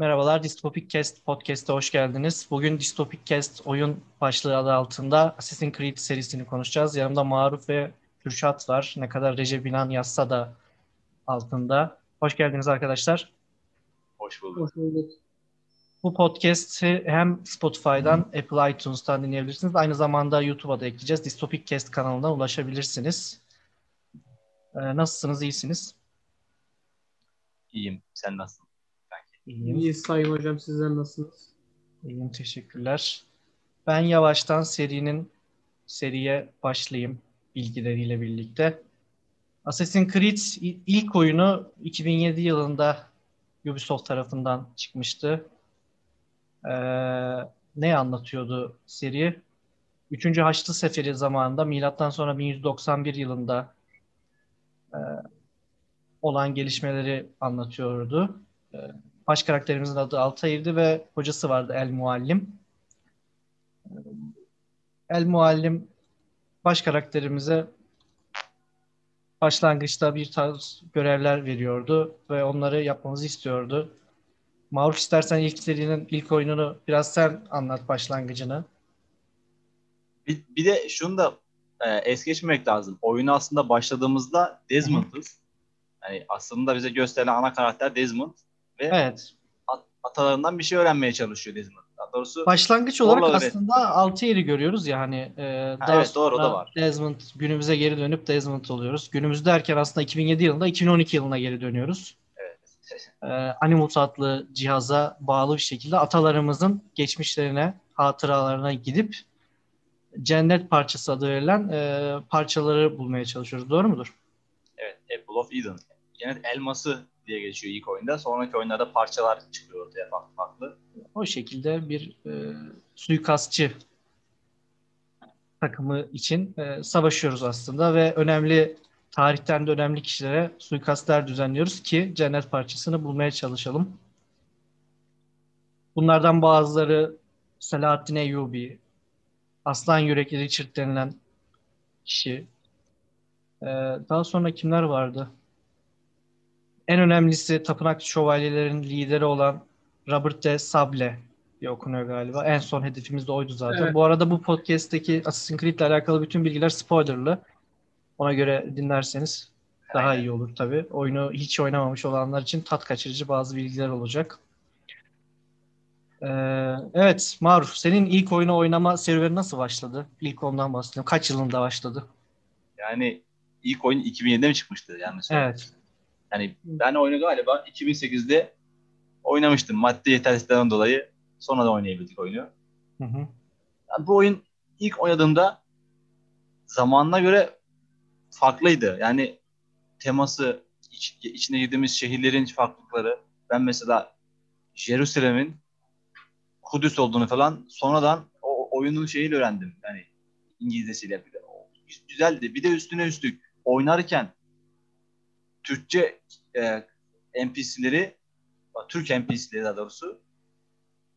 Merhabalar, Dystopik Cast podcast'a hoş geldiniz. Bugün Dystopik Cast oyun başlığı adı altında Assassin's Creed serisini konuşacağız. Yanımda Maruf ve Kürşat var. Ne kadar Recep İnan yazsa da altında. Hoş geldiniz arkadaşlar. Hoş bulduk. Hoş bulduk. Bu podcast'i hem Spotify'dan, Apple iTunes'tan dinleyebilirsiniz. Aynı zamanda YouTube'a da ekleyeceğiz. Dystopik Cast kanalından ulaşabilirsiniz. Ee, nasılsınız, iyisiniz? İyiyim. Sen nasılsın? İyiyim. İyi Sayın Hocam sizler nasılsınız? İyiyim, teşekkürler. Ben yavaştan serinin seriye başlayayım bilgileriyle birlikte. Assassin's Creed ilk oyunu 2007 yılında Ubisoft tarafından çıkmıştı. Ee, ne anlatıyordu seri? Üçüncü Haçlı Seferi zamanında milattan sonra 1191 yılında e, olan gelişmeleri anlatıyordu. E, baş karakterimizin adı Altair'di ve hocası vardı El Muallim. E, El Muallim baş karakterimize başlangıçta bir tarz görevler veriyordu ve onları yapmamızı istiyordu. Maruf istersen ilk serinin ilk oyununu biraz sen anlat başlangıcını. Bir, bir de şunu da e, es geçmemek lazım. Oyuna aslında başladığımızda Desmond'ız. Yani aslında bize gösterilen ana karakter Desmond ve Evet. at- atalarından bir şey öğrenmeye çalışıyor Desmond. Daha doğrusu Başlangıç olarak öğret- aslında Altair'i görüyoruz ya hani e, daha evet, doğru, da var. Desmond günümüze geri dönüp Desmond oluyoruz. Günümüz derken aslında 2007 yılında 2012 yılına geri dönüyoruz. evet. e, Animus adlı cihaza bağlı bir şekilde atalarımızın geçmişlerine, hatıralarına gidip cennet parçası adı verilen e, parçaları bulmaya çalışıyoruz. Doğru mudur? evet. Apple of Eden. Cennet elması diye geçiyor ilk oyunda. Sonraki oyunlarda parçalar çıkıyor ortaya farklı farklı. O şekilde bir e, suikastçı takımı için e, savaşıyoruz aslında ve önemli tarihten de önemli kişilere suikastler düzenliyoruz ki cennet parçasını bulmaya çalışalım. Bunlardan bazıları Selahaddin Eyyubi, Aslan Yürekli Richard denilen kişi. E, daha sonra kimler vardı? En önemlisi Tapınak Şövalyelerin lideri olan Robert de Sable diye okunuyor galiba. En son hedefimiz de oydu zaten. Evet. Bu arada bu podcast'teki Assassin's Creed ile alakalı bütün bilgiler spoilerlı. Ona göre dinlerseniz daha Aynen. iyi olur tabii. Oyunu hiç oynamamış olanlar için tat kaçırıcı bazı bilgiler olacak. Ee, evet Maruf, senin ilk oyunu oynama serüveni nasıl başladı? İlk ondan bahsedelim. Kaç yılında başladı? Yani ilk oyun 2007'de mi çıkmıştı? Yani Evet. Yani ben oyunu galiba 2008'de oynamıştım. Maddi yetersizliklerden dolayı sonra da oynayabildik oyunu. Hı hı. Yani bu oyun ilk oynadığımda zamanına göre farklıydı. Yani teması, iç, içine girdiğimiz şehirlerin farklılıkları. Ben mesela Jerusalem'in Kudüs olduğunu falan sonradan o oyunun şeyiyle öğrendim. Yani İngilizcesiyle bile. O Güzeldi. Bir de üstüne üstlük oynarken Türkçe e, NPC'leri Türk NPC'leri daha doğrusu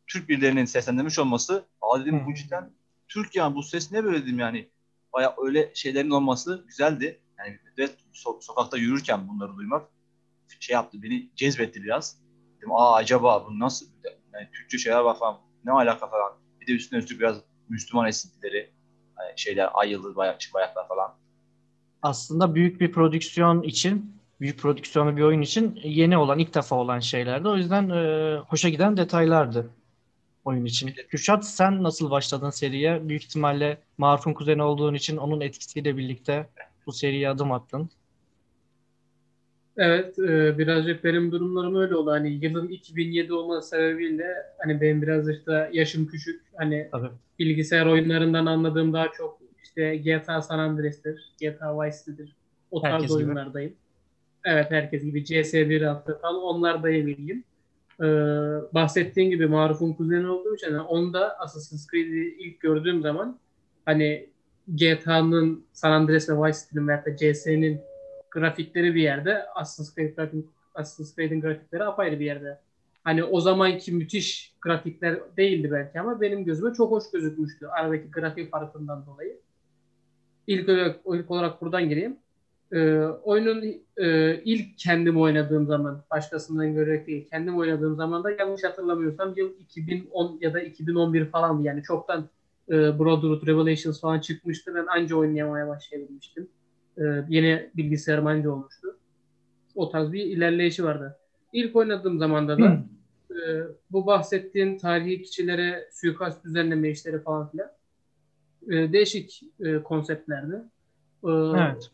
Türk birilerinin seslendirmiş olması aa dedim Hı. bu cidden Türk yani bu ses ne böyle dedim yani baya öyle şeylerin olması güzeldi. Yani ve so- sokakta yürürken bunları duymak şey yaptı beni cezbetti biraz. Dedim aa acaba bu nasıl yani Türkçe şeyler var falan ne alaka falan. Bir de üstüne üstlük biraz Müslüman esintileri şeyler ay yıldız bayraklar falan. aslında büyük bir prodüksiyon için, büyük prodüksiyonlu bir oyun için yeni olan, ilk defa olan şeylerdi. O yüzden e, hoşa giden detaylardı oyun için. Kürşat sen nasıl başladın seriye? Büyük ihtimalle Maruf'un kuzeni olduğun için onun etkisiyle birlikte bu seriye adım attın. Evet e, birazcık benim durumlarım öyle oldu. Hani yılın 2007 olması sebebiyle hani benim biraz işte yaşım küçük. Hani Tabii. bilgisayar oyunlarından anladığım daha çok işte GTA San Andreas'tir, GTA Vice City'dir. O tarz Herkes gibi. Evet herkes gibi CS1 attı falan onlardayım ilgim. Ee, bahsettiğin gibi Maruf'un kuzeni olduğum için hani onda Assassin's Creed'i ilk gördüğüm zaman hani GTA'nın San Andreas ve Vice City'nin da CS'nin grafikleri bir yerde Assassin's Creed grafik, Assassin's Creed'in grafikleri apayrı bir yerde. Hani o zamanki müthiş grafikler değildi belki ama benim gözüme çok hoş gözükmüştü aradaki grafik farkından dolayı. İlk olarak, ilk olarak buradan gireyim. Ee, oyunun e, ilk kendim oynadığım zaman, başkasından görerek değil, kendim oynadığım zaman da yanlış hatırlamıyorsam yıl 2010 ya da 2011 falandı. Yani çoktan e, Brotherhood Revelations falan çıkmıştı. Ben anca oynayamaya başlayabilmiştim. E, yeni bilgisayarım anca olmuştu. O tarz bir ilerleyişi vardı. İlk oynadığım zamanda da e, bu bahsettiğin tarihi kişilere suikast düzenleme işleri falan filan e, değişik e, konseptlerdi. E, Evet.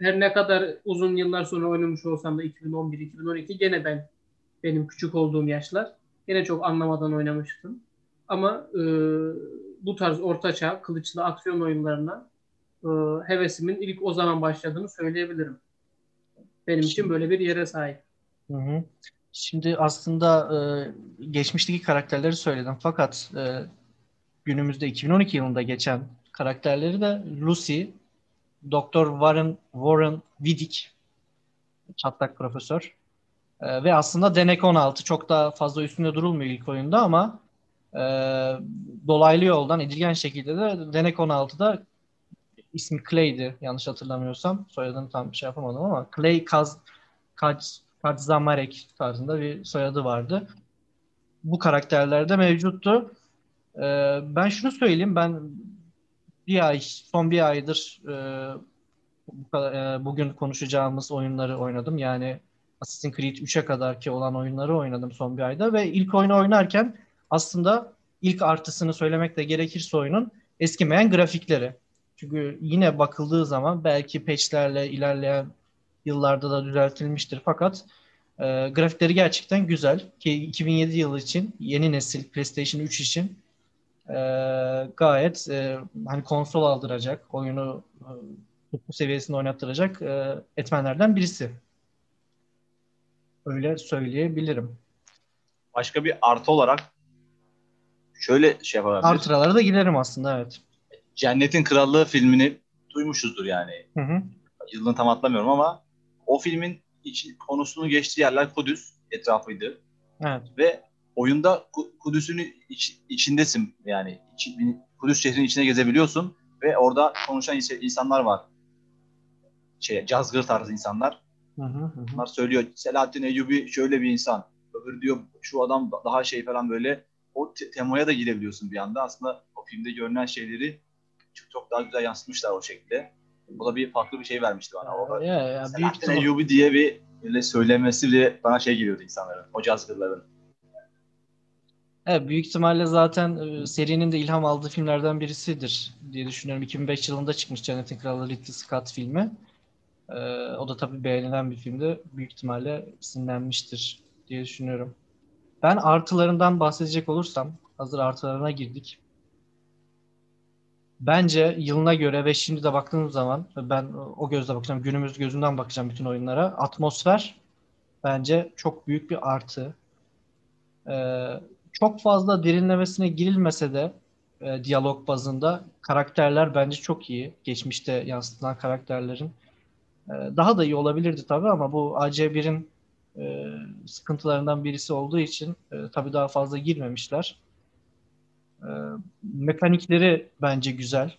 Her ne kadar uzun yıllar sonra oynamış olsam da 2011-2012 gene ben benim küçük olduğum yaşlar gene çok anlamadan oynamıştım. Ama e, bu tarz ortaçağ kılıçlı aksiyon oyunlarına e, hevesimin ilk o zaman başladığını söyleyebilirim. Benim için böyle bir yere sahip. Hı hı. Şimdi aslında e, geçmişteki karakterleri söyledim fakat e, günümüzde 2012 yılında geçen karakterleri de Lucy, Doktor Warren Warren Vidic, çatlak profesör E, ve aslında Denek 16 çok daha fazla üstünde durulmuyor ilk oyunda ama e, dolaylı yoldan edilgen şekilde de Denek 16'da ismi Clay'di yanlış hatırlamıyorsam. Soyadını tam şey yapamadım ama Clay Kaz, Kaz, Kazamarek tarzında bir soyadı vardı. Bu karakterlerde mevcuttu. Ee, ben şunu söyleyeyim. Ben bir ay, son bir aydır e, bu kadar, e, bugün konuşacağımız oyunları oynadım. Yani Assassin's Creed 3'e kadar ki olan oyunları oynadım son bir ayda ve ilk oyunu oynarken aslında ilk artısını söylemek de gerekirse oyunun eskimeyen grafikleri. Çünkü yine bakıldığı zaman belki patchlerle ilerleyen yıllarda da düzeltilmiştir fakat e, grafikleri gerçekten güzel ki 2007 yılı için yeni nesil PlayStation 3 için gayet e, hani konsol aldıracak, oyunu e, bu seviyesinde oynattıracak e, etmenlerden birisi. Öyle söyleyebilirim. Başka bir artı olarak şöyle şey yapabiliriz. Artıralara da giderim aslında evet. Cennetin Krallığı filmini duymuşuzdur yani. Hı hı. Yılını tam hatırlamıyorum ama o filmin içi, konusunu geçtiği yerler Kudüs etrafıydı. Evet. Ve oyunda Ku- Kudüs'ün iç- içindesin yani. İçi- Kudüs şehrinin içine gezebiliyorsun ve orada konuşan ins- insanlar var. Şey, cazgır tarzı insanlar. Hı hı hı. Bunlar söylüyor Selahattin Eyyubi şöyle bir insan. Öbür diyor şu adam da- daha şey falan böyle. O te- temaya da girebiliyorsun bir anda. Aslında o filmde görünen şeyleri çok, çok daha güzel yansıtmışlar o şekilde. O da bir farklı bir şey vermişti bana. O, Ya, ya, Selahattin Eyyubi diye bir böyle söylemesi bile bana şey geliyordu insanların. O cazgırların. Evet, büyük ihtimalle zaten e, serinin de ilham aldığı filmlerden birisidir diye düşünüyorum. 2005 yılında çıkmış Cennetin Kralı Ridley Scott filmi. E, o da tabii beğenilen bir filmdi. Büyük ihtimalle sinirlenmiştir diye düşünüyorum. Ben artılarından bahsedecek olursam, hazır artılarına girdik. Bence yılına göre ve şimdi de baktığım zaman ben o gözle bakacağım, günümüz gözünden bakacağım bütün oyunlara. Atmosfer bence çok büyük bir artı. Çok fazla derinlemesine girilmese de e, diyalog bazında karakterler bence çok iyi. Geçmişte yansıtılan karakterlerin. E, daha da iyi olabilirdi tabii ama bu AC1'in e, sıkıntılarından birisi olduğu için e, tabii daha fazla girmemişler. E, mekanikleri bence güzel.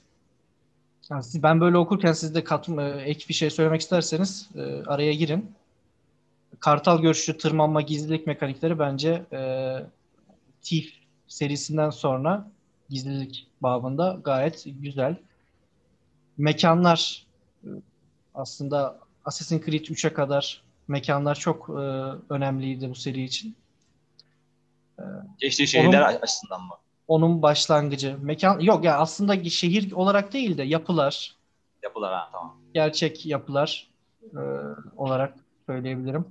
Yani siz- ben böyle okurken siz de kat, e, ek bir şey söylemek isterseniz e, araya girin. Kartal görüşü, tırmanma, gizlilik mekanikleri bence e, Thief serisinden sonra gizlilik babında gayet güzel. Mekanlar e, aslında Assassin's Creed 3'e kadar mekanlar çok e, önemliydi bu seri için. Geçtiği şehirler Onun- açısından mı? Onun başlangıcı. Mekan yok ya aslında şehir olarak değil de yapılar, Yapılar ha tamam. gerçek yapılar e, olarak söyleyebilirim.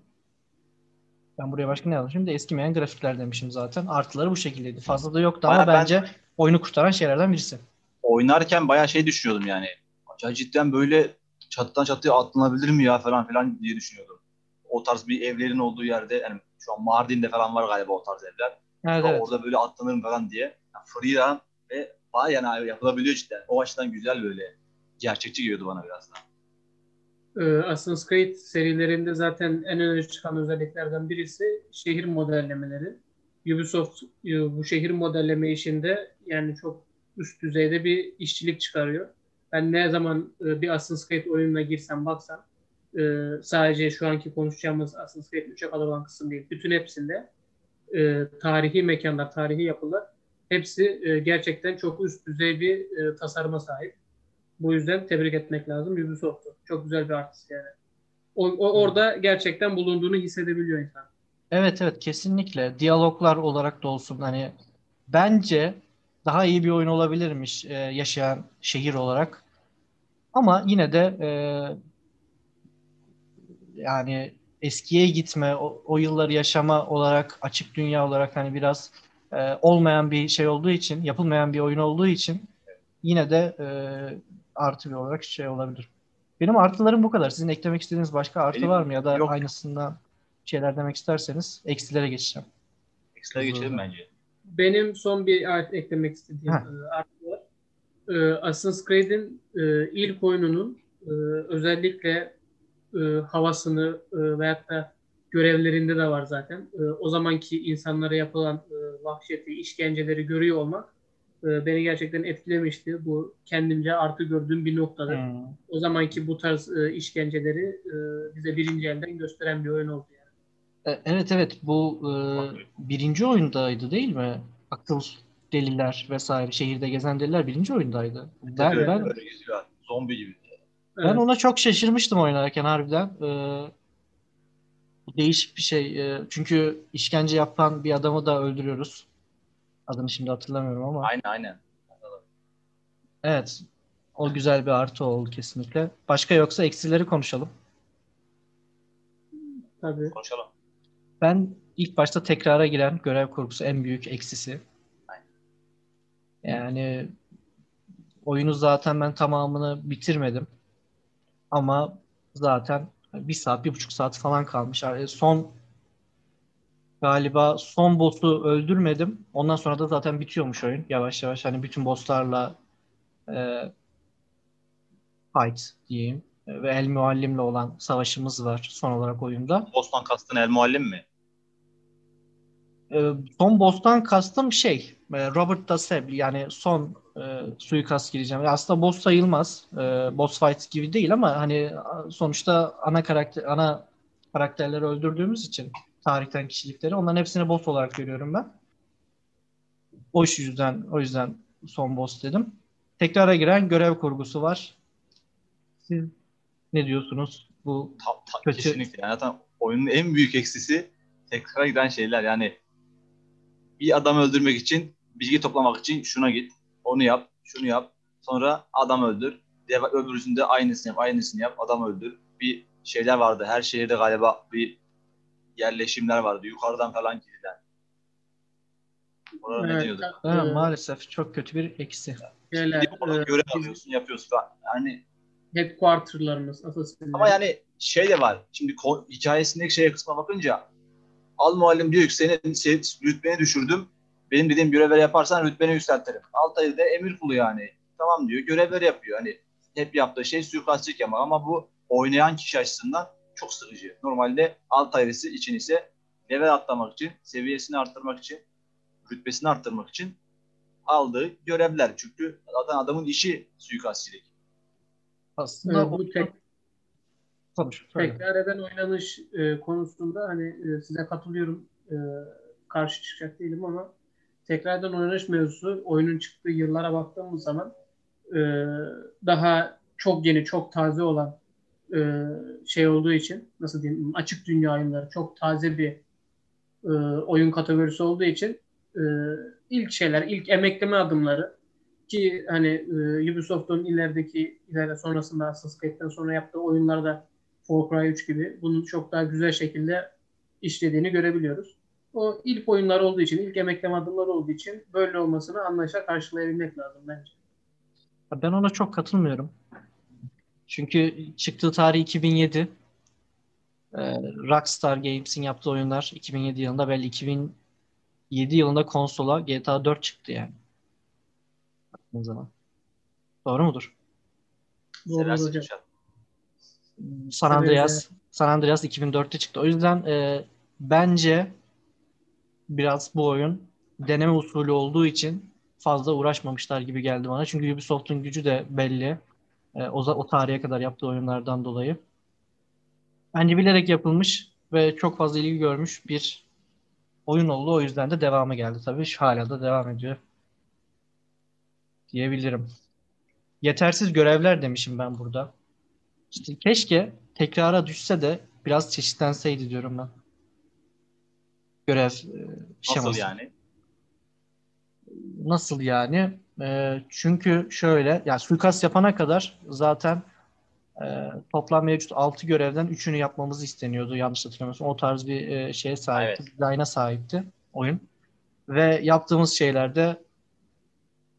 Ben buraya başka ne yazdım? Şimdi eskimeyen grafikler demişim zaten. Artıları bu şekildeydi. Fazla da yoktu ama Bayağı ben- bence oyunu kurtaran şeylerden birisi. Oynarken bayağı şey düşünüyordum yani. Acaba cidden böyle çatıdan çatıya atlanabilir mi ya falan filan diye düşünüyordum. O tarz bir evlerin olduğu yerde yani şu an Mardin'de falan var galiba o tarz evler. Evet, Ya evet. Orada böyle atlanırım falan diye. Yani free run ve bayağı yani yapılabiliyor cidden. O açıdan güzel böyle. Gerçekçi geliyordu bana biraz da. Ee, Assassin's Creed serilerinde zaten en öne çıkan özelliklerden birisi şehir modellemeleri. Ubisoft e, bu şehir modelleme işinde yani çok üst düzeyde bir işçilik çıkarıyor. Ben ne zaman e, bir Assassin's Creed oyununa girsem baksam e, sadece şu anki konuşacağımız Assassin's Creed 3'e kalan kısım değil. Bütün hepsinde tarihi mekanlar, tarihi yapılar hepsi gerçekten çok üst düzey bir e, tasarıma sahip. Bu yüzden tebrik etmek lazım Ubisoft'u. Çok güzel bir artist yani. O, o orada gerçekten bulunduğunu hissedebiliyor insan. Evet evet kesinlikle. Diyaloglar olarak da olsun hani bence daha iyi bir oyun olabilirmiş e, yaşayan şehir olarak. Ama yine de e, yani eskiye gitme, o, o yılları yaşama olarak, açık dünya olarak hani biraz e, olmayan bir şey olduğu için, yapılmayan bir oyun olduğu için yine de e, artı bir olarak şey olabilir. Benim artılarım bu kadar. Sizin eklemek istediğiniz başka artı Benim var mı? Ya da yok. aynısından şeyler demek isterseniz eksilere geçeceğim. Ekstra geçelim bence. Benim son bir art eklemek istediğim Ha. e, artı var. E, Assassin's Creed'in e, ilk oyununun e, özellikle e, havasını e, veyahut da görevlerinde de var zaten. E, o zamanki insanlara yapılan e, vahşeti, işkenceleri görüyor olmak e, beni gerçekten etkilemişti. Bu kendimce artı gördüğüm bir noktadır. Hmm. O zamanki bu tarz e, işkenceleri e, bize birinci elden gösteren bir oyun oldu yani. Evet evet bu e, birinci oyundaydı değil mi? Akıl deliler vesaire şehirde gezen deliler birinci oyundaydı. Ben Evet, ben geziyor. Zombi gibi. ben Evet. ona çok şaşırmıştım oynarken harbiden. E, değişik bir şey. E, çünkü işkence yapan bir adamı da öldürüyoruz. Adını şimdi hatırlamıyorum ama. Aynen aynen. Evet. O güzel bir artı oldu kesinlikle. Başka yoksa eksileri konuşalım. Tabii. Konuşalım. Ben ilk başta tekrara giren görev kurgusu en büyük eksisi. Aynen. Yani oyunu zaten ben tamamını bitirmedim. Ama zaten bir saat, bir buçuk saat falan kalmış. Yani son galiba son boss'u öldürmedim. Ondan sonra da zaten bitiyormuş oyun. Yavaş yavaş hani bütün boss'larla e, fight diyeyim. Ve El Muallim'le olan savaşımız var son olarak oyunda. Bostan kastın El Muallim mi? E, son boss'tan kastım şey e, Robert Daseb yani son e, suikast gireceğim. Aslında boss sayılmaz. E, boss fight gibi değil ama hani sonuçta ana karakter ana karakterleri öldürdüğümüz için tarihten kişilikleri onların hepsini boss olarak görüyorum ben. O yüzden o yüzden son boss dedim. Tekrara giren görev kurgusu var. Siz ne diyorsunuz? Bu Ta, ta- Kötü. Kesinlikle. Yani zaten oyunun en büyük eksisi tekrar giden şeyler. Yani bir adam öldürmek için, bilgi toplamak için şuna git, onu yap, şunu yap. Sonra adam öldür. Diğer öbürüsünde aynısını yap, aynısını yap, adam öldür. Bir şeyler vardı. Her şehirde galiba bir yerleşimler vardı. Yukarıdan falan girilen. Ne Evet, diyorduk? ha, e, mahalleset çok kötü bir eksi. şeyler, Gidip orada e, görev alıyorsun, yapıyorsun falan. Yani headquarter'larımız Assassin'de. Ama yani şey de var. Şimdi hikayesindeki şeye kısma bakınca al muallim diyor ki senin şey, rütbeni düşürdüm. Benim dediğim görevleri yaparsan rütbeni yükseltirim. Altay'ı da emir kulu yani. Tamam diyor. Görevleri yapıyor. Hani hep yaptığı şey suikastçılık yapmak ama bu oynayan kişi açısından çok sıkıcı. Normalde Altaylısı için ise level atlamak için, seviyesini arttırmak için, rütbesini arttırmak için aldığı görevler. Çünkü zaten adamın işi suikastçılık. Aslında E, bu tek, Konuş, söyle. tekrar eden oynanış e, konusunda hani e, size katılıyorum. E, karşı çıkacak değilim ama tekrar eden oynanış mevzusu oyunun çıktığı yıllara baktığımız zaman e, daha çok yeni, çok taze olan e, şey olduğu için nasıl diyeyim açık dünya oyunları çok taze bir e, oyun kategorisi olduğu için e, ilk şeyler, ilk emekleme adımları ki hani e, Ubisoft'un ilerideki ileride sonrasında Assassin's Creed'den sonra yaptığı oyunlarda Far Cry 3 gibi bunu çok daha güzel şekilde işlediğini görebiliyoruz. O ilk oyunlar olduğu için, ilk emekleme adımları olduğu için böyle olmasını anlayışla karşılayabilmek lazım bence. Ben ona çok katılmıyorum. Çünkü çıktığı tarih 2007. Ee, Rockstar Games'in yaptığı oyunlar 2007 yılında belki 2007 yılında konsola GTA 4 çıktı yani. Baktığın zaman. Doğru mudur? Doğru hocam. San Andreas San Andreas 2004'te çıktı. O yüzden e, bence biraz bu oyun deneme usulü olduğu için fazla uğraşmamışlar gibi geldi bana. Çünkü Ubisoft'un gücü de belli. E, o, o tarihe kadar yaptığı oyunlardan dolayı. Bence bilerek yapılmış ve çok fazla ilgi görmüş bir oyun oldu. O yüzden de devamı geldi tabii. Hala da devam ediyor. Diyebilirim. Yetersiz görevler demişim ben burada. İşte keşke tekrara düşse de biraz çeşitlenseydi diyorum ben. Görev e, şeması. Nasıl yani? Nasıl yani? E, çünkü şöyle, yani suikast yapana kadar zaten e, toplam mevcut 6 görevden 3'ünü yapmamız isteniyordu yanlış hatırlamıyorsam. O tarz bir e, şeye sahipti, Evet. design'a sahipti oyun. Ve yaptığımız şeylerde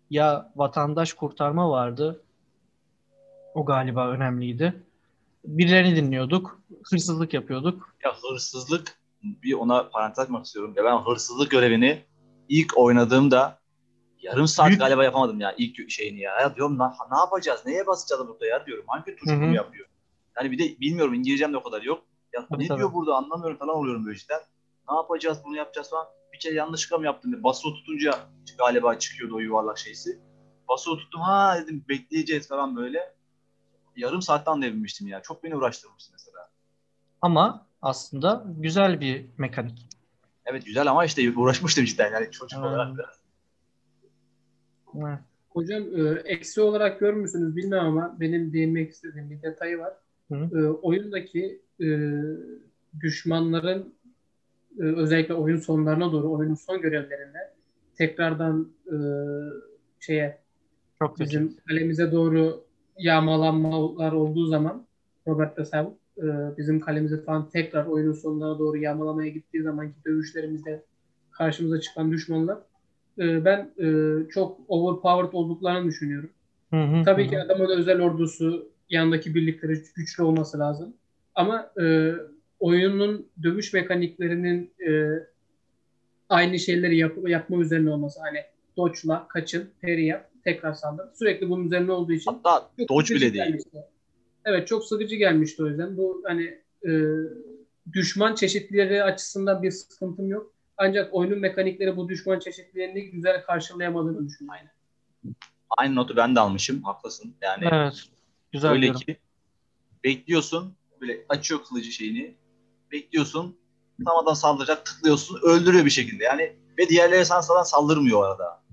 ya vatandaş kurtarma vardı. O galiba önemliydi. Birilerini dinliyorduk. Hırsızlık yapıyorduk. Ya hırsızlık bir ona parantez açmak istiyorum. Ya ben hırsızlık görevini ilk oynadığımda yarım saat Büyük- galiba yapamadım ya ilk şeyini ya. Ya diyorum ne, ne yapacağız? Neye basacağız burada ya diyorum. Hangi tuş Hı hı. bunu yapıyor? Yani bir de bilmiyorum İngilizcem de o kadar yok. Ya Tabii, ne tabii. diyor burada anlamıyorum falan oluyorum böyle işler. Ne yapacağız bunu yapacağız falan. Bir kere yanlışlıkla mı yaptım? Basılı tutunca galiba çıkıyordu o yuvarlak şeysi. Basılı tuttum ha dedim bekleyeceğiz falan böyle. Yarım saatte anlayabilmiştim ya. Çok beni uğraştırmıştı mesela. Ama aslında güzel bir mekanik. Evet güzel ama işte uğraşmıştım cidden yani çocuk Hmm. olarak da. Evet. Hocam e, eksi olarak görmüşsünüz bilmem ama benim değinmek istediğim bir detayı var. Hı. E, oyundaki e, düşmanların e, özellikle oyun sonlarına doğru oyunun son görevlerinde tekrardan e, şeye Çok bizim kalemize doğru yağmalanmalar olduğu zaman Robert de Sav e, bizim kalemize falan tekrar oyunun sonlarına doğru yağmalamaya gittiği zamanki dövüşlerimizde karşımıza çıkan düşmanlar e, ben e, çok overpowered olduklarını düşünüyorum. Hı hı, Tabii hı ki adamın özel ordusu, yanındaki birlikleri güçlü olması lazım. Ama e, oyunun dövüş mekaniklerinin e, aynı şeyleri yap- yapma üzerine olması. Hani dodge'la, kaçın, parry yap, tekrar saldır. Sürekli bunun üzerine olduğu için Hatta Dodge bile değil. gelmişti. Evet çok sıkıcı gelmişti o yüzden. Bu hani e, düşman çeşitleri açısından bir sıkıntım yok. Ancak oyunun mekanikleri bu düşman çeşitlerini güzel karşılayamadığını düşünüyorum. Aynı notu ben de almışım. Haklısın. Yani Evet. Güzel öyle diyorum. ki bekliyorsun böyle açıyor kılıcı şeyini. Bekliyorsun. Tam adam saldıracak tıklıyorsun. Öldürüyor bir şekilde. Yani ve diğerleri sana saldırmıyor o arada.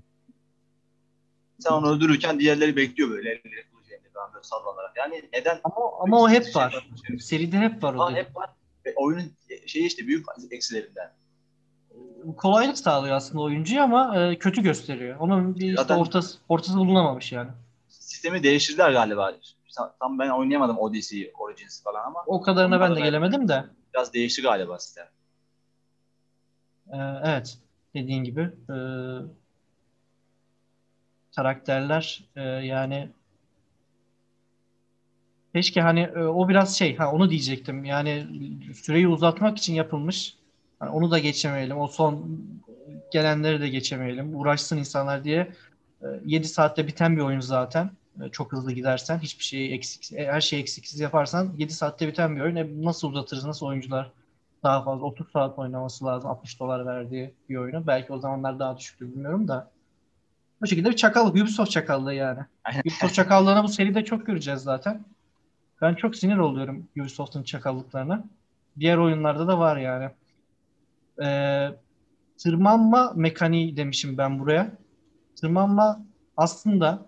Sen onu öldürürken diğerleri bekliyor böyle. Elleri kılıcı elinde falan böyle sallanarak. Yani neden? Ama, ama o hep Şey var. Seride hep var o. Hep var. Ve oyunun şeyi işte büyük eksilerinden. Kolaylık sağlıyor aslında oyuncuya ama e, kötü gösteriyor. Onun bir işte Zaten- ortası, ortası bulunamamış yani. Sistemi değiştirdiler galiba. Tam ben oynayamadım Odyssey, Origins falan ama O kadarına ben de gelemedim de. biraz değişti galiba sistem. e, evet. Dediğin gibi. e, karakterler e, yani keşke hani e, o biraz şey ha onu diyecektim. Yani süreyi uzatmak için yapılmış. Hani onu da geçemeyelim. O son gelenleri de geçemeyelim. Uğraşsın insanlar diye. 7 saatte biten bir oyun zaten. E, Çok hızlı gidersen, hiçbir şeyi eksik, e, her şeyi eksiksiz yaparsan 7 saatte biten bir oyun. E, nasıl uzatırız? Nasıl oyuncular daha fazla 30 saat oynaması lazım 60 dolar verdiği bir oyunu. Belki o zamanlar daha düşüktür bilmiyorum da. Bu şekilde bir çakallık. Ubisoft çakallığı yani. Ubisoft çakallığını bu seride çok göreceğiz zaten. Ben çok sinir oluyorum Ubisoft'un çakallıklarına. Diğer oyunlarda da var yani. Ee, tırmanma mekaniği demişim ben buraya. Tırmanma aslında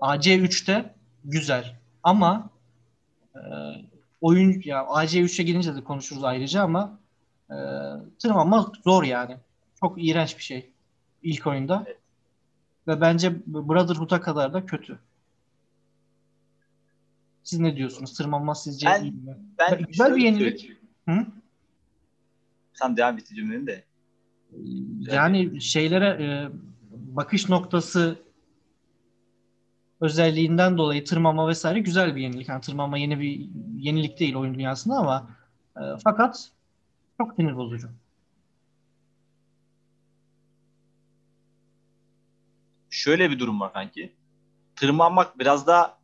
AC3'te güzel ama e, oyun ya AC3'e gelince de konuşuruz ayrıca ama e, tırmanma zor yani. Çok iğrenç bir şey ilk oyunda. Evet. Ve bence Brotherhood'a kadar da kötü. Siz ne diyorsunuz? Tırmanma sizce Ben- iyi mi? Ben Güzel bir yenilik. Hı? Sen devam et cümleni de. Yani şeylere e, bakış noktası özelliğinden dolayı tırmanma vesaire güzel bir yenilik. Yani tırmanma yeni bir yenilik değil oyun dünyasında ama e, fakat çok sinir bozucu. Şöyle bir durum var kanki. Tırmanmak biraz daha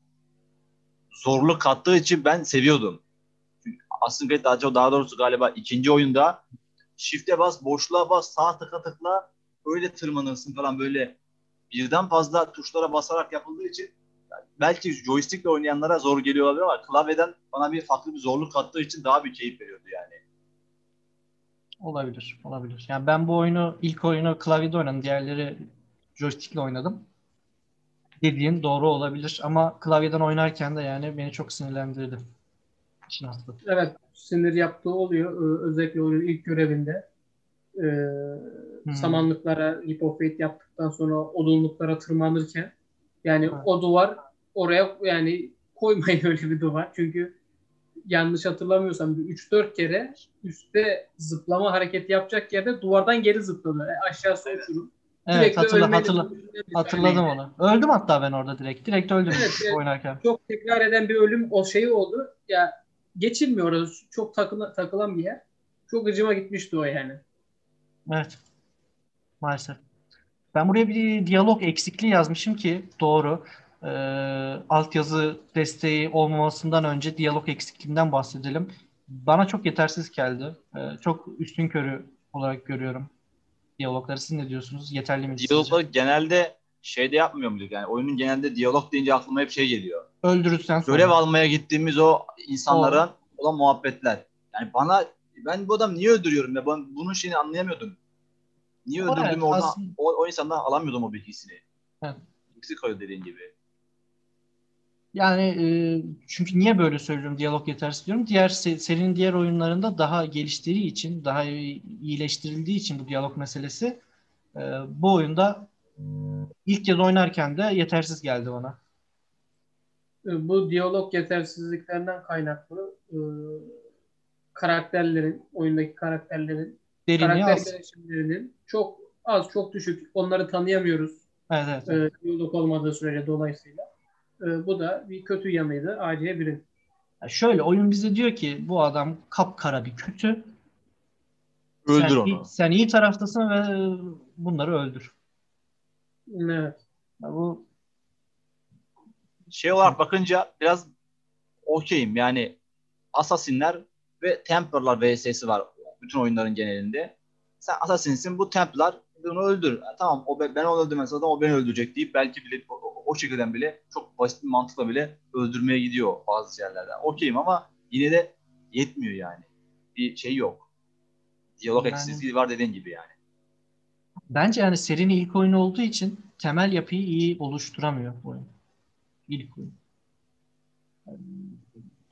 zorluk kattığı için ben seviyordum. Assassin's Creed daha, daha doğrusu galiba ikinci oyunda shift'e bas, boşluğa bas, sağ tıka tıkla öyle tırmanırsın falan böyle birden fazla tuşlara basarak yapıldığı için belki joystickle oynayanlara zor geliyor olabilir ama klavyeden bana bir farklı bir zorluk kattığı için daha bir keyif veriyordu yani. Olabilir, olabilir. Yani ben bu oyunu, ilk oyunu klavyede oynadım. Diğerleri joystickle oynadım. Dediğin doğru olabilir ama klavyeden oynarken de yani beni çok sinirlendirdi. İşin aslı. Evet, sinir yaptığı oluyor. Ee, Özellikle oyunun ilk görevinde. Ee, Hmm. samanlıklara hipofate yaptıktan sonra odunluklara tırmanırken yani Evet. o duvar oraya yani koymayın öyle bir duvar. Çünkü yanlış hatırlamıyorsam bir 3-4 kere üstte zıplama hareketi yapacak yerde duvardan geri zıpladı. E, aşağısı uçurum. Evet, Sürekli hatırla, hatırla, hatırladım saniye. onu. Öldüm hatta ben orada direkt. Direkt öldüm Evet, evet. oynarken. Çok tekrar eden bir ölüm o şey oldu. Ya geçilmiyor orada. Çok takıla, takılan bir yer. Çok gıcıma gitmişti o yani. Evet. Maalesef. Ben buraya bir diyalog eksikliği yazmışım ki doğru. Ee, altyazı desteği olmamasından önce diyalog eksikliğinden bahsedelim. Bana çok yetersiz geldi. Ee, çok üstün körü olarak görüyorum diyalogları. Siz ne diyorsunuz? Yeterli mi? sizce? Diyalogları genelde şeyde yapmıyor muyduk? Yani oyunun genelde diyalog deyince aklıma hep şey geliyor. Öldürürsen sonra. Görev almaya gittiğimiz o insanların olan muhabbetler. Yani bana ben bu adam niye öldürüyorum ya? Ben bunun şeyini anlayamıyordum. Niye Evet, öldürdüğümü oradan, aslında- o, o insandan alamıyordum o bilgisini. Evet. Eksik dediğin gibi. Yani e, çünkü niye böyle söylüyorum diyalog yetersiz diyorum. Diğer se- serinin diğer oyunlarında daha geliştiği için, daha iyi- iyileştirildiği için bu diyalog meselesi e, bu oyunda ilk kez oynarken de yetersiz geldi bana. E, Bu diyalog yetersizliklerinden kaynaklı e, karakterlerin, oyundaki karakterlerin Derinliği karakter az. gelişimlerinin çok az, çok düşük. Onları tanıyamıyoruz. Evet, evet. E, diyalog olmadığı sürece dolayısıyla. E, bu da bir kötü yanıydı AC1'in. Yani şöyle oyun bize diyor ki bu adam kapkara bir kötü. Öldür sen, onu. Sen iyi taraftasın ve bunları öldür. Evet. Ya bu Şey olarak bakınca biraz okeyim. Yani Assassin'ler ve Templar'lar vs'si var bütün oyunların genelinde. Sen Assassin'sin bu Templar bunu öldür. Tamam o be- ben onu öldürmezsem o beni öldürecek deyip belki bile o, o- o şekilde bile çok basit bir mantıkla bile öldürmeye gidiyor bazı yerlerden. Okeyim ama yine de yetmiyor yani. Bir şey yok. Diyalog Yani- eksikliği var dediğin gibi yani. Bence yani serinin ilk oyunu olduğu için temel yapıyı iyi oluşturamıyor bu oyun. İlk oyun.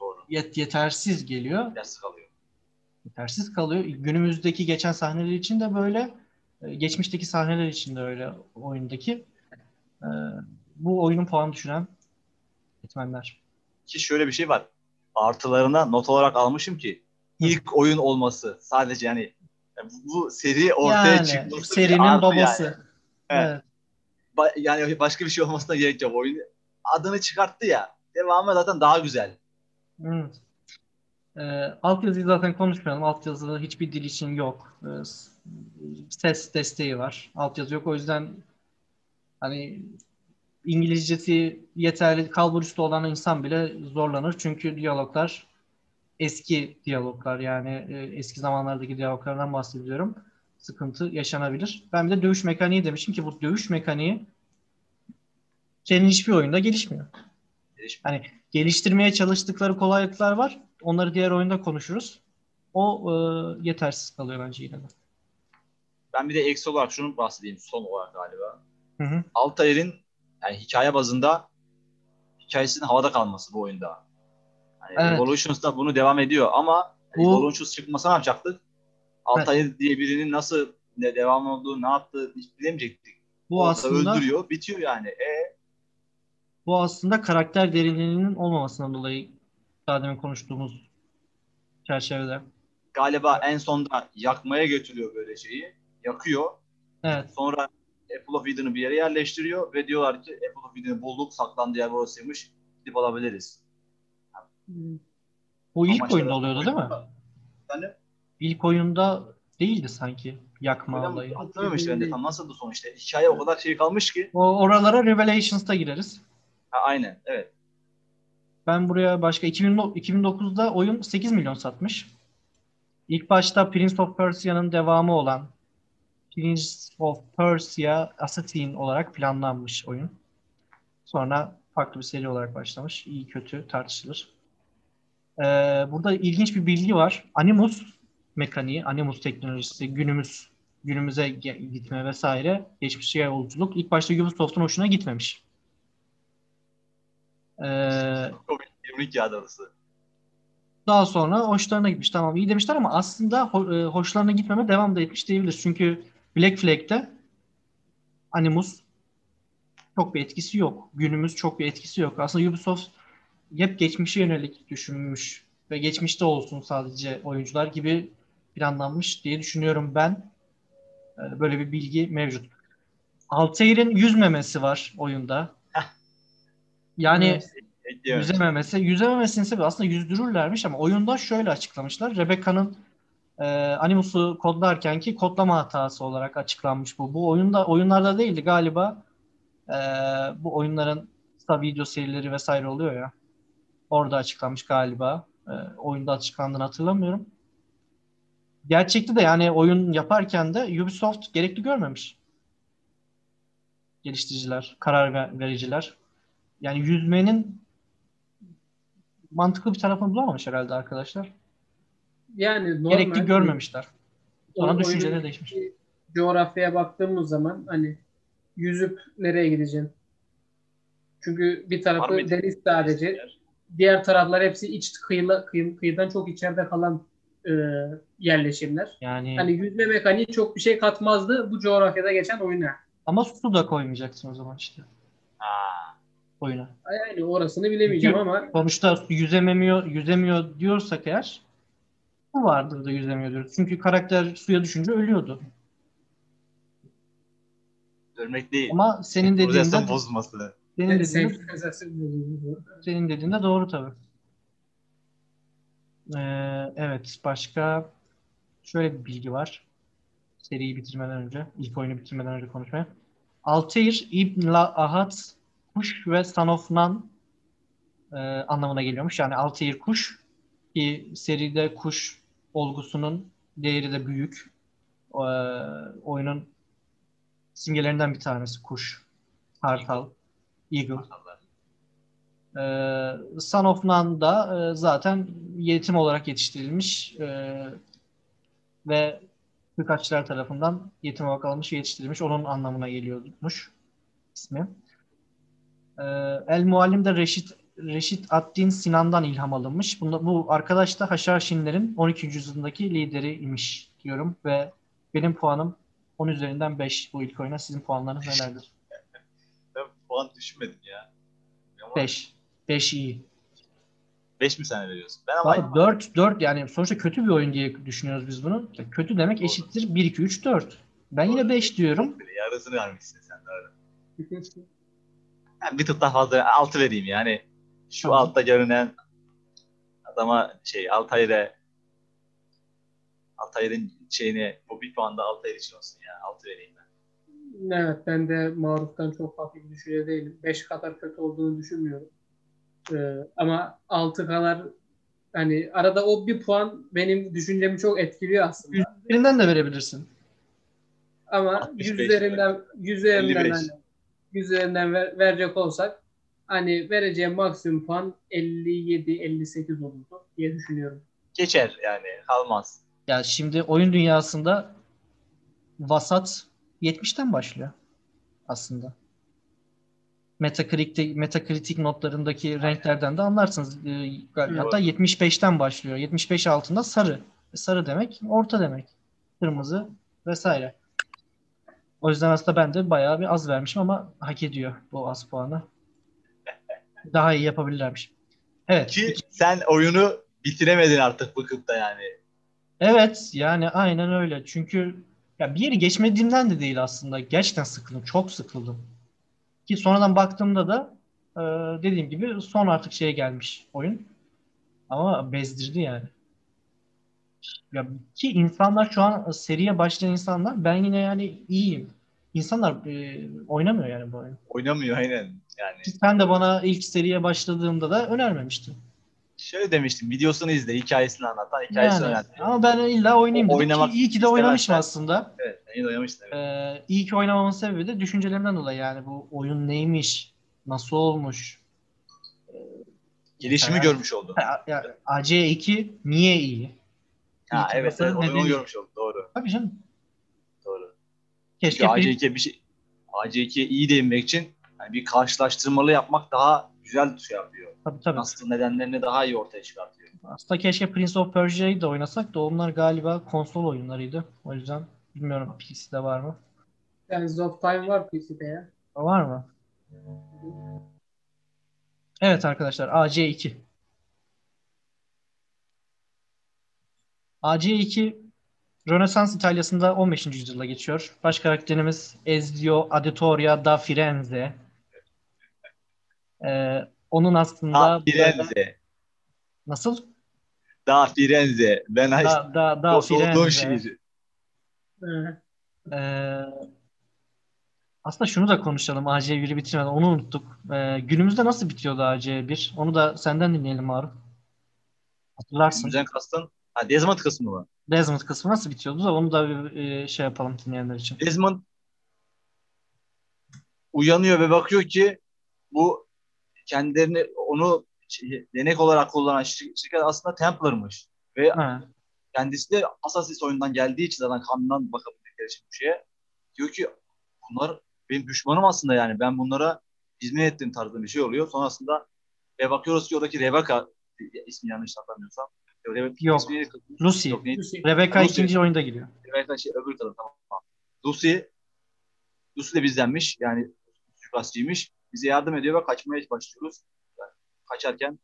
Doğru. Yet yetersiz geliyor. Dersi kalıyor. yetersiz kalıyor. Günümüzdeki geçen sahneler için de böyle, e, geçmişteki sahneler için de öyle oyundaki. E, Bu oyunun puanı düşüren etmenler. Ki şöyle bir şey var. Artılarına not olarak almışım ki ilk oyun olması sadece yani bu, seri ortaya Yani çıkması serinin babası. Yani. Evet. Evet. Ba- yani başka bir şey olmasına gerek yok. Oyun adını çıkarttı ya. Devamı zaten daha güzel. Evet. E, altyazıyı zaten konuşmayalım. Altyazı hiçbir dil için yok. E, s- ses desteği var. Altyazı yok. O yüzden hani İngilizcesi yeterli kalbur üstü olan insan bile zorlanır. Çünkü diyaloglar eski diyaloglar yani e, eski zamanlardaki diyaloglardan bahsediyorum. Sıkıntı yaşanabilir. Ben bir de dövüş mekaniği demişim ki bu dövüş mekaniği senin hiçbir oyunda gelişmiyor. Hani geliştirmeye çalıştıkları kolaylıklar var. Onları diğer oyunda konuşuruz. O e, yetersiz kalıyor bence yine de. Ben bir de eksi olarak şunu bahsedeyim son olarak galiba. Hı hı. Altair'in yani hikaye bazında hikayesinin havada kalması bu oyunda. Yani Evet. Evolutions'da bunu devam ediyor ama Bu- Evolutions çıkmasa ne yapacaktık? Altair diye birinin nasıl ne devam olduğu, ne yaptığı hiç bilemeyecektik. Bu Orada aslında öldürüyor, bitiyor yani. E, bu aslında karakter derinliğinin olmamasından dolayı daha demin konuştuğumuz çerçevede. galiba en sonda yakmaya götürüyor böyle şeyi. Yakıyor. Evet. Sonra Apple of Eden'ı bir yere yerleştiriyor ve diyorlar ki Apple of Eden'ı bulduk, saklandığı yer burasıymış. Gidip alabiliriz. Bu ilk oyunda oluyordu değil mi? Yani İlk oyunda değildi sanki yakma öyle olayı. hatırlamıyorum işte ben de tam nasıldı son işte. Hikaye o kadar şey kalmış ki. O oralara Revelations'ta gireriz. Ha, aynen evet. Ben buraya başka 2000 2009'da oyun 8 milyon satmış. İlk başta Prince of Persia'nın devamı olan Prince of Persia Assassin olarak planlanmış oyun. Sonra farklı bir seri olarak başlamış. İyi kötü tartışılır. Ee, burada ilginç bir bilgi var. Animus mekaniği, Animus teknolojisi günümüz günümüze gitme vesaire geçmişe yolculuk ilk başta Ubisoft'un hoşuna gitmemiş. Ee, Komik ya doğrusu. Daha sonra hoşlarına gitmiş. Tamam iyi demişler ama aslında ho- e, hoşlarına gitmeme devam da etmiş diyebiliriz. Çünkü Black Flag'de Animus çok bir etkisi yok. Günümüz çok bir etkisi yok. Aslında Ubisoft hep geçmişe yönelik düşünmüş ve geçmişte olsun sadece oyuncular gibi planlanmış diye düşünüyorum ben. Ee, böyle bir bilgi mevcut. Altair'in yüzmemesi var oyunda. Yani evet. yüzememesi. Yüzememesinin sebebi aslında yüzdürürlermiş ama oyunda şöyle açıklamışlar. Rebecca'nın e, Animus'u kodlarken ki kodlama hatası olarak açıklanmış bu. Bu oyunda oyunlarda değildi galiba. E, bu oyunların kısa video serileri vesaire oluyor ya. Orada açıklanmış galiba. E, oyunda açıklandığını hatırlamıyorum. Gerçekte de yani oyun yaparken de Ubisoft gerekli görmemiş. Geliştiriciler, karar vericiler. Yani yüzmenin mantıklı bir tarafını bulamamış herhalde arkadaşlar. Yani normal, gerekli görmemişler. Sonra düşünceleri değişmiş. Coğrafyaya baktığımız zaman hani yüzüp nereye gideceksin? Çünkü bir tarafı deniz sadece. Diğer taraflar hepsi iç kıyıla, kıyı, kıyıdan çok içeride kalan e, yerleşimler. Yani hani yüzme mekaniği çok bir şey katmazdı bu coğrafyada geçen oyuna. Ama su da koymayacaksın o zaman işte. Aa. Oyuna. Yani orasını bilemeyeceğim Çünkü ama sonuçta yüzemiyor yüzemiyor diyorsak eğer su vardır da yüzemiyor diyoruz. Çünkü karakter suya düşünce ölüyordu. Ölmek değil. Ama senin dediğinde bozması. Senin dediğinde, senin dediğinde doğru tabii. Ee, evet başka şöyle bir bilgi var. Seriyi bitirmeden önce, ilk oyunu bitirmeden önce konuşmaya. Altair İbn Ahad kuş ve Son of Nan e, anlamına geliyormuş. Yani Altair kuş ki seride kuş olgusunun değeri de büyük. E, oyunun simgelerinden bir tanesi kuş, kartal, eagle. Ee, Son of Nun da e, zaten yetim olarak yetiştirilmiş e, ve Hırkaçlar tarafından yetim olarak alınmış ve yetiştirilmiş. Onun anlamına geliyormuş ismi. Ee, El Muallim de Reşit Reşit Addin Sinan'dan ilham alınmış. Bunda, bu arkadaş da Haşhaşinlerin 12. yüzyıldaki lideri imiş diyorum ve benim puanım 10 üzerinden 5 bu ilk oyuna. Sizin puanlarınız nelerdir? Ben puan düşmedim ya. 5. 5 iyi. 5 mi sen veriyorsun? Ben ama 4 4 yani sonuçta kötü bir oyun diye düşünüyoruz biz bunu. Kötü demek Doğru. eşittir 1 2 3 4. Ben Doğru. yine 5 diyorum. Yarısını vermişsin sen de öyle. yani bir tık daha fazla 6 vereyim yani. Şu tamam. altta görünen adama şey Altayre Altayre'in şeyini bu bir puan da Altayre için olsun ya. 6 vereyim ben. Evet ben de maruftan çok hafif bir düşünce değilim. 5 kadar kötü olduğunu düşünmüyorum. Ee, ama 6 kadar hani arada o bir puan benim düşüncemi çok etkiliyor aslında. Üzerinden de verebilirsin. Ama yüzlerinden yüzlerinden hani, yüzlerinden ver, verecek olsak hani vereceğim maksimum puan 57-58 olurdu diye düşünüyorum. Geçer yani kalmaz. Ya şimdi oyun dünyasında vasat 70'ten başlıyor aslında. Metacritic, Metacritic notlarındaki renklerden de anlarsınız. E, hatta 75'ten başlıyor. 75 altında sarı. Sarı demek orta demek. Kırmızı vesaire. O yüzden aslında ben de bayağı bir az vermişim ama hak ediyor bu az puanı. Daha iyi yapabilirlermiş. Evet. Ki sen oyunu bitiremedin artık bıkıp da yani. Evet yani aynen öyle. Çünkü ya bir yeri geçmediğimden de değil aslında. Gerçekten sıkıldım. Çok sıkıldım. Ki sonradan baktığımda da e, dediğim gibi son artık şeye gelmiş oyun. Ama bezdirdi yani. Ya ki insanlar şu an seriye başlayan insanlar ben yine yani iyiyim. İnsanlar e, oynamıyor yani bu oyunu. Oynamıyor aynen. Yani. Sen de bana ilk seriye başladığımda da önermemiştin. Şöyle demiştim videosunu izle hikayesini anlatan hikayesini yani, öğrendi. Ama ben illa oynayayım dedim oynamak iyi ki de oynamışım aslında. Evet iyi de oynamıştım. Evet. Ee, iyi ki oynamamın sebebi de düşüncelerimden dolayı yani bu oyun neymiş, nasıl olmuş, Gelişimi Mesela- görmüş oldu. Ya, AC2 niye iyi? Ha, İlk evet, evet onu, onu görmüş oldu. Doğru. Tabii canım. Doğru. Keşke Çünkü bir- AC2 bir şey AC2'ye iyi değinmek için yani bir karşılaştırmalı yapmak daha güzel şey yapıyor. tabii, tabii. Asıl nedenlerini daha iyi ortaya çıkartıyor. Aslında keşke Prince of Persia'yı da oynasak da onlar galiba konsol oyunlarıydı. O yüzden bilmiyorum PC'de var mı? Sands of Time var PC'de ya. Var mı? Evet arkadaşlar AC2. AC2 Rönesans İtalya'sında 15. yüzyılda geçiyor. Baş karakterimiz Ezio Auditoria da Firenze. Ee, onun aslında Da Firenze. nasıl? Da Firenze. Ben Da, da, da olduğum Firenze. Hı. Ee, aslında şunu da konuşalım AC1'i bitirmeden onu unuttuk. Ee, günümüzde nasıl bitiyordu AC1? Onu da senden dinleyelim Maruf. Hatırlarsın. Güzel kastın. Ha, Desmond kısmı mı? Desmond kısmı nasıl bitiyordu da onu da bir e, şey yapalım dinleyenler için. Desmond uyanıyor ve bakıyor ki bu kendilerini onu denek olarak kullanan şir- şirket aslında Templar'mış. Ve Ha, kendisi de Assassin's oyundan geldiği için zaten kanından bakabildikleri için bu şeye. Diyor ki bunlar benim düşmanım aslında yani. Ben bunlara hizmet ettiğim tarzda bir şey oluyor. Sonrasında ve bakıyoruz ki oradaki Rebecca ismi yanlış hatırlamıyorsam. Rebecca Yok. ismi- Lucy. Yok? Lucy. Rebecca Lucy. ikinci oyunda giriyor. Rebecca şey öbür kadın tamam. Lucy Lucy de bizdenmiş. Yani suikastçıymış. Bize yardım ediyor ve kaçmaya başlıyoruz. Yani kaçarken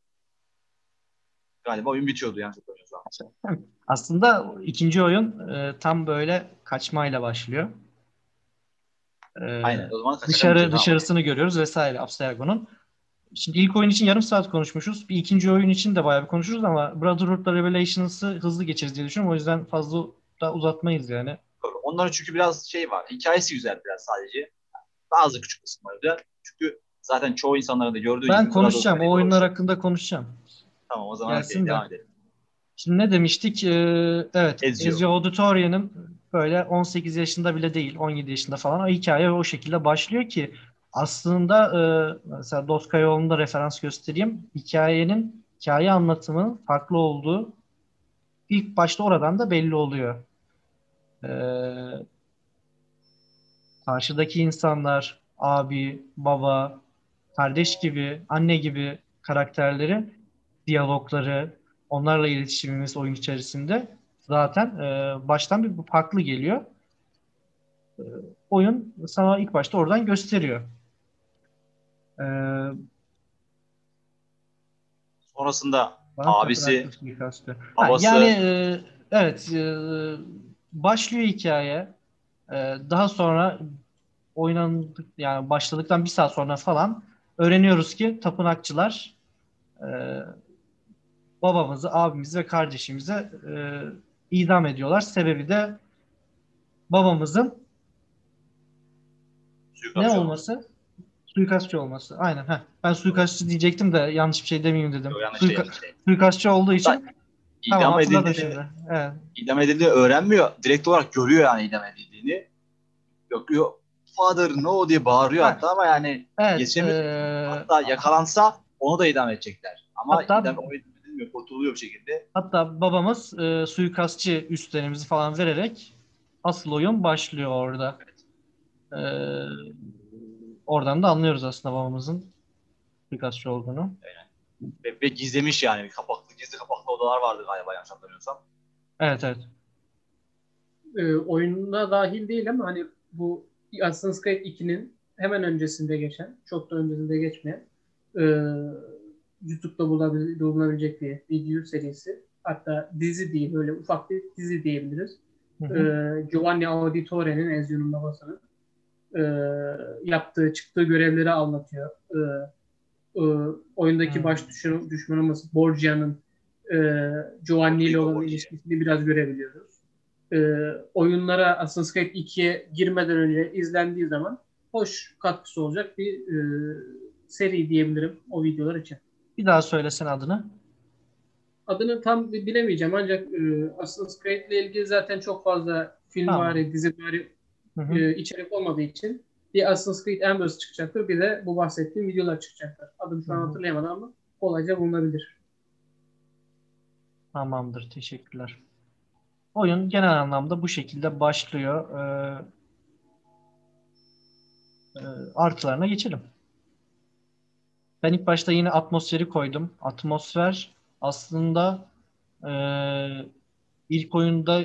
galiba oyun bitiyordu yani çok hatırlamıyorsam. Aslında ikinci oyun e, tam böyle kaçmayla başlıyor. Ee, Aynen. O zaman kaçarken dışarı dışarısını görüyoruz vesaire Abstergo'nun. Şimdi ilk oyun için yarım saat konuşmuşuz. Bir ikinci oyun için de bayağı bir konuşuruz ama Brotherhood'la Revelations'ı hızlı geçeriz diye düşünüyorum. O yüzden fazla da uzatmayız yani. Onların çünkü biraz şey var. Hikayesi güzel biraz sadece. Bazı küçük kısımları güzel. Çünkü zaten çoğu insanların da gördüğü Ben gibi konuşacağım. Brotherhood O oyunlar Revolution. hakkında konuşacağım. Tamam o zaman Gelsin de. devam edelim. Şimdi ne demiştik? Ee, evet, Ezio. Ezio Auditoria'nın böyle 18 yaşında bile değil, 17 yaşında falan o hikaye o şekilde başlıyor ki aslında e, mesela Dostoyevski'nin referans göstereyim. Hikayenin, hikaye anlatımının farklı olduğu ilk başta oradan da belli oluyor. Ee, karşıdaki insanlar, abi, baba, kardeş gibi, anne gibi karakterleri, diyalogları, onlarla iletişimimiz oyun içerisinde zaten e, baştan bir farklı geliyor. E, oyun sana ilk başta oradan gösteriyor. E, Sonrasında Abisi, suikastı. Ha, babası- yani e, evet e, başlıyor hikaye. E, daha sonra oynandık yani başladıktan bir saat sonra falan öğreniyoruz ki tapınakçılar e, babamızı, abimizi ve kardeşimizi e, idam ediyorlar. Sebebi de babamızın ne suikastçı olması? Suikastçı olması. Aynen. Heh. Ben suikastçı diyecektim de yanlış bir şey demeyeyim dedim. Yok, yanlış Suika- yanlış değil. Suikastçı olduğu için İdam tamam şimdi. Evet. idam edildiğini öğrenmiyor. Direkt olarak görüyor yani idam edildiğini. Yok yok father no diye bağırıyor Ha. hatta ama yani Evet. Geçemiyor. eee, hatta yakalansa onu da idam edecekler. Ama Hatta- idam edilmiyor, kurtuluyor bir şekilde. hatta babamız e, suikastçı üstlerimizi falan vererek asıl oyun başlıyor orada. Eee, oradan da anlıyoruz aslında babamızın suikastçı olduğunu. Ve, ve gizlemiş yani. Kapaklı, gizli kapaklı odalar vardı galiba yanlış hatırlamıyorsam. Evet evet. e, oyuna dahil değil ama hani bu Assassin's Creed 2'nin hemen öncesinde geçen, çok da öncesinde geçmeyen e, YouTube'da bulabil- bulunabilecek bir video serisi. Hatta dizi değil, böyle ufak bir dizi diyebiliriz. Hı hı. E, Giovanni Auditore'nin, Ezio'nun babasının e, yaptığı, çıktığı görevleri anlatıyor. E, e, oyundaki Hmm. baş düşman, düşmanımız Borgia'nın e, Giovanni ile olan ilişkisini biraz görebiliyoruz. E, oyunlara Assassin's Creed 2'ye girmeden önce izlendiği zaman hoş katkısı olacak bir e, seri diyebilirim o videolar için. Bir daha söylesen adını. Adını tam bi- bilemeyeceğim ancak e, Assassin's Creed ile ilgili zaten çok fazla film Tamam. vari, dizi hı. e, içerik olmadığı için bir Assassin's Creed Embers çıkacaktır bir de bu bahsettiğim videolar çıkacaktır. Adını şu an hatırlayamadım ama kolayca bulunabilir. Tamamdır. Teşekkürler. Oyun genel anlamda bu şekilde başlıyor. Ee, e, artılarına geçelim. Ben ilk başta yine atmosferi koydum. Atmosfer aslında e, ilk oyunda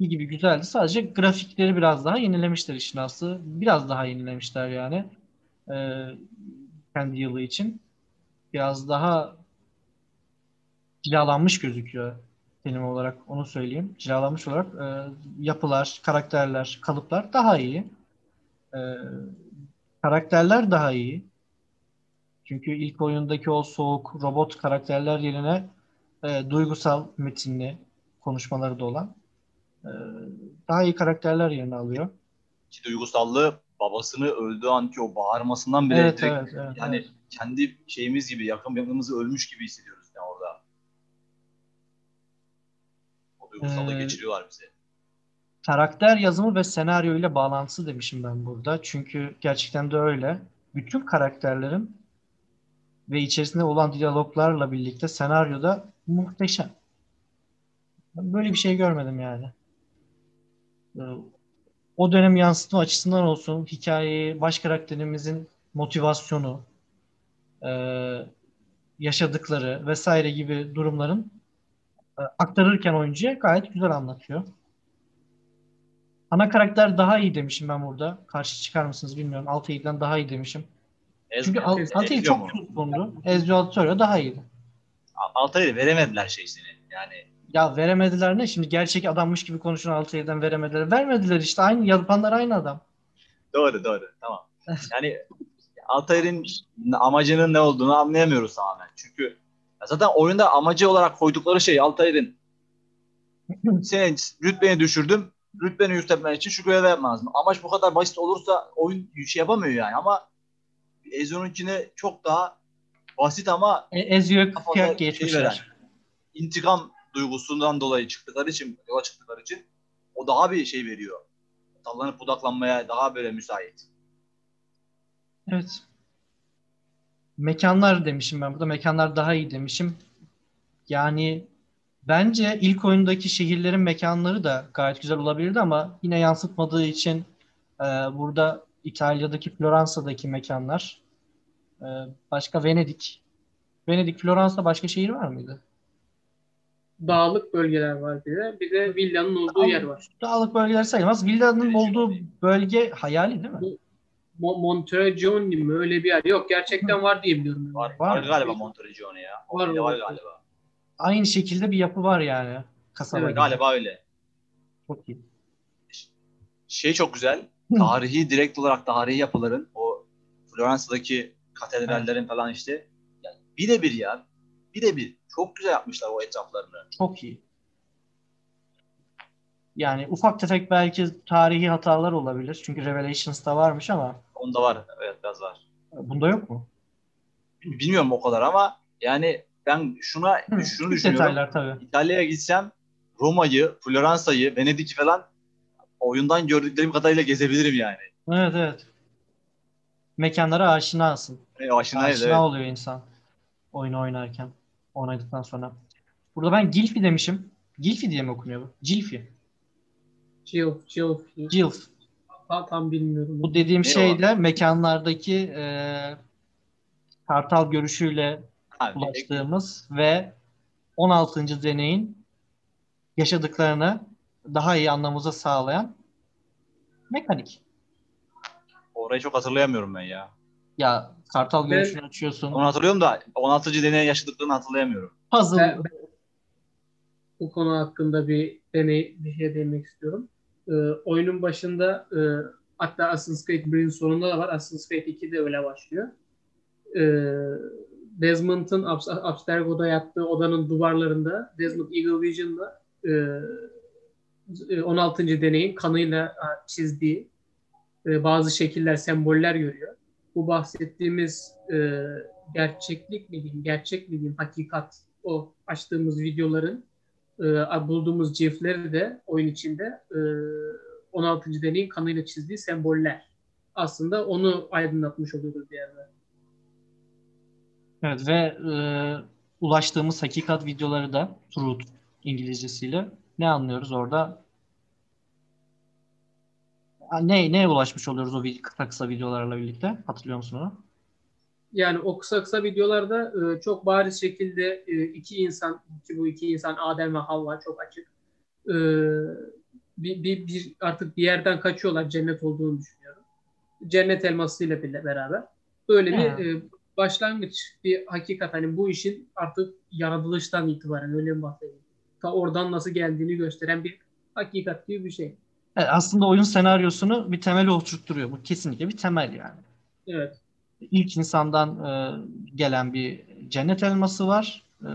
gibi güzeldi. Sadece grafikleri biraz daha yenilemişler işin aslı. Biraz daha yenilemişler yani. E, kendi yılı için. Biraz daha cilalanmış gözüküyor terim olarak onu söyleyeyim. Cilalanmış olarak e, yapılar, karakterler, kalıplar daha iyi. E, karakterler daha iyi. Çünkü ilk oyundaki o soğuk robot karakterler yerine e, duygusal metinli konuşmaları da olan e, daha iyi karakterler yerini alıyor. Ki duygusallığı babasını öldüğü anki o bağırmasından bile Evet, direkt, evet, evet, yani evet. kendi şeyimiz gibi yakın yakınımızı ölmüş gibi hissediyoruz O duygusallığı Ee, geçiriyorlar bize. Karakter yazımı ve senaryo ile bağlantısı demişim ben burada. Çünkü gerçekten de öyle. Bütün karakterlerin ve içerisinde olan diyaloglarla birlikte senaryoda muhteşem. Ben böyle bir şey görmedim yani. Ee, O dönem yansıtma açısından olsun, hikayeyi, baş karakterimizin motivasyonu, e, yaşadıkları vesaire gibi durumların aktarırken oyuncuya gayet güzel anlatıyor. Ana karakter daha iyi demişim ben burada. Karşı çıkar mısınız bilmiyorum. Altair'den daha iyi demişim. Ez- Çünkü Al- Ezio çok tutkundu. Ezio Auditore daha iyiydi. Altay'ı veremediler şeysini. Yani Ya veremediler ne? Şimdi gerçek adammış gibi konuşan Altair'den veremediler. Vermediler işte. Aynı yapanlar aynı adam. doğru doğru tamam. Yani Altay'ın amacının ne olduğunu anlayamıyoruz tamamen. Çünkü zaten oyunda amacı olarak koydukları şey Altay'ın senin rütbeni düşürdüm. Rütbeni yükseltmen için şu görevi yapman lazım. Amaç bu kadar basit olursa oyun şey yapamıyor yani ama Ezio'nunkine çok daha basit ama E, Ezio'yu kafada kıyak şey geçmişler. veren, intikam duygusundan dolayı çıktıkları için, yola çıktıkları için o daha bir şey veriyor. Dallanıp budaklanmaya daha böyle müsait. Evet. Mekanlar demişim ben burada. Mekanlar daha iyi demişim. Yani bence ilk oyundaki şehirlerin mekanları da gayet güzel olabilirdi ama yine yansıtmadığı için e, burada İtalya'daki Floransa'daki mekanlar e, başka Venedik. Venedik, Floransa başka şehir var mıydı? Dağlık bölgeler var bir de. Bir de villanın olduğu yer var. Dağlık bölgeler sayılmaz. Villanın olduğu bölge hayali değil mi? Mo- Monteriggioni mi öyle bir yer? Yok gerçekten var diye biliyorum. ben. Var, Var var, galiba Monteriggioni ya. Var, Var, var galiba. Aynı şekilde bir yapı var yani. Kasaba Evet, gibi. Galiba öyle. Çok iyi. Şey çok güzel. Tarihi direkt olarak tarihi yapıların o Floransa'daki katedrallerin falan işte yani birebir ya. Birebir. Çok güzel yapmışlar o etraflarını. Çok iyi. Yani ufak tefek belki tarihi hatalar olabilir. Çünkü Revelations'ta varmış ama Onda var. Evet biraz var. bunda yok mu? Bilmiyorum o kadar ama yani ben şuna Hı, şunu düşünüyorum. detaylar tabii. İtalya'ya gitsem Roma'yı, Floransa'yı, Venedik'i falan oyundan gördüklerim kadarıyla gezebilirim yani. Evet evet. Mekanlara aşinasın. E, aşinayız Aşina evet. oluyor insan oyunu oynarken. Oynadıktan sonra. Burada ben Gilfi demişim. Gilfi diye mi okunuyor bu? Gilfi. Gilf, Gilf. Gilf. Tam, tam bilmiyorum. Bu dediğim Ne şey o? de mekanlardaki e, kartal görüşüyle Ha, ulaştığımız ve 16. deneyin yaşadıklarını daha iyi anlamamızı sağlayan mekanik. orayı çok hatırlayamıyorum ben ya. Ya kartal Ben- görüşünü açıyorsun. Onu hatırlıyorum da 16. deney yaşadıklarını hatırlayamıyorum. Puzzle. Ben- bu konu hakkında bir deney bir şey demek istiyorum. Ee, oyunun başında e, hatta Assassin's Creed 1'in sonunda da var. Assassin's Creed 2 de öyle başlıyor. Ee, Desmond'ın Abs- Abstergo'da yattığı odanın duvarlarında Desmond Eagle Vision'la e, 16. deneyin kanıyla e, çizdiği e, bazı şekiller, semboller görüyor. Bu bahsettiğimiz e, gerçeklik mi diyeyim, gerçek mi diyeyim, hakikat o açtığımız videoların e, bulduğumuz cifleri de oyun içinde e, 16. deneyin kanıyla çizdiği semboller. Aslında onu aydınlatmış oluyoruz bir yerde. Evet ve e, ulaştığımız hakikat videoları da Truth İngilizcesiyle ne anlıyoruz orada? Ne neye ulaşmış oluyoruz o kısa videolarla birlikte? Hatırlıyor musun onu? Yani o kısa kısa videolarda e, çok bariz şekilde e, iki insan ki bu iki insan Adem ve Havva çok açık. E, bir, bir, bir artık bir yerden kaçıyorlar cennet olduğunu düşünüyorum. Cennet elmasıyla bile beraber. Böyle bir e, başlangıç bir hakikat hani bu işin artık yaratılıştan itibaren öyle mi bahsedeyim? Ta oradan nasıl geldiğini gösteren bir hakikat gibi bir şey. Evet, aslında oyun senaryosunu bir temel oluşturuyor. Bu kesinlikle bir temel yani. Evet. İlk insandan e, gelen bir cennet elması var. E,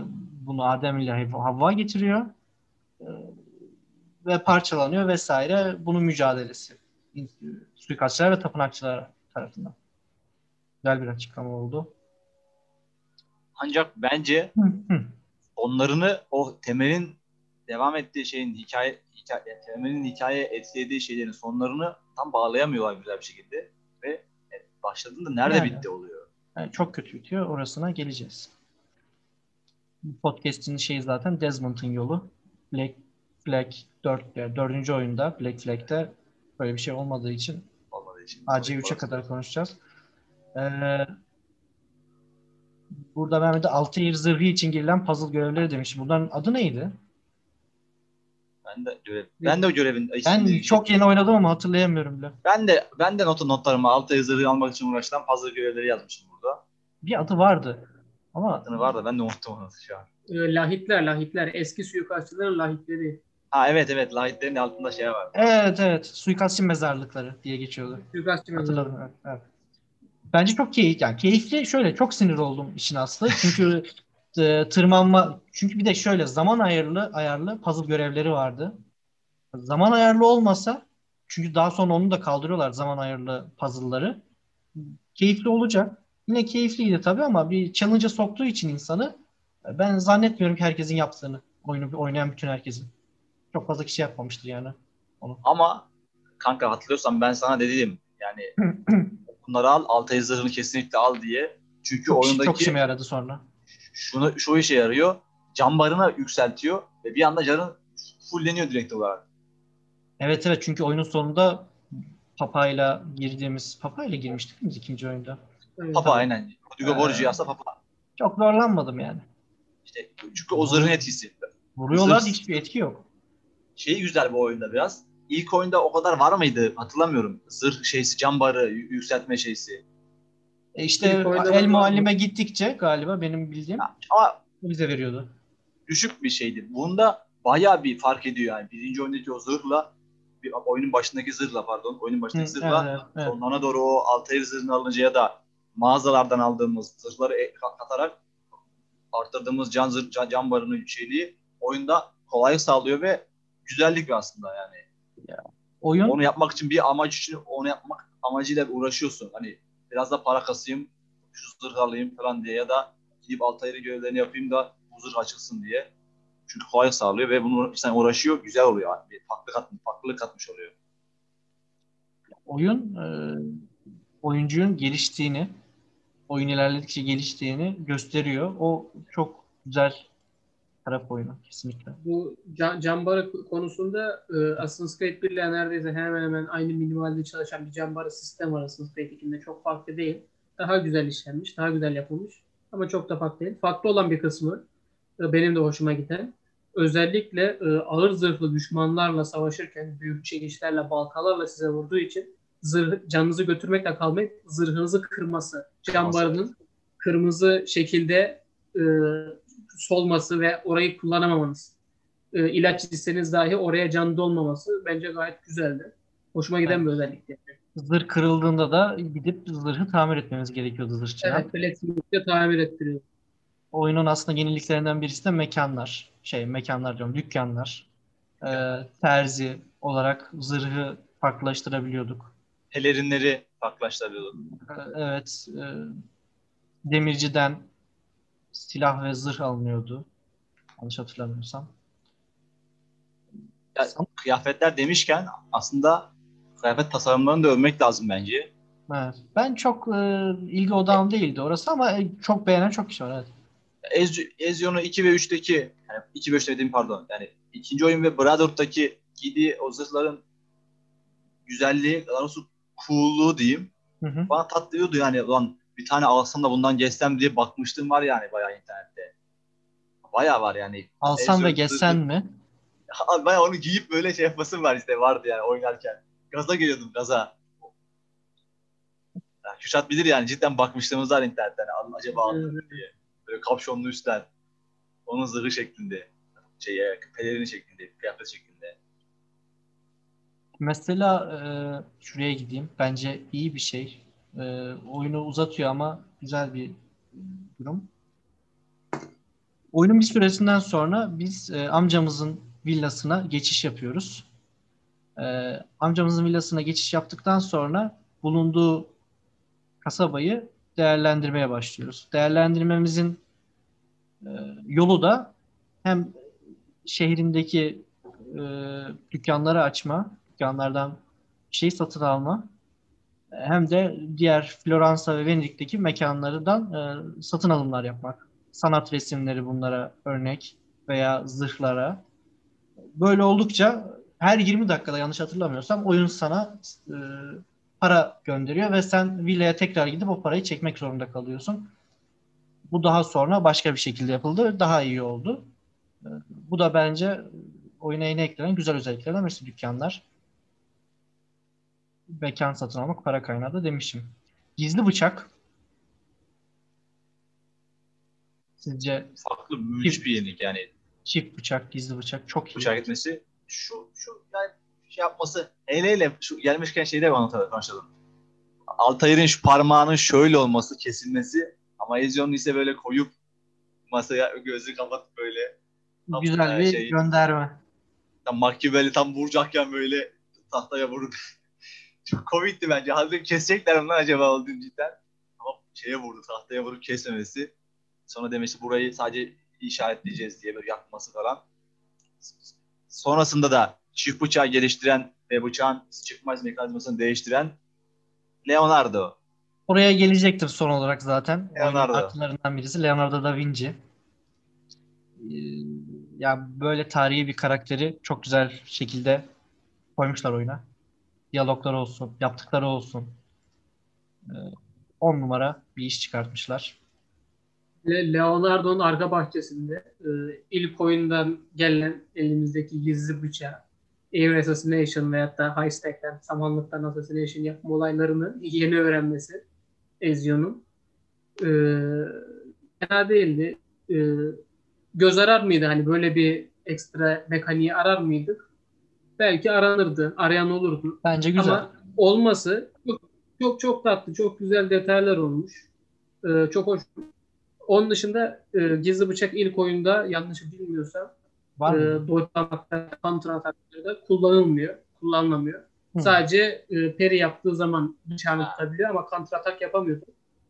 bunu Adem ile Hav- Havva getiriyor. E, ve parçalanıyor vesaire. Bunun mücadelesi. Suikastçılar ve tapınakçılar tarafından. Güzel bir açıklama oldu. Ancak bence Hı, hı. onlarını o temelin devam ettiği şeyin hikaye, hikaye temelin hikaye etkilediği şeylerin sonlarını tam bağlayamıyorlar güzel bir şekilde başladığında nerede Yani. bitti oluyor. Yani çok kötü bitiyor. Orasına geleceğiz. Bu podcast'in şeyi zaten Desmond'ın yolu. Black Flag 4, dördüncü oyunda Black Flag'de böyle bir şey olmadığı için Olmadığı için. AC3'e kadar konuşacağız. Ee, burada ben bir de Altair zırhı için girilen puzzle görevleri demişim. Bunların adı neydi? Ben de görev, ben de o görevin Ben çok yeni oynadım ama hatırlayamıyorum bile. ben de ben de not notlarımı altı yazarı almak için uğraşılan puzzle görevleri yazmışım burada. Bir adı vardı. Ama Adını var da ben de unuttum onu şu an. E, lahitler, lahitler. Eski suikastçıların lahitleri. Ha evet evet lahitlerin altında şey var. evet evet suikastçı mezarlıkları diye geçiyordu. Suikastçı mezarı. Hatırladım. Evet, evet. Bence çok keyif yani keyifli şöyle çok sinir oldum işin aslı. Çünkü e, tırmanma çünkü bir de şöyle zaman ayarlı ayarlı puzzle görevleri vardı. Zaman ayarlı olmasa çünkü daha sonra onu da kaldırıyorlar zaman ayarlı puzzle'ları. Keyifli olacak. Yine keyifliydi tabii ama bir challenge'a soktuğu için insanı e, ben zannetmiyorum ki herkesin yaptığını. Oyunu oynayan bütün herkesin. Çok fazla kişi yapmamıştır yani. Ama kanka hatırlıyorsan ben sana dedim yani bunları al altı zırhını kesinlikle al diye. Çünkü Çok, oyundaki çok işime yaradı sonra. Şunu şu işe yarıyor. Can barını yükseltiyor ve bir anda canın fulleniyor direkt olarak. Evet evet çünkü oyunun sonunda Papa'yla girdiğimiz Papa'yla girmiştik biz ikinci oyunda. Evet. Papa aynen. Rodrigo Ee, Borgia aslında Papa. Çok zorlanmadım yani. İşte çünkü o zırhın etkisi. Vuruyorlar Zırh- hiçbir etki yok. Şeyi güzel bu oyunda biraz. İlk oyunda o kadar var mıydı hatırlamıyorum. Zırh şeysi, can barı, yükseltme şeysi. E işte el muallime gittikçe galiba benim bildiğim Ya, Ama bize veriyordu. düşük bir şeydi. Bunda bayağı bir fark ediyor yani. Birinci oyundaki o zırhla bir oyunun başındaki zırhla pardon. Oyunun başındaki Hı, zırhla evet, evet. sonlarına doğru o Altair zırhını alınca ya da mağazalardan aldığımız zırhları e- kat- katarak arttırdığımız can, zırh, can, can barının yüksekliği oyunda kolaylık sağlıyor ve güzellik aslında yani. Oyun Onu yapmak için bir amaç için onu yapmak amacıyla uğraşıyorsun. Hani biraz da para kasayım, şu zırh falan diye ya da gidip Altair'in görevlerini yapayım da bu zırh açılsın diye. Çünkü kolaylık sağlıyor ve bunu sen uğraşıyor, güzel oluyor. Yani. Bir farklı kat, farklılık katmış oluyor. oyun e, oyuncunun geliştiğini, oyun ilerledikçe geliştiğini gösteriyor. O çok güzel taraf oyunu kesinlikle. Bu can, cambarı konusunda e, Assassin's Creed 1 ile neredeyse hemen hemen aynı minimalde çalışan bir cambarı sistem var Assassin's Creed 2'de. Çok farklı değil. Daha güzel işlenmiş, daha güzel yapılmış. Ama çok da farklı değil. Farklı olan bir kısmı e, benim de hoşuma giden. Özellikle e, ağır zırhlı düşmanlarla savaşırken büyük çekişlerle, baltalarla size vurduğu için zırh, canınızı götürmekle kalmayıp zırhınızı kırması. Cambarının kırmızı şekilde e, solması ve orayı kullanamamanız. E, ilaç içseniz dahi oraya can dolmaması bence gayet güzeldi. Hoşuma giden Evet. bir özellikti. Zırh kırıldığında da gidip zırhı tamir etmemiz gerekiyordu zırhçıdan. Evet, Blacksmith'te tamir ettiriyor. Oyunun aslında yeniliklerinden birisi de mekanlar. Şey mekanlar diyorum dükkanlar. Ee, terzi olarak zırhı farklılaştırabiliyorduk. Pelerinleri farklılaştırıyordu. Ee, Evet. e, demirciden silah ve zırh alınıyordu. Yanlış hatırlamıyorsam. Ya, kıyafetler demişken aslında kıyafet tasarımlarını da övmek lazım bence. Evet. Ben çok e, ilgi odağım değildi orası ama e, çok beğenen çok kişi var. Evet. Ez, Ezio'nun 2 ve 3'teki yani 2 ve 3 dediğim pardon yani ikinci oyun ve Brotherhood'daki giydiği o zırhların güzelliği, daha doğrusu cool'luğu diyeyim. Hı hı. Bana tatlıyordu yani. Ulan bir tane alsam da bundan geçsem diye bakmıştım var yani bayağı internette. Bayağı var yani. Alsan ve Ezio geçsen mi? Bayağı onu giyip böyle şey yapasım var işte vardı yani oynarken. Gaza geliyordum gaza. Ya, Kürşat bilir yani cidden bakmışlığımız var internetten. Al- Acaba aldım diye. Böyle kapşonlu üstler. Onun zırhı şeklinde. Şey, pelerini şeklinde, kıyafet şeklinde. Mesela e, şuraya gideyim. Bence iyi bir şey. E, oyunu uzatıyor ama güzel bir durum. Oyunun bir süresinden sonra biz e, amcamızın villasına geçiş yapıyoruz. E, amcamızın villasına geçiş yaptıktan sonra bulunduğu kasabayı değerlendirmeye başlıyoruz. Değerlendirmemizin e, yolu da hem şehrindeki e, dükkanları açma, dükkanlardan şey satın alma, hem de diğer Floransa ve Venedik'teki mekanlardan e, satın alımlar yapmak. Sanat resimleri bunlara örnek veya zırhlara. Böyle oldukça her 20 dakikada yanlış hatırlamıyorsam oyun sana e, para gönderiyor ve sen villaya tekrar gidip o parayı çekmek zorunda kalıyorsun. Bu daha sonra başka bir şekilde yapıldı. Daha iyi oldu. E, Bu da bence oyuna yeni eklenen güzel özelliklerden birisi dükkanlar. Mekan satın almak para kaynağı da demişim. Gizli bıçak. Sizce Farklı müthiş bir yenilik yani. çift bıçak, gizli bıçak çok iyi. bıçak etmesi. Şu, şu yani şey yapması. Hele hele şu gelmişken şeyde başladım. Altair'in şu parmağının şöyle olması, kesilmesi. Ama Ezio'nun ise böyle koyup masaya gözü kapatıp böyle tam Güzel bir şey- gönderme. tam Machiavelli tam vuracakken böyle tahtaya vurup çok komikti bence. Halbuki kesecekler mi lan acaba olduğunu cidden. Ama şeye vurdu, tahtaya vurup kesmemesi. Sonra demişti burayı sadece işaretleyeceğiz diye böyle yakması falan. Sonrasında da çift bıçağı geliştiren ve bıçağın çıkmaz mekanizmasını değiştiren Leonardo. Oraya gelecektir son olarak zaten. Leonardo. Oyunun haklarından birisi Leonardo da Vinci. Ee, ya böyle tarihi bir karakteri çok güzel şekilde koymuşlar oyuna. Diyalogları olsun, yaptıkları olsun. 10 numara bir iş çıkartmışlar. Le- Leonardo'nun arka bahçesinde e, ilk oyundan gelen elimizdeki gizli bıçağı Air Assassination veyahut da High Stack'ten, samanlıktan Assassination yapma olaylarını yeni öğrenmesi Ezio'nun e, fena değildi. E, göz arar mıydı? Hani böyle bir ekstra mekaniği arar mıydık? Belki aranırdı. Arayan olurdu. Bence güzel. Ama olması çok çok, çok tatlı, çok güzel detaylar olmuş. Ee, çok hoş. Onun dışında e, gizli bıçak ilk oyunda yanlış bilmiyorsam Var mı? e, dojlamakta, counter ataklarda kullanılmıyor. Kullanılamıyor. Hı. Sadece e, peri yaptığı zaman bıçağını tutabiliyor ama counter atak yapamıyordu.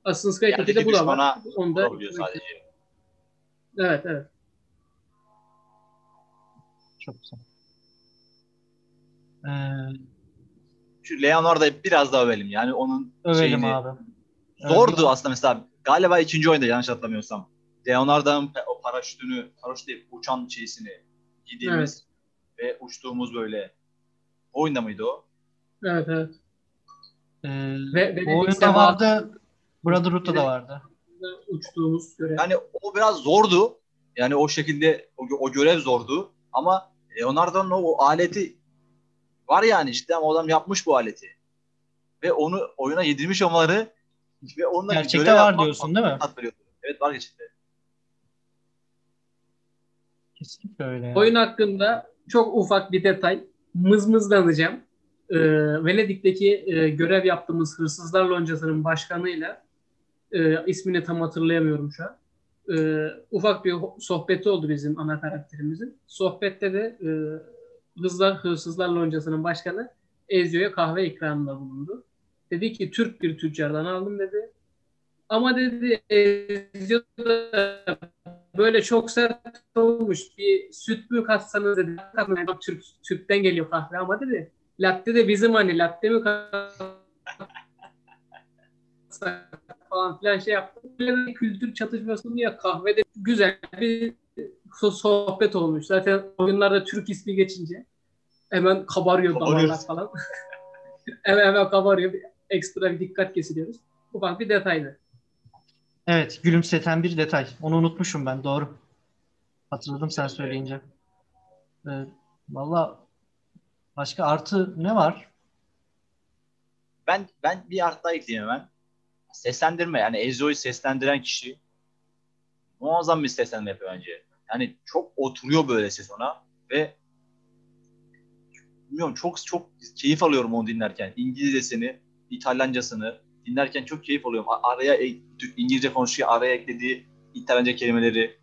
Assassin's Creed Yerdeki 2'de bu da var. Onda, evet evet. Çok güzel. Ee, Şu Leonardo'yu biraz daha övelim. Yani onun övelim şeyini- abi. Zordu Evet. aslında mesela. Galiba ikinci oyunda yanlış hatırlamıyorsam. Leonardo'nun pe- o paraşütünü, paraşüt değil, uçan şeysini giydiğimiz ve uçtuğumuz böyle. O oyunda mıydı o? Evet evet. Ee, Ve- ve bu oyunda Sema- vardı. Brotherhood'da da vardı. Uçtuğumuz göre. Yani o biraz zordu. Yani o şekilde o, o görev zordu. Ama Leonardo'nun o, o aleti var yani işte o adam yapmış bu aleti. Ve onu oyuna yedirmiş olmaları ve onunla Gerçekte var yapmak diyorsun, değil mi? Evet var gerçekten. Kesinlikle öyle. ya. Oyun hakkında çok ufak bir detay. Mızmızlanacağım. Ee, Venedik'teki e, görev yaptığımız Hırsızlar Loncası'nın başkanıyla e, ismini tam hatırlayamıyorum şu an. Ee, ufak bir sohbeti oldu bizim ana karakterimizin. Sohbette de e, Hızlar, Hırsızlar Loncası'nın başkanı Ezio'ya kahve ikramında bulundu. Dedi ki Türk bir tüccardan aldım dedi. Ama dedi Ezio da böyle çok sert olmuş. Bir süt mü katsanız dedi. Türk, Türk'ten geliyor kahve ama dedi. Latte de bizim hani latte mi falan filan şey yaptık. Böyle kültür çatışması ya kahvede güzel bir sohbet olmuş. Zaten oyunlarda Türk ismi geçince hemen kabarıyor damarlar falan. hemen hemen kabarıyor. Ekstra bir dikkat kesiliyoruz. Ufak bir detaydı. Evet, gülümseten bir detay. Onu unutmuşum ben, doğru. Hatırladım sen söyleyince. Ee, Valla başka artı ne var? Ben ben bir artı daha ekleyeyim hemen. Seslendirme yani Ezio'yu seslendiren kişi muazzam bir seslendirme yapıyor bence. Yani çok oturuyor böyle ses ona ve bilmiyorum çok çok keyif alıyorum onu dinlerken. İngilizcesini, İtalyancasını dinlerken çok keyif alıyorum. Araya İngilizce konuşuyor, araya eklediği İtalyanca kelimeleri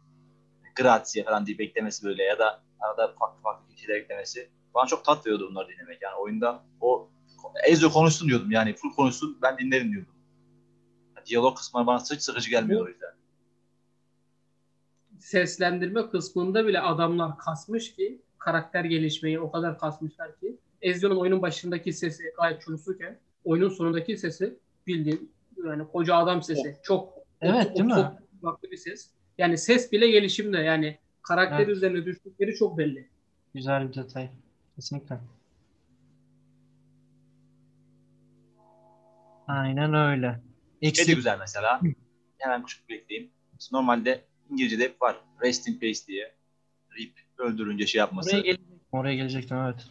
grazie falan diye beklemesi böyle ya da arada farklı farklı şeyler eklemesi. Bana çok tat veriyordu bunları dinlemek. Yani oyunda o Ezio konuşsun diyordum yani full konuşsun ben dinlerim diyordum. Diyalog kısmı bana hiç sıkıcı gelmiyor o yüzden. Seslendirme kısmında bile adamlar kasmış ki karakter gelişmeyi o kadar kasmışlar ki Ezio'nun oyunun başındaki sesi gayet çürüsüken oyunun sonundaki sesi bildiğin yani koca adam sesi. Çok Evet, değil mi? Çok farklı bir ses. Yani ses bile gelişimde yani karakter Evet. üzerine düştükleri çok belli. Güzel bir detay. Kesinlikle. Aynen öyle. Şey de Eksik. güzel mesela. Hemen küçük bir ekleyeyim. Normalde İngilizce'de hep var. Rest in peace diye. Rip öldürünce şey yapması. Oraya gelecektim. Oraya gelecektim evet.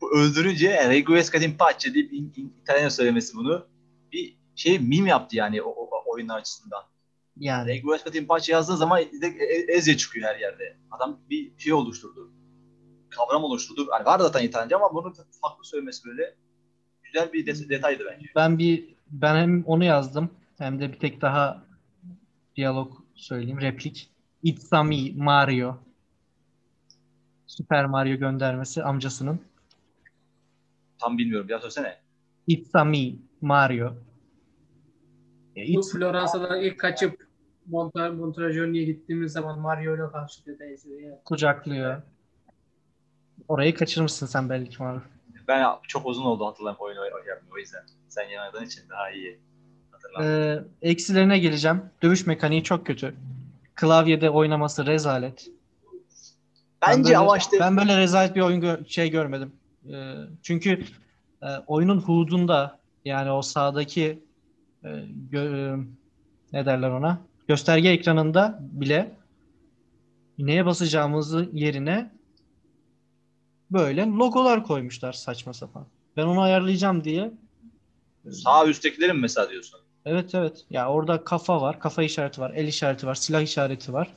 Bu öldürünce Requiescat in pace deyip İng- İng- İtalyanca söylemesi bunu bir şey meme yaptı yani o, o, oyunlar açısından. Yani Requiescat in pace yazdığı zaman E- E- Ezya çıkıyor her yerde. Adam bir şey oluşturdu. Kavram oluşturdu. Yani var zaten İtalyanca ama bunu farklı söylemesi böyle güzel bir de- detaydı bence. ben bir ben hem onu yazdım hem de bir tek daha diyalog söyleyeyim. Replik. It's a me, Mario. Super Mario göndermesi amcasının. Tam bilmiyorum. Daha söylesene. It's a me, Mario. E, Bu It's, Floransa'dan ilk kaçıp Monta Montragoni'ye gittiğimiz zaman Mario ile karşılıyor kucaklıyor. Orayı kaçırmışsın sen belki Mario. Ben çok uzun oldu hatırlamam oyunu oynayamıyorum o yüzden. Sen yeni oynadığın için daha iyi hatırlamam. Ee, eksilerine geleceğim. Dövüş mekaniği çok kötü. Klavyede oynaması rezalet. Ben Bence böyle- ama işte ben böyle rezalet bir oyun gö- şey görmedim. Ee, çünkü e, oyunun hudunda yani o sağdaki e, gö- e, ne derler ona? Gösterge ekranında bile neye basacağımızı yerine böyle logolar koymuşlar saçma sapan. Ben onu ayarlayacağım diye sağ üsttekilerin mesela diyorsun. Evet evet. Ya orada kafa var, kafa işareti var, el işareti var, silah işareti var.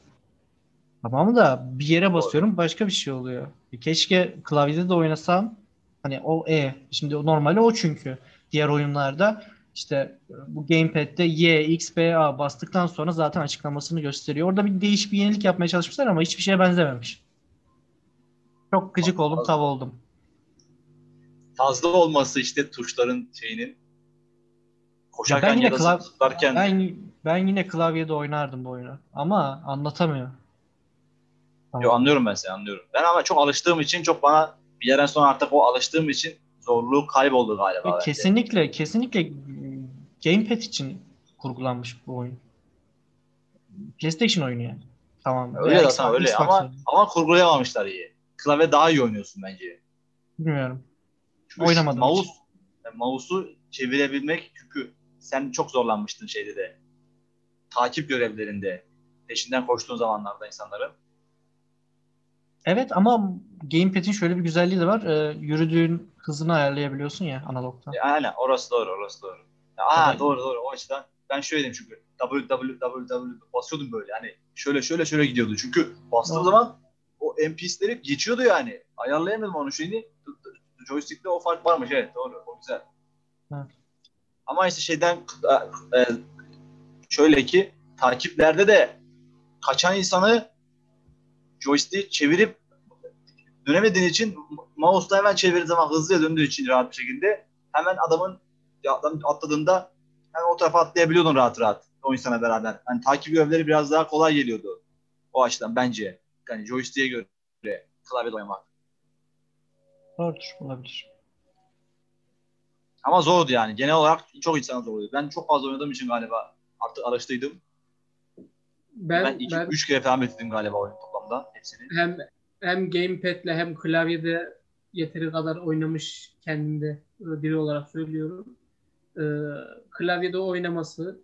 Tamam da bir yere basıyorum başka bir şey oluyor. Keşke klavyede de oynasam. Hani o E. Şimdi normali o çünkü. Diğer oyunlarda işte bu gamepad'de Y, X, B, A bastıktan sonra zaten açıklamasını gösteriyor. Orada bir değişik bir yenilik yapmaya çalışmışlar ama hiçbir şeye benzememiş. Çok gıcık oldum, tav oldum. Fazla olması işte tuşların şeyinin koşarken yine ya, da klav- Ben ben yine klavyede oynardım bu oyunu. Ama anlatamıyor. Yo, anlıyorum ben seni anlıyorum. Ben ama çok alıştığım için çok bana bir yerden sonra artık o alıştığım için zorluğu kayboldu galiba. Ve bence. kesinlikle kesinlikle gamepad için kurgulanmış bu oyun. PlayStation oyunu yani. Tamam. Öyle Veya zaten Xbox- öyle Xbox ama oyunu. ama kurgulayamamışlar iyi. Klavye daha iyi oynuyorsun bence. bilmiyorum. Çünkü Oynamadım mouse, yani mouse'u çevirebilmek çünkü sen çok zorlanmıştın şeyde de. Takip görevlerinde peşinden koştuğun zamanlarda insanların. Evet ama gamepad'in şöyle bir güzelliği de var. Ee, yürüdüğün hızını ayarlayabiliyorsun ya analogta. E, aynen orası doğru orası doğru. Aa, Tabii. doğru doğru o açıdan. Ben şöyle dedim çünkü www basıyordum böyle hani şöyle şöyle şöyle gidiyordu. Çünkü bastığım zaman o NPC'leri geçiyordu yani. Ayarlayamadım onun şeyini. Joystick'te o fark varmış evet doğru o güzel. Evet. Ama işte şeyden e, şöyle ki takiplerde de kaçan insanı joystick çevirip dönemediğin için mouse'la hemen çevirdiğin zaman hızlıya döndüğü için rahat bir şekilde hemen adamın adam atladığında hemen o tarafa atlayabiliyordun rahat rahat o insana beraber. Yani takip görevleri biraz daha kolay geliyordu. O açıdan bence. Yani joystick'e göre klavyede oynamak. Doğrudur. Olabilir. Ama zordu yani. Genel olarak çok insan zordu. Ben çok fazla oynadığım için galiba artık alıştıydım. Ben, Ben, iki, ben üç kere falan bitirdim galiba oyun toplamda hepsini. hem hem gamepad'le hem klavyede yeteri kadar oynamış kendimde e, biri olarak söylüyorum. Ee, klavyede oynaması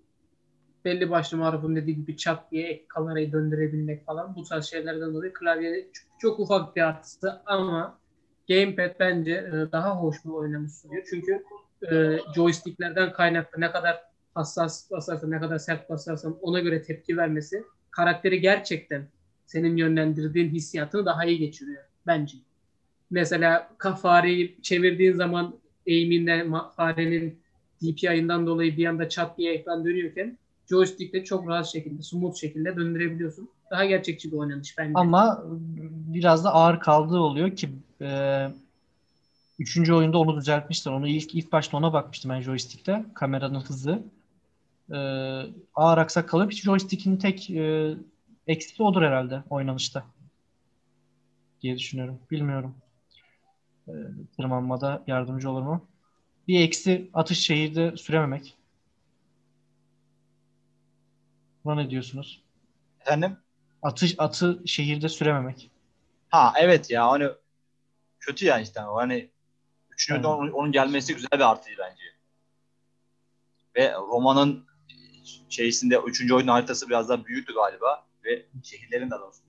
belli başlı Maruf'un dediği gibi çat diye kamerayı döndürebilmek falan bu tarz şeylerden dolayı klavye çok, çok ufak bir artısı ama gamepad bence e, daha hoş bir oynamış sunuyor. Çünkü e, joysticklerden kaynaklı ne kadar hassas basarsan, ne kadar sert basarsan ona göre tepki vermesi karakteri gerçekten senin yönlendirdiğin hissiyatını daha iyi geçiriyor bence. Mesela ka- fareyi çevirdiğin zaman eğiminden ma- farenin DPI'ından dolayı bir anda çat diye ekran dönüyorken joystickle çok rahat şekilde, smooth şekilde döndürebiliyorsun. Daha gerçekçi bir oynanış bence. Ama biraz da ağır kaldığı oluyor ki e, üçüncü oyunda onu düzeltmişler. Onu ilk ilk başta ona bakmıştım ben joystick'te. Kameranın hızı. E, ağır aksak kalıp hiç joystick'in tek e, eksiki odur herhalde oynanışta. Diye düşünüyorum. Bilmiyorum. E, tırmanmada yardımcı olur mu? Bir eksi atış şehirde sürememek. Buna ne diyorsunuz? Efendim? Atış atı şehirde sürememek. Ha evet ya hani kötü ya işte o hani üçüncü Evet. onun, onun gelmesi güzel bir artıydı bence. Ve romanın şeysinde üçüncü oyunun haritası biraz daha büyüktü galiba ve şehirlerin de doğrusu.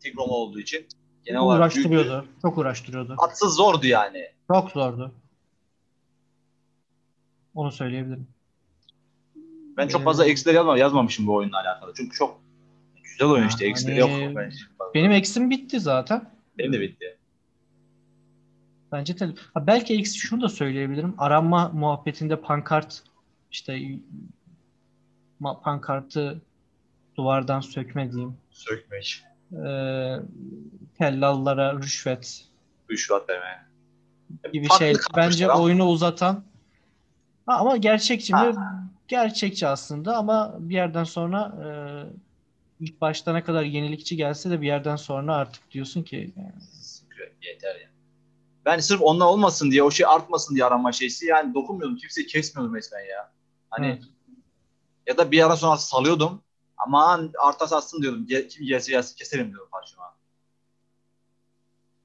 Tek Roma olduğu için genel olarak büyüktü. uğraştırıyordu. Çok uğraştırıyordu. Atsız zordu yani. Çok zordu. Onu söyleyebilirim. Ben çok Ee, fazla eksileri yazma, yazmamışım bu oyunla alakalı. Çünkü çok güzel oyun işte. Eksileri yok. bence. Benim eksim bitti zaten. Benim de bitti. Bence de. Ha, belki eksi şunu da söyleyebilirim. Aranma muhabbetinde pankart işte pankartı duvardan sökme diyeyim. Sökmek. Ee, tellallara rüşvet Rüşvet verme. gibi Farklı şey bence ama- oyunu uzatan Ha, ama gerçekçi mi? Gerçekçi aslında ama bir yerden sonra e, ilk başta ne kadar yenilikçi gelse de bir yerden sonra artık diyorsun ki yani, Sıkıyor, Yeter ya. Ben sırf onlar olmasın diye, o şey artmasın diye arama şeysi yani dokunmuyordum. Kimseyi kesmiyordum resmen ya. Hani Evet. ya da bir ara sonra salıyordum. Aman arta satsın diyordum. Ge- Kim gelse gelsin keserim diyordum karşıma.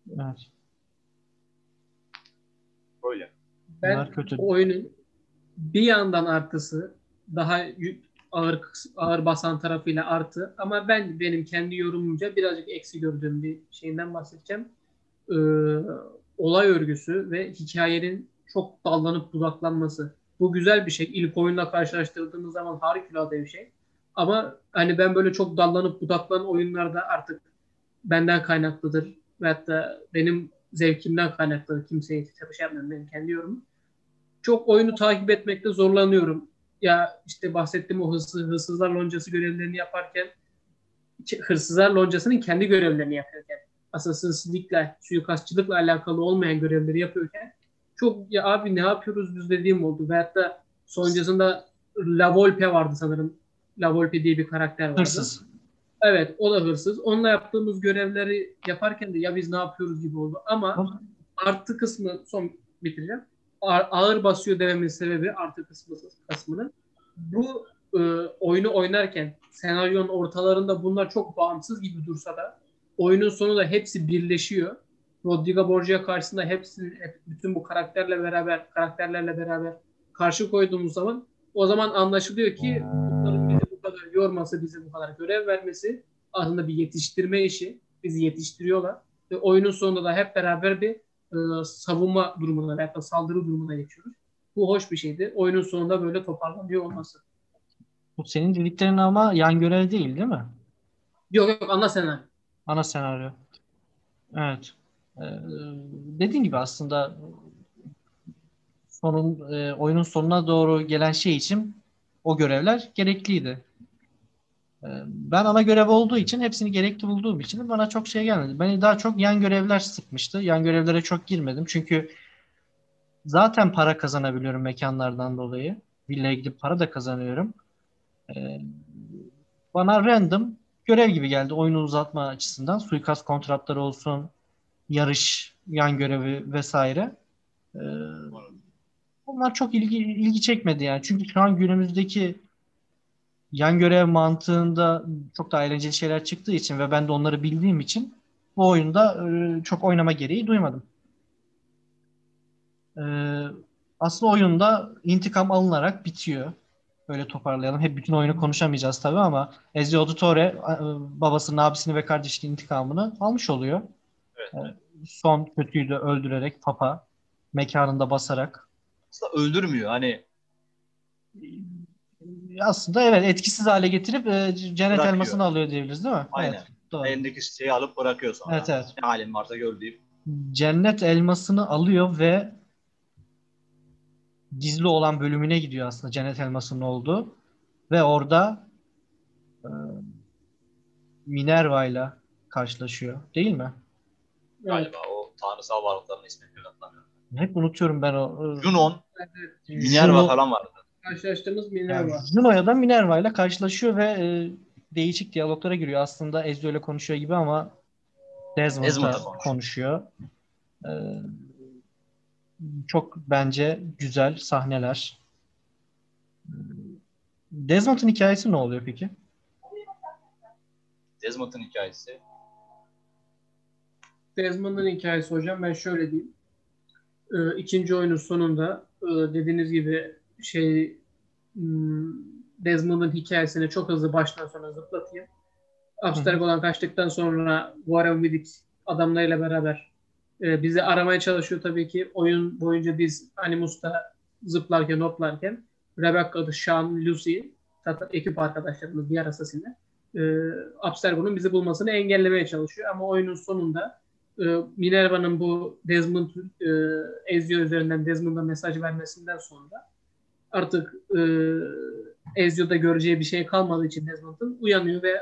evet, Böyle. Ben bunlar kötü. o oyunun bir yandan artısı daha ağır ağır basan tarafıyla artı ama ben benim kendi yorumumca birazcık eksi gördüğüm bir şeyinden bahsedeceğim. Ee, olay örgüsü ve hikayenin çok dallanıp budaklanması. Bu güzel bir şey. İlk oyunla karşılaştırdığımız zaman harikulade bir şey. Ama hani ben böyle çok dallanıp budaklanan oyunlarda artık benden kaynaklıdır. Ve hatta benim zevkimden kaynaklıdır. Kimseye tabii şey yapmıyorum. Benim kendi yorumum çok oyunu takip etmekte zorlanıyorum. Ya işte bahsettiğim o hırsız, hırsızlar loncası görevlerini yaparken hırsızlar loncasının kendi görevlerini yapıyorken asasınsızlıkla, suikastçılıkla alakalı olmayan görevleri yapıyorken çok ya abi ne yapıyoruz biz dediğim oldu. Ve hatta sonuncasında La Volpe vardı sanırım. La Volpe diye bir karakter vardı. Hırsız. Evet o da hırsız. Onunla yaptığımız görevleri yaparken de ya biz ne yapıyoruz gibi oldu. Ama artı kısmı son bitireceğim. Ağır basıyor dememin sebebi artı kısmı kısmının bu e, oyunu oynarken senaryonun ortalarında bunlar çok bağımsız gibi dursa da oyunun sonunda hepsi birleşiyor. Rodrigo Borgia karşısında hepsini hep, bütün bu karakterle beraber karakterlerle beraber karşı koyduğumuz zaman o zaman anlaşılıyor ki bunların kadar yorması, bize bu kadar görev vermesi aslında bir yetiştirme işi. Bizi yetiştiriyorlar. Ve oyunun sonunda da hep beraber bir e, savunma durumuna veya da saldırı durumuna geçiyoruz. Bu hoş bir şeydi. Oyunun sonunda böyle toparlanıyor olması. Bu senin dediklerin ama yan görev değil değil mi? Yok yok ana senaryo. Ana senaryo. Evet. Ee, dediğin gibi aslında sonun e, oyunun sonuna doğru gelen şey için o görevler gerekliydi. Ee, ben ana görev olduğu için hepsini gerekli bulduğum için bana çok şey gelmedi. Beni daha çok yan görevler sıkmıştı. Yan görevlere çok girmedim. Çünkü zaten para kazanabiliyorum mekanlardan dolayı. Villaya gidip para da kazanıyorum. Ee, bana random görev gibi geldi oyunu uzatma açısından. Suikast kontratları olsun, yarış, yan görevi vesaire. Ee, Onlar çok ilgi ilgi çekmedi yani. Çünkü şu an günümüzdeki yan görev mantığında çok daha eğlenceli şeyler çıktığı için ve ben de onları bildiğim için bu oyunda e, çok oynama gereği duymadım. E, aslında oyunda intikam alınarak bitiyor. Öyle toparlayalım. Hep bütün oyunu konuşamayacağız tabii ama Ezio Auditore e, babasının, abisini ve kardeşinin intikamını almış oluyor. Evet. E, son kötüyü de öldürerek papa mekanında basarak. Aslında öldürmüyor. Hani Aslında evet etkisiz hale getirip e, cennet Bırakıyor. elmasını alıyor diyebiliriz değil mi? Aynen. Evet. Doğru. elindeki şeyi alıp bırakıyor sonra. Evet, evet. Ne halin varsa gör deyip. cennet elmasını alıyor ve gizli olan bölümüne gidiyor aslında cennet elmasının olduğu ve orada e, Minerva ile karşılaşıyor değil mi? Galiba o tanrısal varlıkların ismini hatırlamıyorum. Hep unutuyorum ben o. e, Junon, Juno- Minerva falan vardı. Karşılaştığımız yani Minerva. Juno'ya da Minerva ile karşılaşıyor ve e, değişik diyaloglara giriyor. Aslında Ezio ile konuşuyor gibi ama Desmond'la Desmond'la konuşuyor. E, çok bence güzel sahneler. Desmond'un hikayesi ne oluyor peki? Desmond'un hikayesi. Desmond'un hikayesi hocam ben şöyle diyeyim. Ee, ikinci oyunun sonunda e, dediğiniz gibi şey hmm, Desmond'un hikayesini çok hızlı baştan sona zıplatayım. Abstergo'dan kaçtıktan sonra Warren Vidic adamlarıyla beraber e, bizi aramaya çalışıyor tabii ki. Oyun boyunca biz Animus'ta zıplarken, hoplarken Rebecca, Sean, Lucy zaten ekip arkadaşlarımız diğer asasıyla e, Abstergo'nun bizi bulmasını engellemeye çalışıyor. Ama oyunun sonunda e, Minerva'nın bu Desmond e, Ezio üzerinden Desmond'a mesaj vermesinden sonra artık e, Ezio'da göreceği bir şey kalmadığı için Desmond'ın uyanıyor ve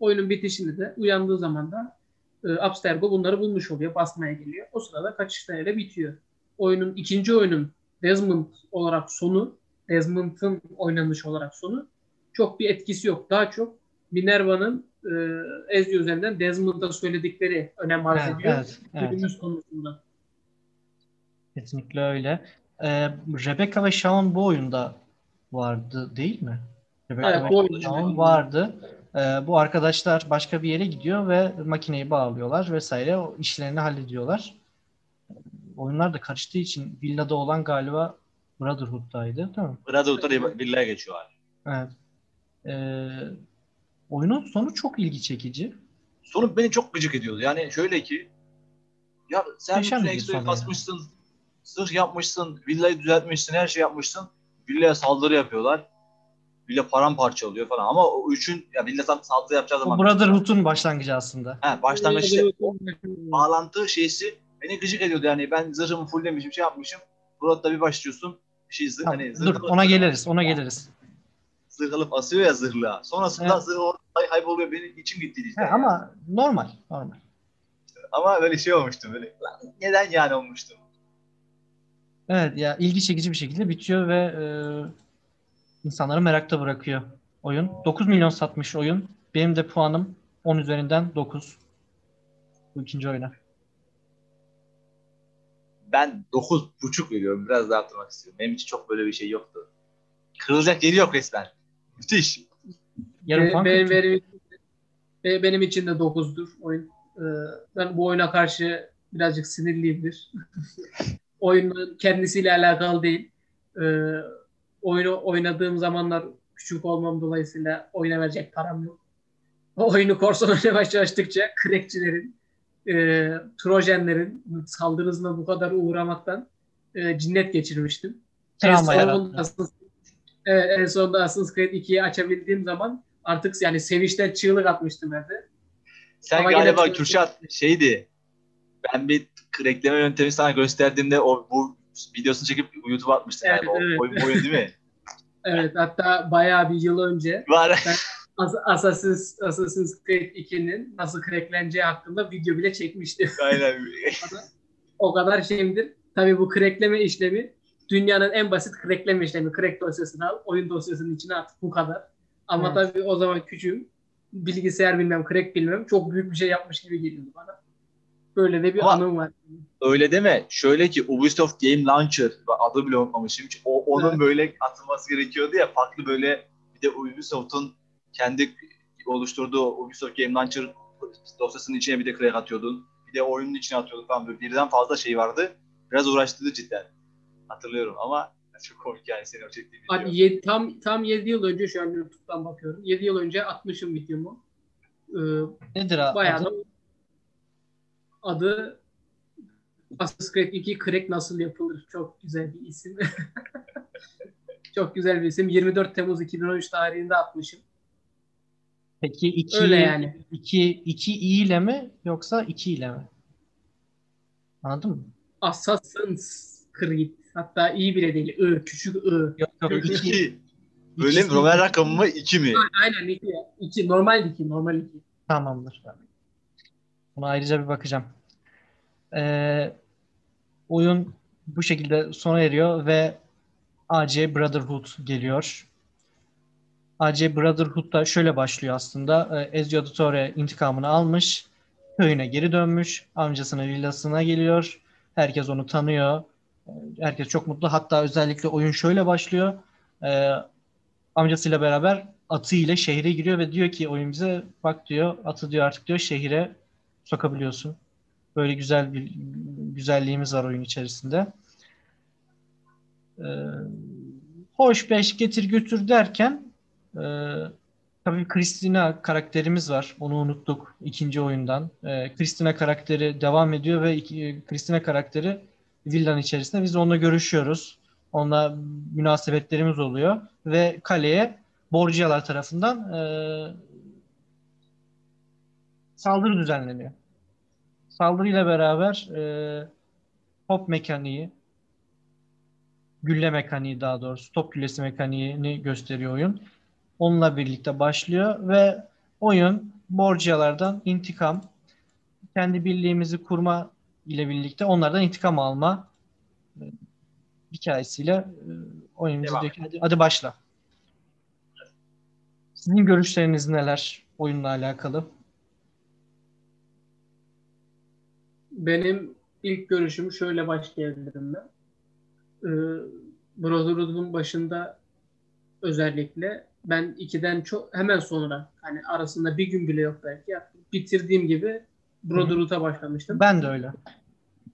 oyunun bitişinde de uyandığı zaman da e, Abstergo bunları bulmuş oluyor. Basmaya geliyor. O sırada kaçışlarıyla bitiyor. Oyunun ikinci oyunun Desmond olarak sonu Desmond'ın oynanış olarak sonu çok bir etkisi yok. Daha çok Minerva'nın e, Ezio üzerinden Desmond'a söyledikleri önem arz Evet, ediyor. evet, evet. Günümüz konusunda. Kesinlikle öyle. Ee, Rebecca ve Shaun bu oyunda vardı değil mi? Rebecca Evet, ve bu oyunda Shaun vardı. Ee, bu arkadaşlar başka bir yere gidiyor ve makineyi bağlıyorlar vesaire. O işlerini hallediyorlar. Oyunlar da karıştığı için villada olan galiba Brotherhood'daydı değil mi? Brotherhood'da villaya geçiyorlar. Evet. Ee, oyunun sonu çok ilgi çekici. Sonu beni çok gıcık ediyordu. Yani şöyle ki ya sen Muhteşem bütün ya. kasmışsın, zırh yapmışsın, villayı düzeltmişsin, her şey yapmışsın. Villaya saldırı yapıyorlar. Villa paramparça oluyor falan. Ama o üçün ya villa tam saldırı yapacağı Bu zaman Brotherhood'un başlangıcı aslında. he, başlangıçta o bağlantı şeysi beni gıcık ediyordu. Yani ben zırhımı fulllemişim, şey yapmışım. Burada bir başlıyorsun. Bir şey zırh, hani zırh dur alıp- ona geliriz, ona geliriz. Zırh alıp asıyor ya zırhlığa. Sonrasında Evet. zırh orada kayboluyor. Benim içim gitti işte. He, ama normal, normal. Ama böyle şey olmuştu böyle. Neden yani olmuştu? Evet ya ilgi çekici bir şekilde bitiyor ve e, insanları merakta bırakıyor oyun. 9 milyon satmış oyun. Benim de puanım 10 üzerinden 9. Bu ikinci oyuna. Ben 9.5 veriyorum. Biraz daha arttırmak istiyorum. Benim için çok böyle bir şey yoktu. Kırılacak yeri yok resmen. Müthiş. Yarım puan benim, benim, be- benim için de 9'dur oyun. Ee, ben bu oyuna karşı birazcık sinirliyimdir. Oyunun kendisiyle alakalı değil. Ee, oyunu oynadığım zamanlar küçük olmam dolayısıyla oyuna verecek param yok. O oyunu korsan oynamaya çalıştıkça crackçilerin, e, trojenlerin saldırısına bu kadar uğramaktan e, cinnet geçirmiştim. En Travma yarattı. sonunda, Assassin's- evet, en sonunda Assassin's Creed 2'yi açabildiğim zaman artık yani sevinçten çığlık atmıştım evde. Sen Ama galiba Kürşat şeydi. Ben bir krekleme yöntemi sana gösterdiğimde o bu videosunu çekip YouTube'a atmıştın Evet, galiba. O evet. oyun, oyun değil mi? Evet hatta bayağı bir yıl önce Var. As- Assassin's, Assassin's Creed 2'nin nasıl crackleneceği hakkında video bile çekmiştim. Aynen. o kadar şeyimdir. Tabii bu crackleme işlemi dünyanın en basit crackleme işlemi. Crack dosyasını al, oyun dosyasının içine at. Bu kadar. Ama Evet. tabii o zaman küçüğüm. Bilgisayar bilmem, crack bilmem. Çok büyük bir şey yapmış gibi geliyordu bana. Böyle de bir Ama- anım var. Öyle deme. Şöyle ki Ubisoft Game Launcher adı bile unutmamışım. O, onun Evet. böyle atılması gerekiyordu ya. Farklı böyle bir de Ubisoft'un kendi oluşturduğu Ubisoft Game Launcher dosyasının içine bir de crack atıyordun. Bir de oyunun içine atıyordun falan. Böyle birden fazla şey vardı. Biraz uğraştırdı cidden. Hatırlıyorum ama çok komik yani senin o çektiğin video. Hani yedi- tam tam 7 yıl önce şu an YouTube'dan bakıyorum. 7 yıl önce atmışım videomu. Ee, Nedir a- bayağı da adı? Assassin's Creed 2 Crack nasıl yapılır? Çok güzel bir isim. Çok güzel bir isim. 24 Temmuz 2013 tarihinde atmışım. Peki iki, Öyle yani. iki, iki i ile mi yoksa iki ile mi? Anladın mı? Assassin's Creed. Hatta iyi bile değil. Ö, küçük Ö. Yok yok iki. İki. Böyle mi? Roman rakamı mı? İki mi? Aynen 2. 2. Normal 2. Normal 2. Tamamdır. Buna ayrıca bir bakacağım. Ee, oyun bu şekilde sona eriyor ve AC Brotherhood geliyor. AC Brotherhood da şöyle başlıyor aslında. Ee, Ezio Auditore intikamını almış. Köyüne geri dönmüş. Amcasının villasına geliyor. Herkes onu tanıyor. Ee, Herkes çok mutlu. Hatta özellikle oyun şöyle başlıyor. Ee, amcasıyla beraber atı ile şehre giriyor ve diyor ki oyun bize bak diyor atı diyor artık diyor şehire sokabiliyorsun. Böyle güzel bir güzelliğimiz var oyun içerisinde. Ee, hoş beş getir götür derken e, tabii Christina karakterimiz var. Onu unuttuk ikinci oyundan. Ee, Christina karakteri devam ediyor ve iki, Christina karakteri villanın içerisinde. Biz onunla görüşüyoruz. Onunla münasebetlerimiz oluyor ve kaleye Borgialar tarafından e, saldırı düzenleniyor. Saldırıyla beraber e, top mekaniği, gülle mekaniği daha doğrusu top güllesi mekaniğini gösteriyor oyun. Onunla birlikte başlıyor ve oyun Borgialardan intikam, kendi birliğimizi kurma ile birlikte onlardan intikam alma e, hikayesiyle e, oyunumuzu diyor ki hadi, hadi başla. Sizin görüşleriniz neler oyunla alakalı? Benim ilk görüşüm şöyle başlayabilirim ben. Ee, Brotherhood'un başında özellikle ben ikiden çok hemen sonra hani arasında bir gün bile yok belki bitirdiğim gibi Brotherhood'a başlamıştım. Ben de öyle.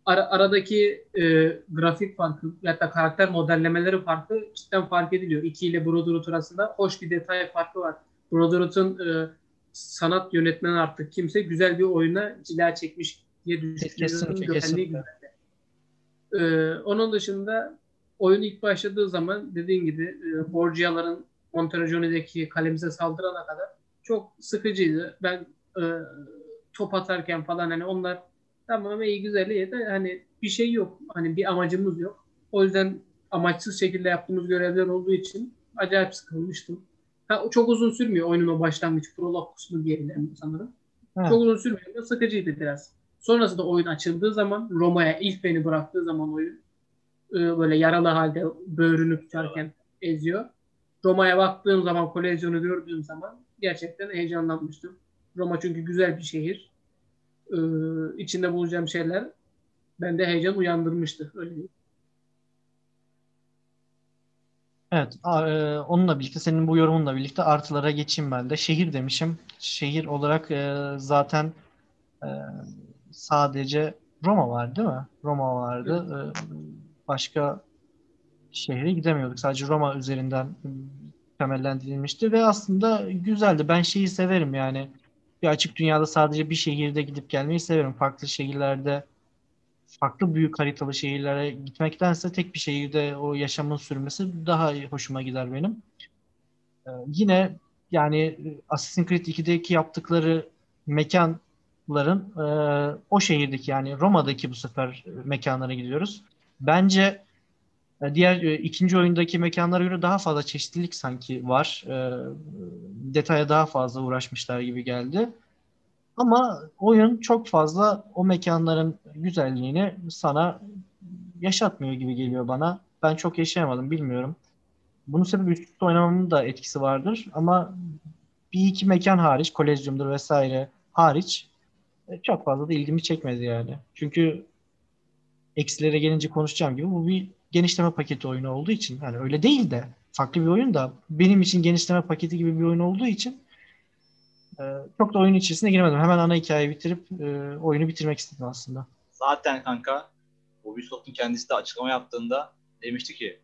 Ara- aradaki e, grafik farkı da karakter modellemeleri farkı cidden fark ediliyor. 2 ile Brotherhood arasında hoş bir detay farkı var. Brotherhood'un e, sanat yönetmeni artık kimse güzel bir oyuna cila çekmiş diye düşünüyorum. Kesinlikle, kesinlikle. güzeldi. E, onun dışında oyun ilk başladığı zaman dediğin gibi e, Borgia'ların Monterogione'deki kalemize saldırana kadar çok sıkıcıydı. Ben e, top atarken falan hani onlar tamam iyi güzel iyi de hani bir şey yok. Hani bir amacımız yok. O yüzden amaçsız şekilde yaptığımız görevler olduğu için acayip sıkılmıştım. Ha, çok uzun sürmüyor oyunun o başlangıç prolog kısmı diyebilirim sanırım. Evet. Çok uzun sürmüyor. Sıkıcıydı biraz. Sonrasında oyun açıldığı zaman Roma'ya ilk beni bıraktığı zaman oyun e, böyle yaralı halde böğrünü tutarken eziyor. Roma'ya baktığım zaman, kolezyonu gördüğüm zaman gerçekten heyecanlanmıştım. Roma çünkü güzel bir şehir. Ee, içinde bulacağım şeyler bende heyecan uyandırmıştı. Öyle diyeyim. Evet, e, onunla birlikte senin bu yorumunla birlikte artılara geçeyim ben de. Şehir demişim. Şehir olarak e, zaten e, sadece Roma var değil mi? Roma vardı. E, başka şehre gidemiyorduk. Sadece Roma üzerinden e, temellendirilmişti ve aslında güzeldi. Ben şeyi severim yani. Bir açık dünyada sadece bir şehirde gidip gelmeyi severim. Farklı şehirlerde farklı büyük haritalı şehirlere gitmektense tek bir şehirde o yaşamın sürmesi daha hoşuma gider benim. Ee, yine yani e, Assassin's Creed 2'deki yaptıkları mekanların e, o şehirdeki yani Roma'daki bu sefer mekanlara gidiyoruz. Bence e, diğer e, ikinci oyundaki mekanlara göre daha fazla çeşitlilik sanki var. E, detaya daha fazla uğraşmışlar gibi geldi. Ama oyun çok fazla o mekanların güzelliğini sana yaşatmıyor gibi geliyor bana. Ben çok yaşayamadım, bilmiyorum. Bunun sebebi üst üste oynamamın da etkisi vardır. Ama bir iki mekan hariç, Kolezyum'dur vesaire hariç çok fazla da ilgimi çekmedi yani. Çünkü eksilere gelince konuşacağım gibi bu bir genişleme paketi oyunu olduğu için hani öyle değil de farklı bir oyun da benim için genişleme paketi gibi bir oyun olduğu için e, çok da oyun içerisine giremedim. Hemen ana hikayeyi bitirip e, oyunu bitirmek istedim aslında. Zaten kanka Ubisoft'un kendisi de açıklama yaptığında demişti ki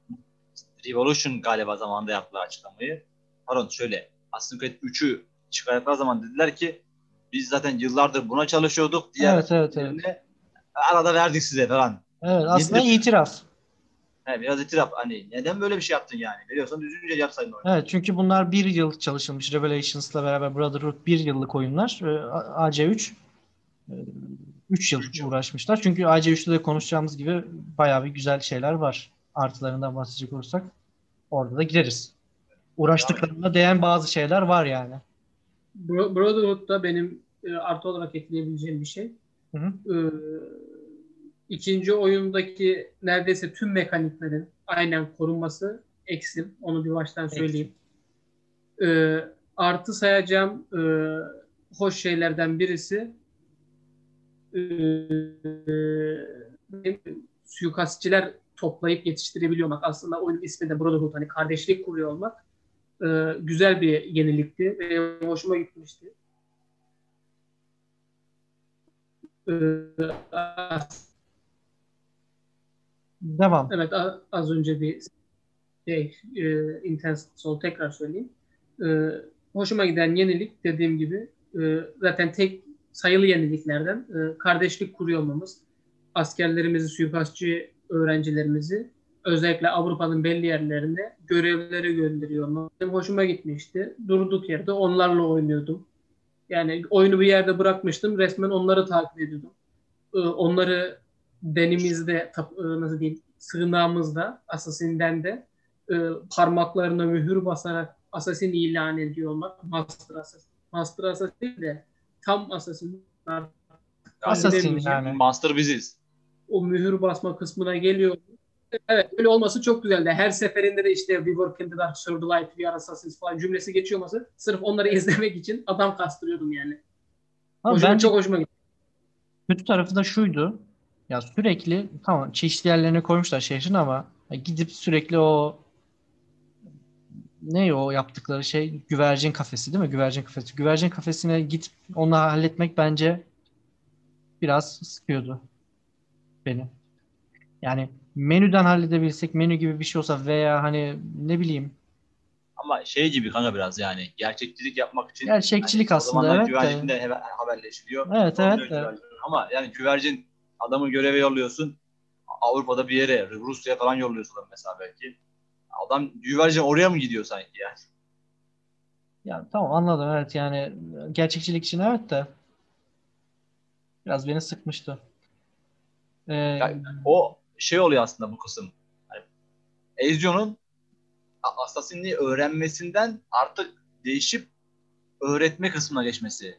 Revolution galiba zamanında yaptılar açıklamayı. Pardon şöyle Assassin's Creed 3'ü çıkarttıkları zaman dediler ki biz zaten yıllardır buna çalışıyorduk. Diğer Evet, evet, evet. arada verdik size falan. Evet aslında Yedirip- itiraf. He, biraz itiraf. Hani neden böyle bir şey yaptın yani? Veriyorsan düzgünce yapsaydın oyunu. Evet çünkü bunlar bir yıl çalışılmış Revelations'la beraber Brotherhood bir yıllık oyunlar. Ee, A- AC3 3 yıl Üç yıl. uğraşmışlar. Çünkü AC3'te de konuşacağımız gibi bayağı bir güzel şeyler var. Artılarından bahsedecek olursak orada da gireriz. Uğraştıklarına değen bazı şeyler var yani. Bro- Brotherhood'da benim e, artı olarak ekleyebileceğim bir şey. Hı hı. E, ikinci oyundaki neredeyse tüm mekaniklerin aynen korunması eksil. Onu bir baştan söyleyeyim. E, artı sayacağım e, hoş şeylerden birisi e, suikastçiler toplayıp yetiştirebiliyor olmak. Aslında oyunun ismi de Brotherhood. Hani kardeşlik kuruyor olmak. E, güzel bir yenilikti ve hoşuma gitmişti. E, Devam. Evet az önce bir şey, e, Intense Soul tekrar söyleyeyim. E, hoşuma giden yenilik dediğim gibi e, zaten tek sayılı yeniliklerden e, kardeşlik kuruyor olmamız. Askerlerimizi, suikastçı öğrencilerimizi özellikle Avrupa'nın belli yerlerinde görevlere gönderiyor. Benim hoşuma gitmişti. Durduk yerde onlarla oynuyordum. Yani oyunu bir yerde bırakmıştım. Resmen onları takip ediyordum. E, onları denimizde e, nasıl diyeyim sığınağımızda Assassin'den de e, parmaklarına mühür basarak Assassin ilan ediyor olmak Master Assassin. Master Assassin de tam Assassin Assassin yani. Master biziz. o mühür basma kısmına geliyor. Evet öyle olması çok güzeldi. Her seferinde de işte We work in the dark, serve light, we are assassins falan cümlesi geçiyor olması sırf onları izlemek için adam kastırıyordum yani. Ama Hoşuma, bence çok hoşuma gitti. kötü tarafı da şuydu. Ya sürekli tamam çeşitli yerlerine koymuşlar şehrin ama gidip sürekli o ne o yaptıkları şey güvercin kafesi değil mi? Güvercin kafesi. Güvercin kafesine gidip onu halletmek bence biraz sıkıyordu beni. Yani menüden halledebilsek menü gibi bir şey olsa veya hani ne bileyim Ama şey gibi kanka biraz yani gerçekçilik yapmak için gerçekçilik Yani aslında evet de. güvercinle hemen haberleşiliyor. Evet evet de. güvercin. Ama yani güvercin adamı göreve yolluyorsun. Avrupa'da bir yere, Rusya'ya falan yolluyorsun mesela belki. Adam güvercin oraya mı gidiyor sanki yani? Ya tamam anladım evet yani gerçekçilik için evet de biraz beni sıkmıştı. Ee, Ya, o şey oluyor aslında bu kısım. Yani Ezio'nun a- Assassin'liği öğrenmesinden artık değişip öğretme kısmına geçmesi.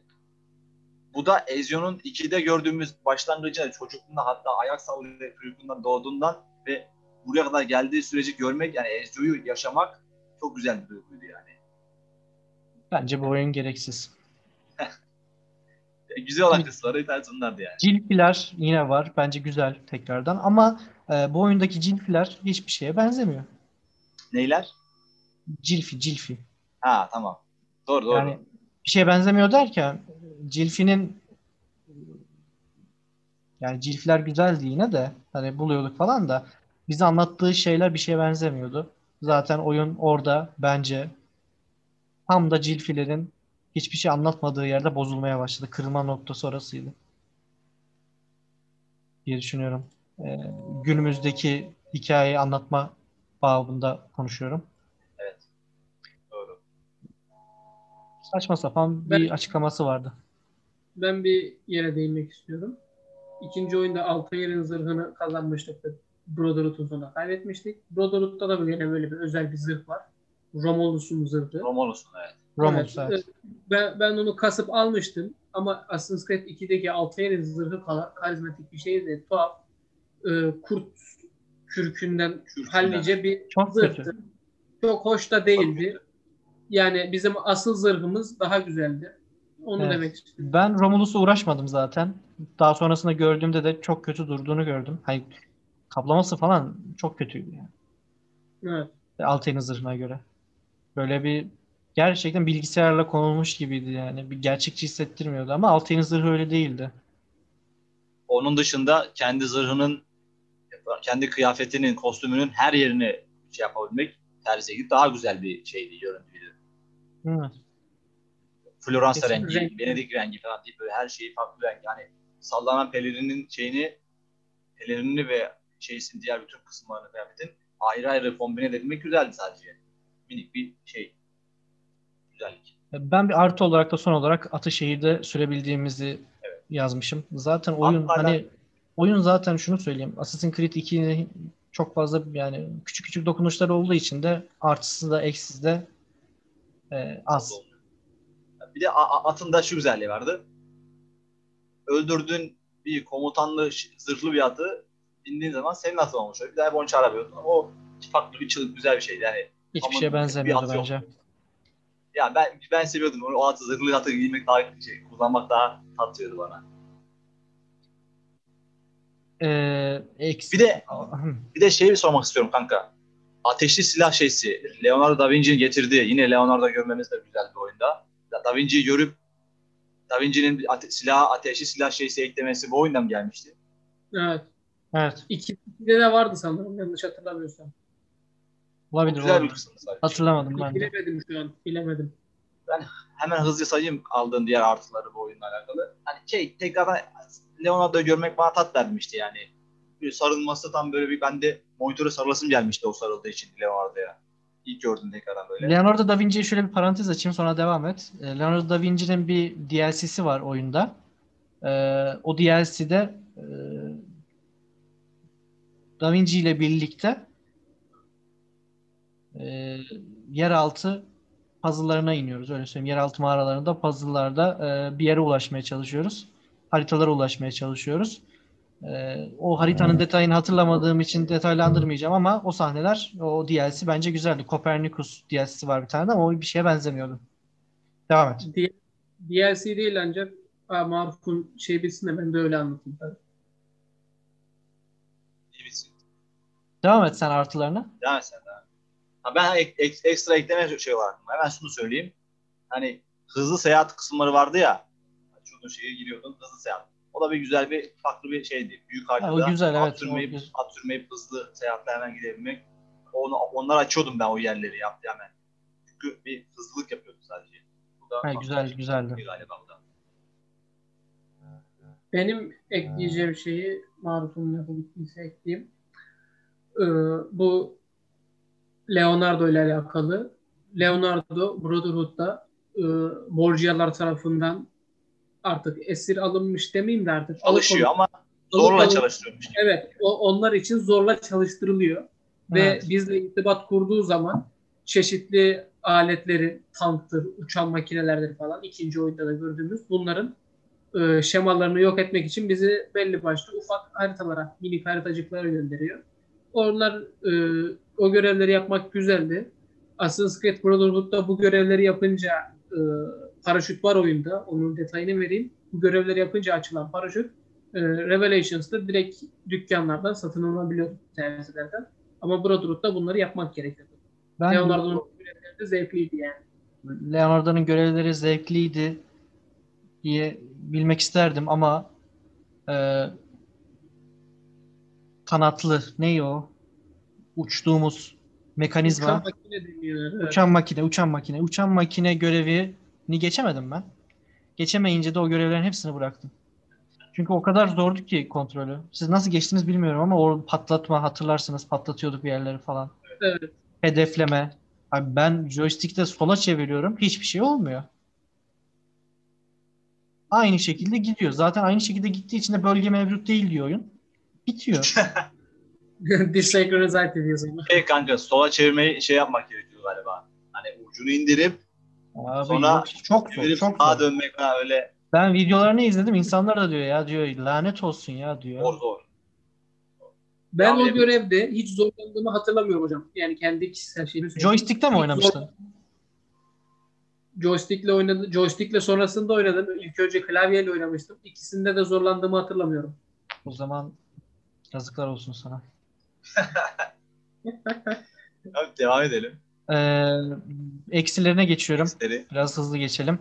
Bu da Ezio'nun 2'de gördüğümüz başlangıcında çocukluğunda hatta ayak sallıyor çocukluğundan doğduğundan ve buraya kadar geldiği süreci görmek yani Ezio'yu yaşamak çok güzel bir duyguydu yani. bence bu oyun gereksiz. E, Güzel tanesi bunlardı yani. Cilfiler yine var. Bence güzel tekrardan. Ama e, bu oyundaki cilfiler hiçbir şeye benzemiyor. Neyler? Cilfi, cilfi. Ha tamam. Doğru doğru. Yani bir şeye benzemiyor derken cilfinin yani cilfiler güzeldi yine de hani buluyorduk falan da bize anlattığı şeyler bir şeye benzemiyordu. Zaten oyun orada bence tam da cilfilerin hiçbir şey anlatmadığı yerde bozulmaya başladı. Kırılma noktası orasıydı. diye düşünüyorum. Ee, günümüzdeki hikayeyi anlatma babında konuşuyorum. doğru. Saçma sapan bir açıklaması vardı. Ben bir yere değinmek istiyorum. İkinci oyunda Altair'in zırhını kazanmıştık. ve Brotherhood'un sonunda kaybetmiştik. Brotherhood'da da böyle böyle bir özel bir zırh var. Romulus'un zırhı. Romanos'un evet. Romulus Evet, evet. Ben, ben onu kasıp almıştım ama Assassin's Creed 2'deki Altair'in zırhı kar- karizmatik bir şeydi. Tuhaf. Ee, kurt kürkünden Kürkünden. hallice bir Çok zırhtı. kötü. Çok hoş da değildi. Yani bizim asıl zırhımız daha güzeldi. Onu Evet. demek istiyorum. Ben Romulus'la uğraşmadım zaten. Daha sonrasında gördüğümde de çok kötü durduğunu gördüm. Hani kaplaması falan çok kötüydü yani. Evet. Altair'in zırhına göre. Böyle bir gerçekten bilgisayarla konulmuş gibiydi yani. Bir gerçekçi hissettirmiyordu ama Altair'in zırhı öyle değildi. Onun dışında kendi zırhının, kendi kıyafetinin, kostümünün her yerini şey yapabilmek terziye gidip daha güzel bir şeydi, görüntüydü. Hı. Floransa rengi, renk. Venedik rengi falan değil böyle her şeyi farklı renk. Yani sallanan pelerinin şeyini, pelerinini ve şeysin diğer bütün kısımlarını kıyafetin ayrı ayrı kombine edebilmek güzeldi sadece. Minik bir şey. Güzellik. Ben bir artı olarak da son olarak Ataşehir'de sürebildiğimizi yazmışım. Zaten oyun Antalya- hani oyun zaten şunu söyleyeyim. Assassin's Creed 2'nin çok fazla yani küçük küçük dokunuşlar olduğu için de artısı da eksisi de e, az. Bir de atın da şu güzelliği vardı. Öldürdüğün bir komutanlı zırhlı bir atı bindiğin zaman senin atın olmuş. oluyor. Bir daha onu çağıramıyordun. O farklı bir çığlık güzel bir şeydi. Yani Hiçbir şeye bir benzemiyordu at yok. Bence. ya ben ben seviyordum. O, o atı zırhlı atı giymek daha şey, kullanmak daha tatlıyordu bana. Ee, eks- Bir de bir de şeyi sormak istiyorum kanka. Ateşli silah şeysi. Leonardo da Vinci'nin getirdiği. Yine Leonardo görmemiz de güzel bir oyunda. Da Vinci'yi görüp Da Vinci'nin ate- silah, ateşli silah şeysi eklemesi bu oyundan gelmişti. Evet. Evet. İki, ikide de vardı sanırım yanlış hatırlamıyorsam. Olabilir. güzel bir olabilir. kısım sadece. Hatırlamadım ben de. Bilemedim şu an. Bilemedim. hemen hızlı sayayım aldığın diğer artıları bu oyunla alakalı. Hani şey tekrardan Leonardo'yu görmek bana tat vermişti yani. Bir sarılması tam böyle bir bende monitöre sarılasım gelmişti o sarıldığı için Leonardo'ya. İlk gördüm tekrardan böyle. Leonardo da Vinci'ye şöyle bir parantez açayım sonra devam et. Ee, Leonardo da Vinci'nin bir DLC'si var oyunda. Ee, o DLC'de e, Da Vinci ile birlikte e, yeraltı puzzle'larına iniyoruz. Öyle söyleyeyim. Yeraltı mağaralarında puzzle'larda e, bir yere ulaşmaya çalışıyoruz. Haritalara ulaşmaya çalışıyoruz. E, o haritanın detayını hatırlamadığım için detaylandırmayacağım ama o sahneler, o DLC bence güzeldi. Copernicus DLC'si var bir tane de ama o bir şeye benzemiyordu. Devam et. D- DLC değil ancak ha, Maruf'un şey bilsin de ben de öyle anlatayım. Devam et sen artılarına. Devam et sen. Ha, ben ek- ek- ekstra ekleme şey var. Hemen şunu söyleyeyim. Hani hızlı seyahat kısımları vardı ya. Şunun şeye giriyordun hızlı seyahat. O da bir güzel bir farklı bir şeydi. Büyük haritada güzel, evet, at, sürmeyip, o güzel. at sürmeyip hızlı seyahatle hemen gidebilmek. Onu, onları açıyordum ben o yerleri yaptı hemen. Çünkü bir hızlılık yapıyordu sadece. Bu da Ha, güzel, şey güzeldi. Galiba bu da. Benim ekleyeceğim şeyi Maruf'un lafı bittiyse ekleyeyim. Ee, bu Leonardo ile alakalı. Leonardo Brotherhood'da e, Borgia'lar tarafından artık esir alınmış demeyeyim de artık Çalışıyor ama zorla Alıkonulmuş. çalıştırıyormuş. Evet, o, onlar için zorla çalıştırılıyor. Ve Evet. bizle irtibat kurduğu zaman çeşitli aletleri, tanktır, uçan makinelerdir falan ikinci oyunda da gördüğümüz bunların e, şemalarını yok etmek için bizi belli başlı ufak haritalara, minik haritacıklara gönderiyor. Onlar e, o görevleri yapmak güzeldi. Assassin's Creed Brotherhood'da bu görevleri yapınca e, paraşüt var oyunda. Onun detayını vereyim. Bu görevleri yapınca açılan paraşüt e, Revelations'ta direkt dükkanlardan satın alınabiliyor serviselerden. Ama Brotherhood'da bunları yapmak gerekiyordu. Ben Leonardo'nun görevleri de zevkliydi yani. Leonardo'nun görevleri zevkliydi diye bilmek isterdim ama e, kanatlı ne o? Uçtuğumuz mekanizma. Uçan makine deniyor. Evet. Uçan makine, uçan makine. Uçan makine görevini geçemedim ben. Geçemeyince de o görevlerin hepsini bıraktım. Çünkü o kadar zordu ki kontrolü. Siz nasıl geçtiniz bilmiyorum ama o patlatma hatırlarsınız patlatıyorduk bir yerleri falan. Evet. Hedefleme. Abi ben joystick'te sola çeviriyorum. Hiçbir şey olmuyor. Aynı şekilde gidiyor. Zaten aynı şekilde gittiği için de bölge mevcut değil diyor oyun. Bitiyor. Desynchronized ediyor sana. Şey kanka sola çevirmeyi şey yapmak gerekiyor galiba. Hani ucunu indirip Abi Sonra çok zor, çok sağa zor. dönmek falan öyle Ben videolarını izledim. İnsanlar da diyor ya diyor lanet olsun ya diyor. zor zor. Ben o görevde hiç zorlandığımı hatırlamıyorum hocam. Yani kendi kişisel şeyimi söyleyeyim. Joystick'te mi oynamıştın? joystickle oynadım. Joystickle sonrasında oynadım. İlk önce klavyeyle oynamıştım. İkisinde de zorlandığımı hatırlamıyorum. O zaman yazıklar olsun sana. Abi devam edelim. Ee, eksilerine geçiyorum. Eksileri. Biraz hızlı geçelim.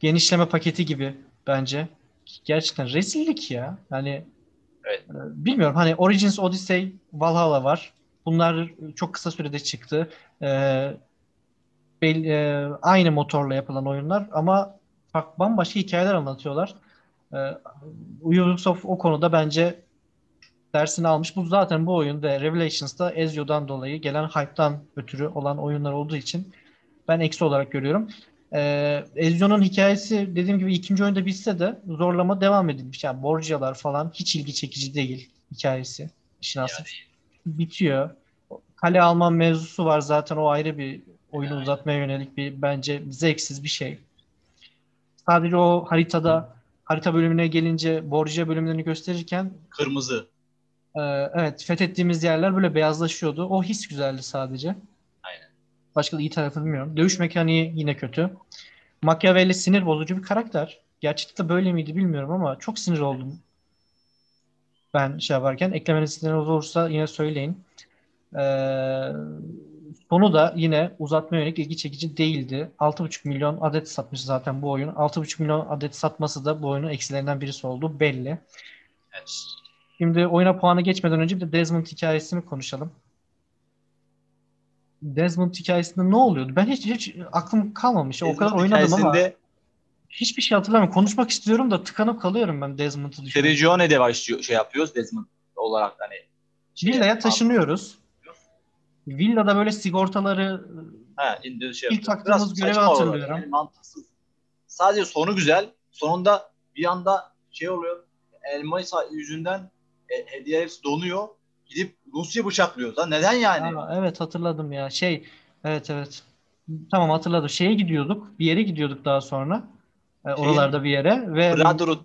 Genişleme paketi gibi bence. Gerçekten rezillik ya. Hani Evet. e, bilmiyorum hani Origins Odyssey Valhalla var. Bunlar çok kısa sürede çıktı. Ee, bel- e, aynı motorla yapılan oyunlar ama bak bambaşka hikayeler anlatıyorlar. Ee, Ubisoft o konuda bence dersini almış. Bu zaten bu oyun ve Revelations'da Ezio'dan dolayı gelen hype'tan ötürü olan oyunlar olduğu için ben eksi olarak görüyorum. Ee, Ezio'nun hikayesi dediğim gibi ikinci oyunda bitse de zorlama devam edilmiş. Yani Borgia'lar falan hiç ilgi çekici değil hikayesi. İşin aslı bitiyor. Kale alman mevzusu var zaten o ayrı bir oyunu uzatmaya yönelik bir bence zevksiz bir şey. Sadece o haritada harita bölümüne gelince Borgia bölümlerini gösterirken Kırmızı. Ee, evet fethettiğimiz yerler böyle beyazlaşıyordu. O his güzeldi sadece. Aynen. Başka da iyi tarafı bilmiyorum. Dövüş mekaniği yine kötü. Machiavelli sinir bozucu bir karakter. Gerçekte de böyle miydi bilmiyorum ama çok sinir oldum. Ben şey yaparken eklemeniz isteğiniz olursa yine söyleyin. Ee, sonu da yine uzatma yönelik ilgi çekici değildi. 6,5 milyon adet satmış zaten bu oyun. 6,5 milyon adet satması da bu oyunun eksilerinden birisi oldu belli. Evet. Şimdi oyuna puanı geçmeden önce bir de Desmond hikayesini konuşalım. Desmond hikayesinde ne oluyordu? Ben hiç hiç aklım kalmamış. O kadar Desmond oynadım ama hiçbir şey hatırlamıyorum. Konuşmak istiyorum da tıkanıp kalıyorum ben Desmond'u düşünüyorum. Sergione'de başlıyor şey yapıyoruz Desmond olarak hani. şey- Villaya taşınıyoruz. Villada böyle sigortaları Ha, şey İlk taktığımız görevi hatırlıyorum. Yani mantıksız. Sadece sonu güzel. Sonunda bir anda şey oluyor. Elma yüzünden e, hediye hepsi donuyor. Gidip Rusya bıçaklıyor. Lan neden yani? Aa, evet hatırladım ya. Şey evet evet. Tamam hatırladım. Şeye gidiyorduk. Bir yere gidiyorduk daha sonra. Ee, Şeyin- oralarda bir yere ve Brotherhood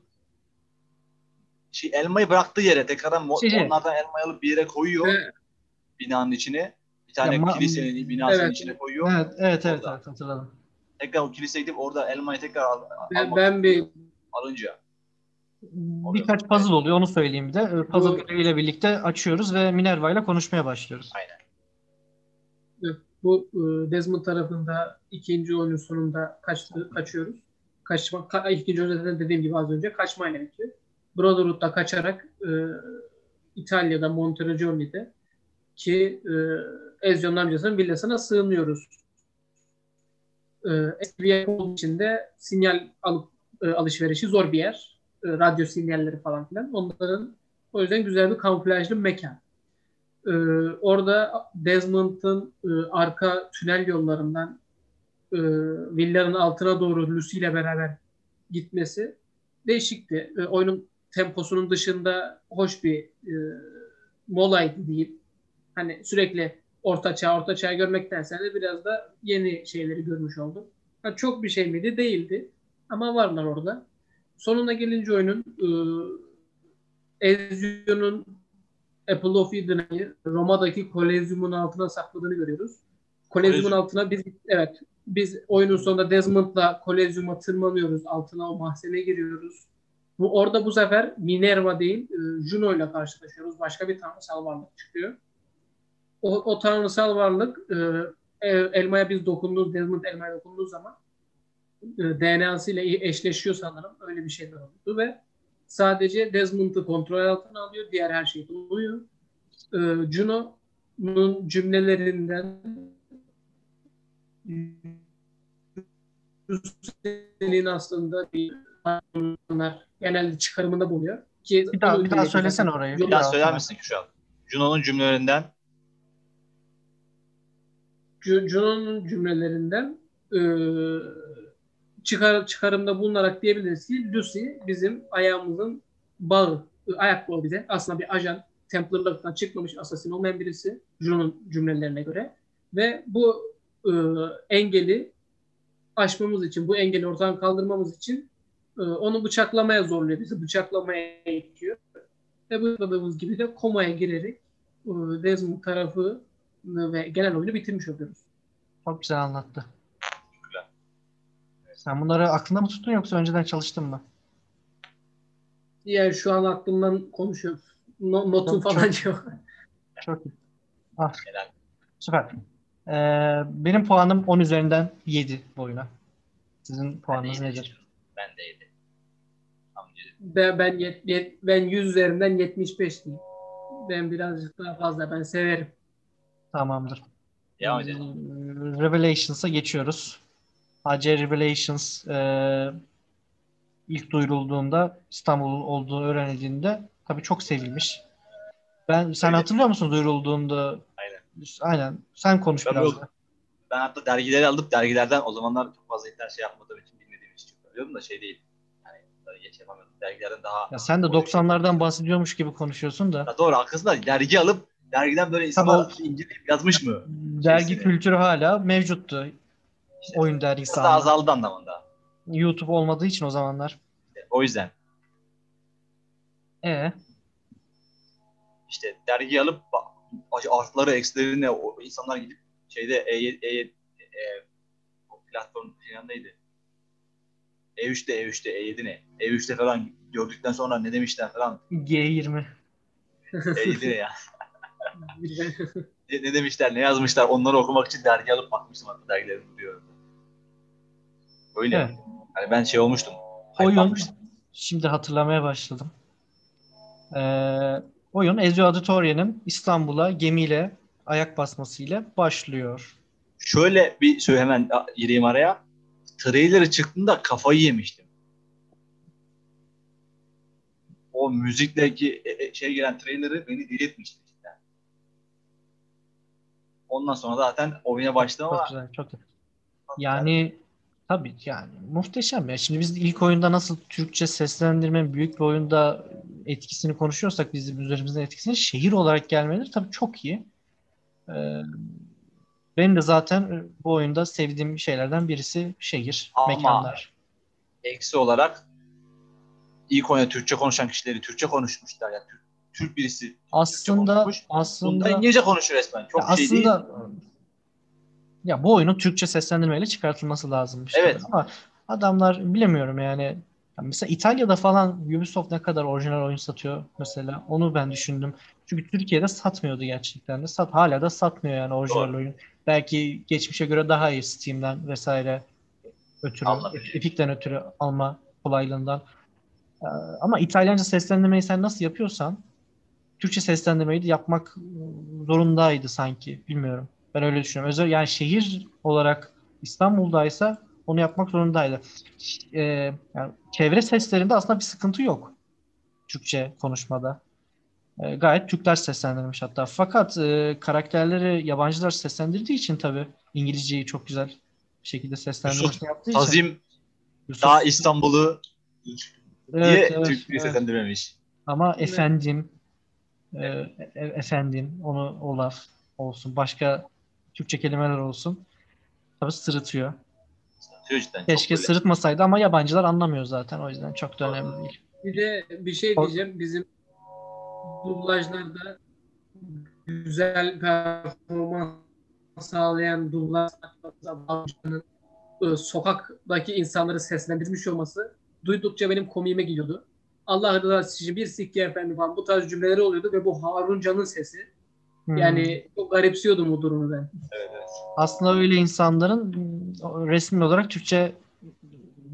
şey, elmayı bıraktığı yere tekrardan Şey, şey. onlardan elmayı alıp bir yere koyuyor Ve- binanın içine. Bir tane Ya kilisenin binasının Evet. içine koyuyor. evet evet evet, evet hatırladım. Tekrar o kiliseye gidip orada elmayı tekrar al, Ben, almak ben bir alınca. Birkaç puzzle oluyor onu söyleyeyim bir de. Ee, Puzzle göreviyle birlikte açıyoruz ve Minerva ile konuşmaya başlıyoruz. bu e, Desmond tarafında ikinci oyunun sonunda kaçtı, kaçıyoruz. Kaçma, ka, ikinci oyunda dediğim gibi az önce kaçmayla bitiyor. Brotherhood'da kaçarak e, İtalya'da Monteroggioni'de ki e, Ezio'nun amcasının villasına sığınıyoruz. E, eski bir yer olduğu için de sinyal alıp e, alışverişi zor bir yer. E, radyo sinyalleri falan filan. Onların o yüzden güzel bir kamuflajlı mekan. Ee, orada Desmond'ın e, arka tünel yollarından e, villanın altına doğru Lucy ile beraber gitmesi değişikti. E, oyunun temposunun dışında hoş bir e, molaydı diyeyim. Hani sürekli orta çağ, orta çağ görmektense de biraz da yeni şeyleri görmüş oldum. Ha, çok bir şey miydi? Değildi. Ama varlar orada. Sonuna gelince oyunun e, Ezio'nun Apple of Eden'ı Roma'daki Kolezyum'un altına sakladığını görüyoruz. Kolezyum'un Kolezyum. altına biz evet biz oyunun sonunda Desmond'la Kolezyum'a tırmanıyoruz. Altına o mahzene giriyoruz. Bu orada bu sefer Minerva değil e, Juno ile karşılaşıyoruz. Başka bir tanrısal varlık çıkıyor. O, o tanrısal varlık e, elmaya biz dokunduğumuz, Desmond elmaya dokunduğu zaman DNA'sı ile eşleşiyor sanırım. Öyle bir şeyler oldu ve sadece Desmond'ı kontrol altına alıyor. Diğer her şey oluyor. Ee, Juno'nun cümlelerinden senin aslında bir genelde çıkarımında bulunuyor. Ki Bir daha, bir daha zaten- orayı. Bir daha söyler misin Küşal? Juno'nun cümlelerinden Ju- Juno'nun cümlelerinden e, çıkar, çıkarımda bulunarak diyebiliriz ki Lucy bizim ayağımızın bağı, ayak bağı bize. Aslında bir ajan, Templar'lıktan çıkmamış asasin olmayan birisi Juno'nun cümlelerine göre. Ve bu e, engeli aşmamız için, bu engeli ortadan kaldırmamız için e, onu bıçaklamaya zorluyor bizi. Bıçaklamaya itiyor. Ve bıçakladığımız gibi de komaya girerek e, Desmond tarafı ve genel oyunu bitirmiş oluyoruz. Çok güzel anlattı. Sen bunları aklında mı tuttun yoksa önceden çalıştın mı? Yani şu an aklımdan konuşuyorum. No, notum Çok- falan çok- yok. Çok iyi. Ah, süper. Ee, benim puanım 10 üzerinden 7 bu oyuna. Sizin Ben puanınız de nedir? Ben de yedi. Tam yedi. Ben, ben, yet, yet- ben 100 üzerinden 75 diyeyim. Ben birazcık daha fazla. Ben severim. Tamamdır. Ee, Revelations'a geçiyoruz. AC Revelations e, ilk duyurulduğunda İstanbul'un olduğu öğrenildiğinde tabii çok sevilmiş. Ben sen Öyle. hatırlıyor musun duyurulduğunda? Aynen. Aynen. Sen konuş Tabii biraz. yok. da. Ben hatta dergileri alıp dergilerden o zamanlar çok fazla internet şey yapmadığım için bilmediğim için çok biliyorum da şey değil. Yani geç yapamıyordum. Dergilerden daha... Ya sen de 90'lardan bahsediyormuş gibi konuşuyorsun da. Ya doğru haklısın da dergi alıp dergiden böyle insanlar inceleyip yazmış mı? Dergi Şeysi. kültürü hala mevcuttu. İşte Oyun dergisi da azaldı anlamında. YouTube olmadığı için o zamanlar. İşte o yüzden E işte dergi alıp artları eksilerini o insanlar gidip şeyde E, e, e, o platform neydi? E3'te E3'te E7 ne? E3'te falan gördükten sonra ne demişler falan. G20. E7 ne ya? Ne, ne demişler, ne yazmışlar onları okumak için dergi alıp bakmıştım hatta dergileri duruyor. Öyle. Evet. Hani ben şey olmuştum. Oyun şimdi hatırlamaya başladım. Ee, oyun Ezio Auditorya'nın İstanbul'a gemiyle ayak basmasıyla başlıyor. Şöyle bir söyle hemen gireyim araya. Trailer'ı çıktığında kafayı yemiştim. O müzikteki e, e, şey gelen trailer'ı beni deli etmişti. cidden. Ondan sonra zaten oyuna başladım Çok ama güzel, çok güzel. Yani tabii yani muhteşem ya. Şimdi biz ilk oyunda nasıl Türkçe seslendirmenin büyük bir oyunda etkisini konuşuyorsak bizim üzerimizden etkisini şehir olarak gelmeleri tabii çok iyi. Ee, benim de zaten bu oyunda sevdiğim şeylerden birisi şehir, Ama- mekanlar. eksi olarak ilk oyunda Türkçe konuşan kişileri Türkçe konuşmuşlar. Yani Türk, Türk birisi Aslında konuşmuş. Bunda aslında İngilizce konuşuyor resmen. Çok şey değil. Ya bu oyunun Türkçe seslendirmeyle çıkartılması lazımmış. Evet. Ama adamlar bilemiyorum yani. Ya mesela İtalya'da falan Ubisoft ne kadar orijinal oyun satıyor mesela onu ben düşündüm. Çünkü Türkiye'de satmıyordu gerçekten de. Sat, hala da satmıyor yani orijinal Doğru. oyun. Belki geçmişe göre daha iyi Steam'den vesaire ötürü. Epic'ten ötürü alma kolaylığından. Ee, Ama İtalyanca seslendirmeyi sen nasıl yapıyorsan Türkçe seslendirmeyi de yapmak zorundaydı sanki. Bilmiyorum. Ben öyle düşünüyorum. Özel yani şehir olarak İstanbul'daysa onu yapmak zorundaydı. Ee, yani çevre seslerinde aslında bir sıkıntı yok. Türkçe konuşmada. Ee, gayet Türkler seslendirmiş hatta. Fakat e, karakterleri yabancılar seslendirdiği için tabii İngilizceyi çok güzel bir şekilde seslendirmesini yaptığı için. Tazim Yusuf- daha İstanbul'u diye Evet, evet, Türkçe evet. seslendirmemiş. Ama Evet. efendim, e, e- efendim, onu o laf olsun. Başka Türkçe kelimeler olsun. Tabii sırıtıyor. Diyor cidden. çok Keşke böyle. sırıtmasaydı ama yabancılar anlamıyor zaten. O yüzden çok da önemli değil. Bir de bir şey diyeceğim. Bizim dublajlarda güzel performans sağlayan dublaj sanatçılarının, e, sokaktaki insanları seslendirmiş olması duydukça benim komiğime gidiyordu. Allah rızası için bir sikke efendi falan bu tarz cümleleri oluyordu ve bu Harun Can'ın sesi. Hmm. Yani çok garipsiyordum bu durumu ben. Evet, evet. Aslında öyle insanların resmi olarak Türkçe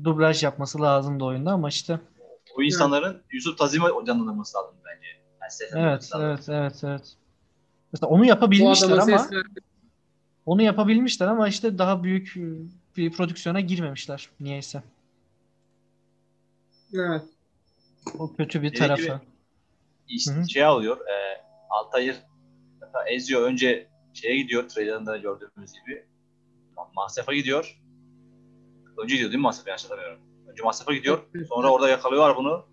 dublaj yapması lazımdı oyunda ama işte O insanların Yusuf Tazim'e canlandırması lazım bence. Yani evet, evet, evet, evet. Mesela onu yapabilmişler ama onu yapabilmişler ama işte daha büyük bir prodüksiyona girmemişler niyeyse. evet. O kötü bir Dediği tarafı. gibi İşte Hı hı. şey alıyor. E, Altayır mesela Ezio önce şeye gidiyor. Trailer'ında gördüğümüz gibi. Mahsef'a gidiyor. Önce gidiyor değil mi Mahsef'a? Yanlış hatırlamıyorum. Önce Mahsef'a gidiyor. Sonra orada yakalıyorlar bunu.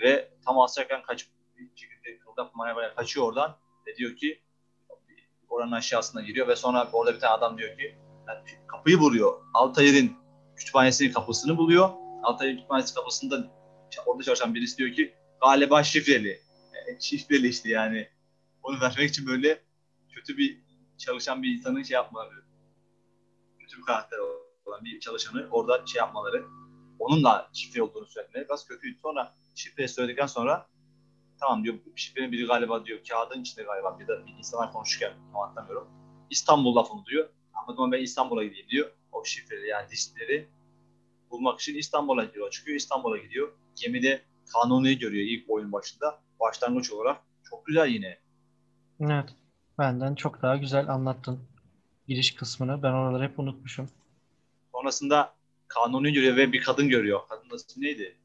Ve tam asarken kaçıp bir şekilde kıldırmaya böyle kaçıyor oradan. Ve diyor ki oranın aşağısına giriyor ve sonra orada bir tane adam diyor ki yani kapıyı vuruyor. Altayır'ın kütüphanesinin kapısını buluyor. Altayır kütüphanesi kapısında orada çalışan birisi diyor ki galiba şifreli. Yani şifreli işte yani. Onu vermek için böyle kötü bir çalışan bir insanın şey yapmaları. Kötü bir karakter olan bir çalışanı orada şey yapmaları, onunla şifre olduğunu söylemeleri biraz kötüydü. Sonra şifreyi söyledikten sonra tamam diyor şifrenin biri galiba diyor kağıdın içinde galiba bir de bir insanlar konuşurken tam hatırlamıyorum. İstanbul lafını diyor. Ama ben İstanbul'a gideyim diyor. O şifreli yani listeleri bulmak için İstanbul'a gidiyor. Çıkıyor İstanbul'a gidiyor. Gemide Kanuni'yi görüyor ilk oyun başında. Başlangıç olarak. Çok güzel yine. Evet. Benden çok daha güzel anlattın giriş kısmını. Ben oraları hep unutmuşum. Sonrasında Kanuni görüyor ve bir kadın görüyor. Kadının ismi neydi?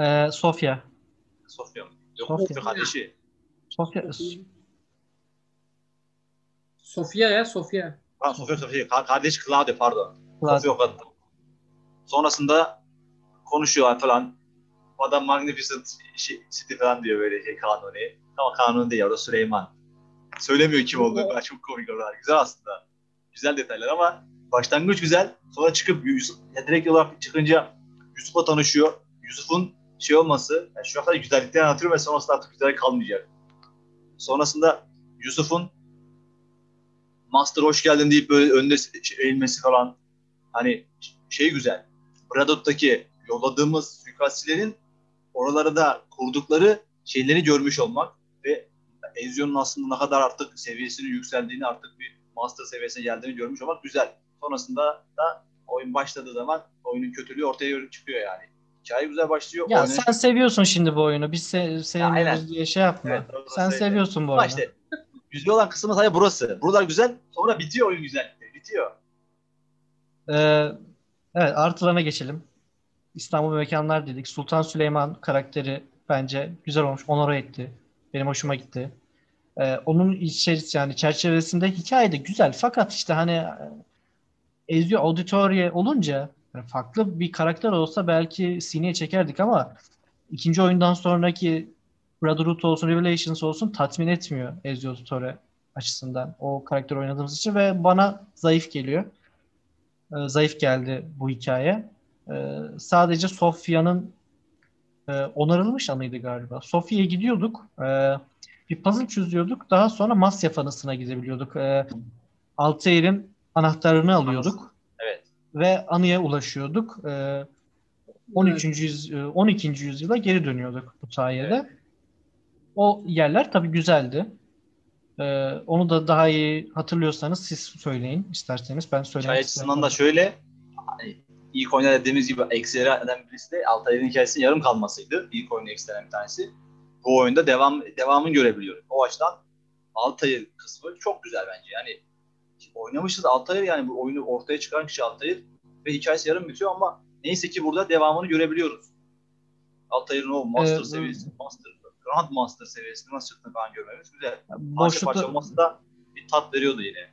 Ee, Sofya. Sofya mı? Yok Sofya. Sofya kardeşi. Sofya. Sofia ya Sofia. Ha, Sofya Sofya. Ka- kardeş Claudia pardon. Claudia. Sofya kadın. Sonrasında konuşuyorlar falan. Adam Magnificent şey- City falan diyor böyle şey Kanuni. Ama Kanuni değil o da Süleyman. Söylemiyor kim olduğunu. Ben çok komik oralar. Güzel aslında. Güzel detaylar ama başlangıç güzel. Sonra çıkıp Yusuf, ya direkt olarak çıkınca Yusuf'la tanışıyor. Yusuf'un şey olması, yani şu an kadar güzellikleri anlatıyor ve sonrasında artık güzellik kalmayacak. Sonrasında Yusuf'un Master hoş geldin deyip böyle önde şey- eğilmesi falan. Hani şey güzel. Bradot'taki yolladığımız suikastçilerin oralara da kurdukları şeyleri görmüş olmak Ezio'nun aslında ne kadar artık seviyesinin yükseldiğini artık bir master seviyesine geldiğini görmüş olmak güzel. Sonrasında da oyun başladığı zaman oyunun kötülüğü ortaya çıkıyor yani. Hikaye güzel başlıyor. Ya Oynanış- sen seviyorsun şimdi bu oyunu. Biz se sevmiyoruz diye şey yapma. Evet, sen seviyorsun bu oyunu. işte güzel olan kısmı sadece burası. Buralar güzel. Sonra bitiyor oyun güzel. Bitiyor. Ee, evet artılarına geçelim. İstanbul Mekanlar dedik. Sultan Süleyman karakteri bence güzel olmuş. Onore etti. Benim hoşuma gitti. Ee, onun içerisinde yani çerçevesinde hikaye de güzel. Fakat işte hani e, Ezio Auditore olunca farklı bir karakter olsa belki sineye çekerdik ama ikinci oyundan sonraki Brotherhood olsun, Revelations olsun tatmin etmiyor Ezio Auditore açısından o karakter oynadığımız için ve bana zayıf geliyor. Ee, zayıf geldi bu hikaye. Ee, sadece Sofya'nın e, onarılmış anıydı galiba. Sofya'ya gidiyorduk. e, bir puzzle çözüyorduk. Daha sonra Masya Fanısı'na gidebiliyorduk. E, Altair'in anahtarını alıyorduk. Evet. Ve anıya ulaşıyorduk. E, 13. Yüz, e, 12. yüzyıla geri dönüyorduk bu sayede. O yerler tabii güzeldi. E, onu da daha iyi hatırlıyorsanız siz söyleyin isterseniz. Ben söylemek Hikaye açısından da şöyle hani ilk oyunda dediğimiz gibi eksilerden birisi de Altay'ın hikayesinin yarım kalmasıydı. İlk oyunun eksilerinden bir tanesi. Bu oyunda devam devamını görebiliyoruz. O açıdan Altayır kısmı çok güzel bence. Yani oynamışız Altayır yani bu oyunu ortaya çıkaran kişi Altayır ve hikayesi yarım bitiyor ama neyse ki burada devamını görebiliyoruz. Altayır'ın o Master Ee, seviyesi, Master, Grand Master seviyesini nasıl çıktığını falan görmemiz güzel. Parça Boşlukta, parça olması da bir tat veriyordu yine.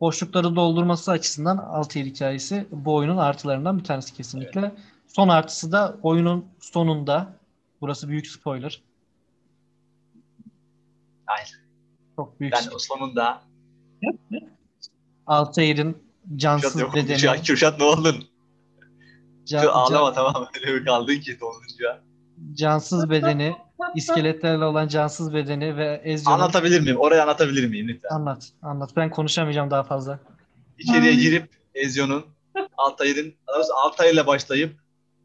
boşlukları doldurması açısından Altair hikayesi bu oyunun artılarından bir tanesi kesinlikle. Son artısı da oyunun sonunda. Burası büyük spoiler. Aynen. Çok büyük. Ben Osman'ın da Altair'in Kürşat cansız yok bedeni. An Kürşat ne oldun? can- Şu ağlama can- tamam öyle bir kaldın ki donunca. cansız bedeni, iskeletlerle olan cansız bedeni ve Ezio'nun... Anlatabilir miyim? Orayı anlatabilir miyim lütfen? Anlat, anlat. Ben konuşamayacağım daha fazla. İçeriye girip Ezio'nun doğrusu Altayır'la başlayıp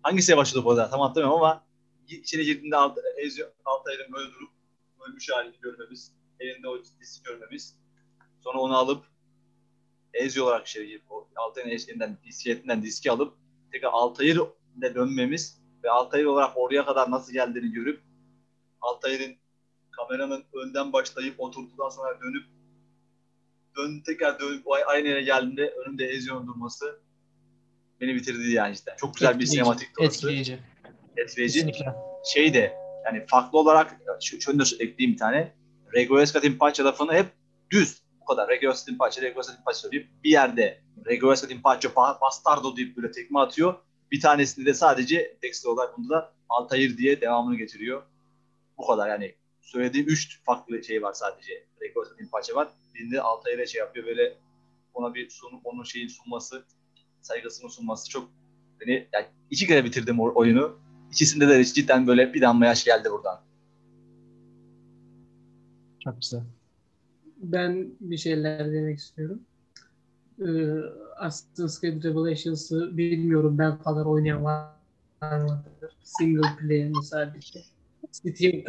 hangisiyle başladık o zaman tam hatırlamıyorum ama içeri girdiğinde Alt, Ezio, Altayır'ın böyle durup ölmüş halini görmemiz, elinde o diski görmemiz. Sonra onu alıp Ezio olarak içeri girip o Altayır'ın eşliğinden, disketinden diski alıp tekrar Altayır'la dönmemiz ve Altayır olarak oraya kadar nasıl geldiğini görüp Altayır'ın kameranın önden başlayıp oturduktan sonra dönüp dön tekrar dönüp aynı yere geldiğinde önümde Ezio'nun durması beni bitirdi yani işte. Çok güzel bir Etkileyici, sinematik orası. Etkileyici. Etkileyici. Kesinlikle. Şey de yani farklı olarak şu, şunu ekleyeyim bir tane. Regoesca Timpacha lafını hep düz. Bu kadar. Regoesca Timpacha, Regoesca Timpacha deyip bir yerde Regoesca Timpacha ba- Bastardo deyip böyle tekme atıyor. Bir tanesinde de sadece ekstra olarak bunda da Altair diye devamını getiriyor. Bu kadar yani. Söylediği üç farklı şey var sadece. Regoesca Timpacha var. Birinde Altair'e şey yapıyor böyle ona bir sun, onun şeyin sunması, saygısını sunması çok beni yani iki kere bitirdim oyunu. İkisinde de cidden böyle bir damla yaş geldi buradan. Çok güzel. Ben bir şeyler demek istiyorum. Ee, Assassin's Creed Revelations'ı bilmiyorum ben kadar oynayan var mıdır? Single player sadece. Steam,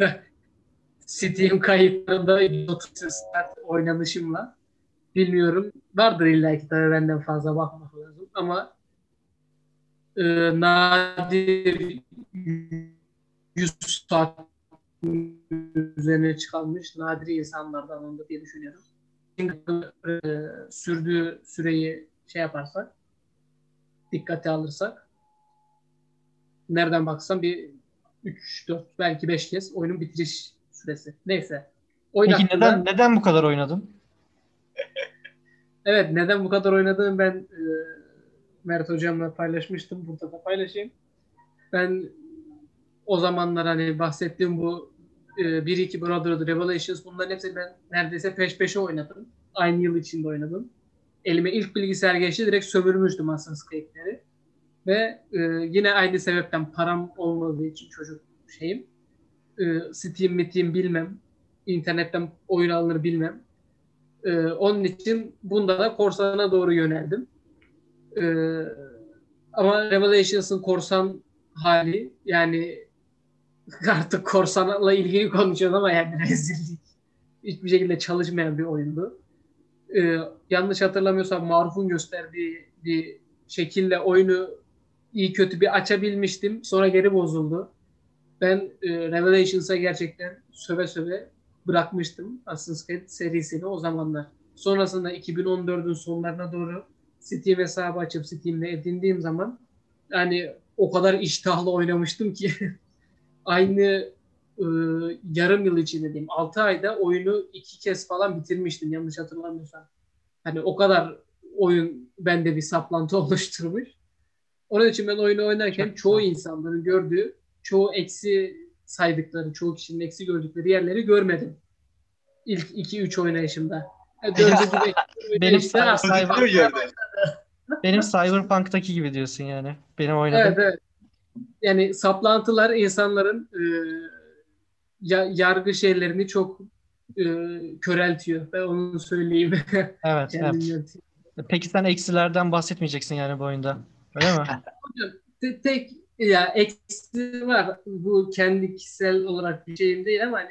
Steam kayıtlarında 30 saat oynanışımla bilmiyorum. Vardır illa ki tabii benden fazla bakmak lazım ama e, nadir 100 saat üzerine çıkarmış nadir insanlardan onu da diye düşünüyorum. E, sürdüğü süreyi şey yaparsak dikkate alırsak nereden baksam bir 3 4 belki 5 kez oyunun bitiriş süresi. Neyse. Oyun Peki hakkında, neden neden bu kadar oynadın? evet neden bu kadar oynadığımı ben e, Mert hocamla paylaşmıştım. Burada da paylaşayım. Ben o zamanlar hani bahsettiğim bu e, 1-2 Brotherhood, Revelations bunların hepsini ben neredeyse peş peşe oynadım. Aynı yıl içinde oynadım. Elime ilk bilgisayar geçti direkt sömürmüştüm Assassin's Creed'leri. Ve e, yine aynı sebepten param olmadığı için çocuk şeyim. E, Steam, Steam bilmem. internetten oyun alınır bilmem. E, onun için bunda da korsana doğru yöneldim. E, ama Revelations'ın korsan hali yani artık korsanla ilgili konuşuyoruz ama yani rezillik. Hiçbir şekilde çalışmayan bir oyundu. Ee, yanlış hatırlamıyorsam Maruf'un gösterdiği bir şekilde oyunu iyi kötü bir açabilmiştim. Sonra geri bozuldu. Ben e, Revelations'a gerçekten söve söve bırakmıştım Assassin's Creed serisini o zamanlar. Sonrasında 2014'ün sonlarına doğru Steam hesabı açıp Steam'de edindiğim zaman yani o kadar iştahlı oynamıştım ki aynı e, yarım yıl içinde diyeyim 6 ayda oyunu iki kez falan bitirmiştim yanlış hatırlamıyorsam. Hani o kadar oyun bende bir saplantı oluşturmuş. Onun için ben oyunu oynarken Çok çoğu güzel. insanların gördüğü, çoğu eksi saydıkları, çoğu kişinin eksi gördükleri yerleri görmedim. İlk 2-3 oynayışımda. Yani benim cyber, benim Cyberpunk'taki gibi diyorsun yani. Benim oynadığım. Evet, evet yani saplantılar insanların e, ya, yargı şeylerini çok e, köreltiyor. Ben onu söyleyeyim. Evet. evet. Peki sen eksilerden bahsetmeyeceksin yani bu oyunda. Öyle mi? Te, tek ya eksi var. Bu kendi kişisel olarak bir şeyim değil ama hani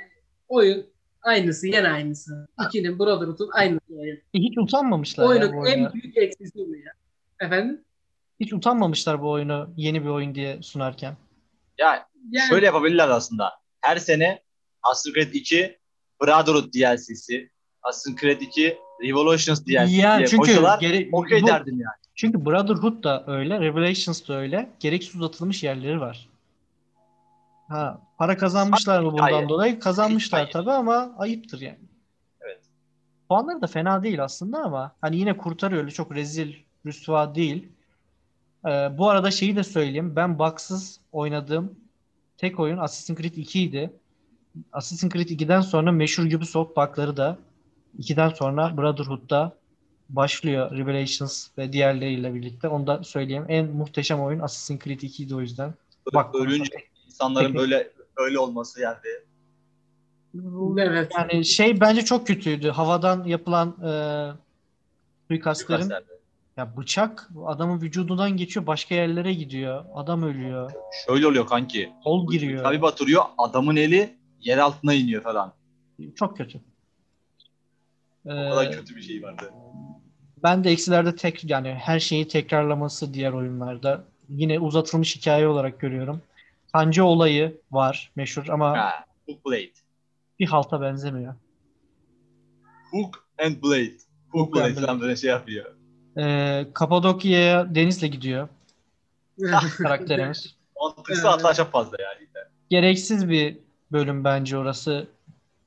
oyun aynısı yine aynısı. İkinin Brotherhood'un aynısı oyun. Hiç utanmamışlar Oyunun ya en büyük eksisi bu ya. Efendim? Hiç utanmamışlar bu oyunu yeni bir oyun diye sunarken. Ya yani, şöyle yapabilirler aslında. Her sene Assassin's Creed 2 Brotherhood DLC'si, Assassin's Creed 2 Revolutions DLC'si yani diye çünkü koşular gere- okey derdim yani. Çünkü Brotherhood da öyle, Revelations da öyle. Gereksiz uzatılmış yerleri var. Ha, para kazanmışlar mı bundan Hayır. dolayı? Kazanmışlar Hayır. tabii ama ayıptır yani. Evet. Puanları da fena değil aslında ama hani yine kurtarıyor öyle çok rezil, rüsva değil. Ee, bu arada şeyi de söyleyeyim. Ben baksız oynadığım tek oyun Assassin's Creed 2 idi. Assassin's Creed 2'den sonra meşhur Ubisoft bug'ları da 2'den sonra Brotherhood'da başlıyor Revelations ve diğerleriyle birlikte. Onu da söyleyeyim. En muhteşem oyun Assassin's Creed 2 idi o yüzden. Bak ölünce insanların böyle öyle olması yani. Evet. Yani şey bence çok kötüydü. Havadan yapılan e, suikastlerin ya bıçak adamın vücudundan geçiyor başka yerlere gidiyor. Adam ölüyor. Şöyle oluyor kanki. Kol giriyor. Tabi batırıyor adamın eli yer altına iniyor falan. Çok kötü. O kadar ee, kötü bir şey vardı. Ben de eksilerde tek yani her şeyi tekrarlaması diğer oyunlarda yine uzatılmış hikaye olarak görüyorum. Kanca olayı var meşhur ama ha, Hook Blade. bir halta benzemiyor. Hook and Blade. Hook, Hook Blade böyle şey yapıyor. Ee, Kapadokya'ya denizle gidiyor. karakterimiz. Mantıklı hatta çok fazla yani. Gereksiz bir bölüm bence orası.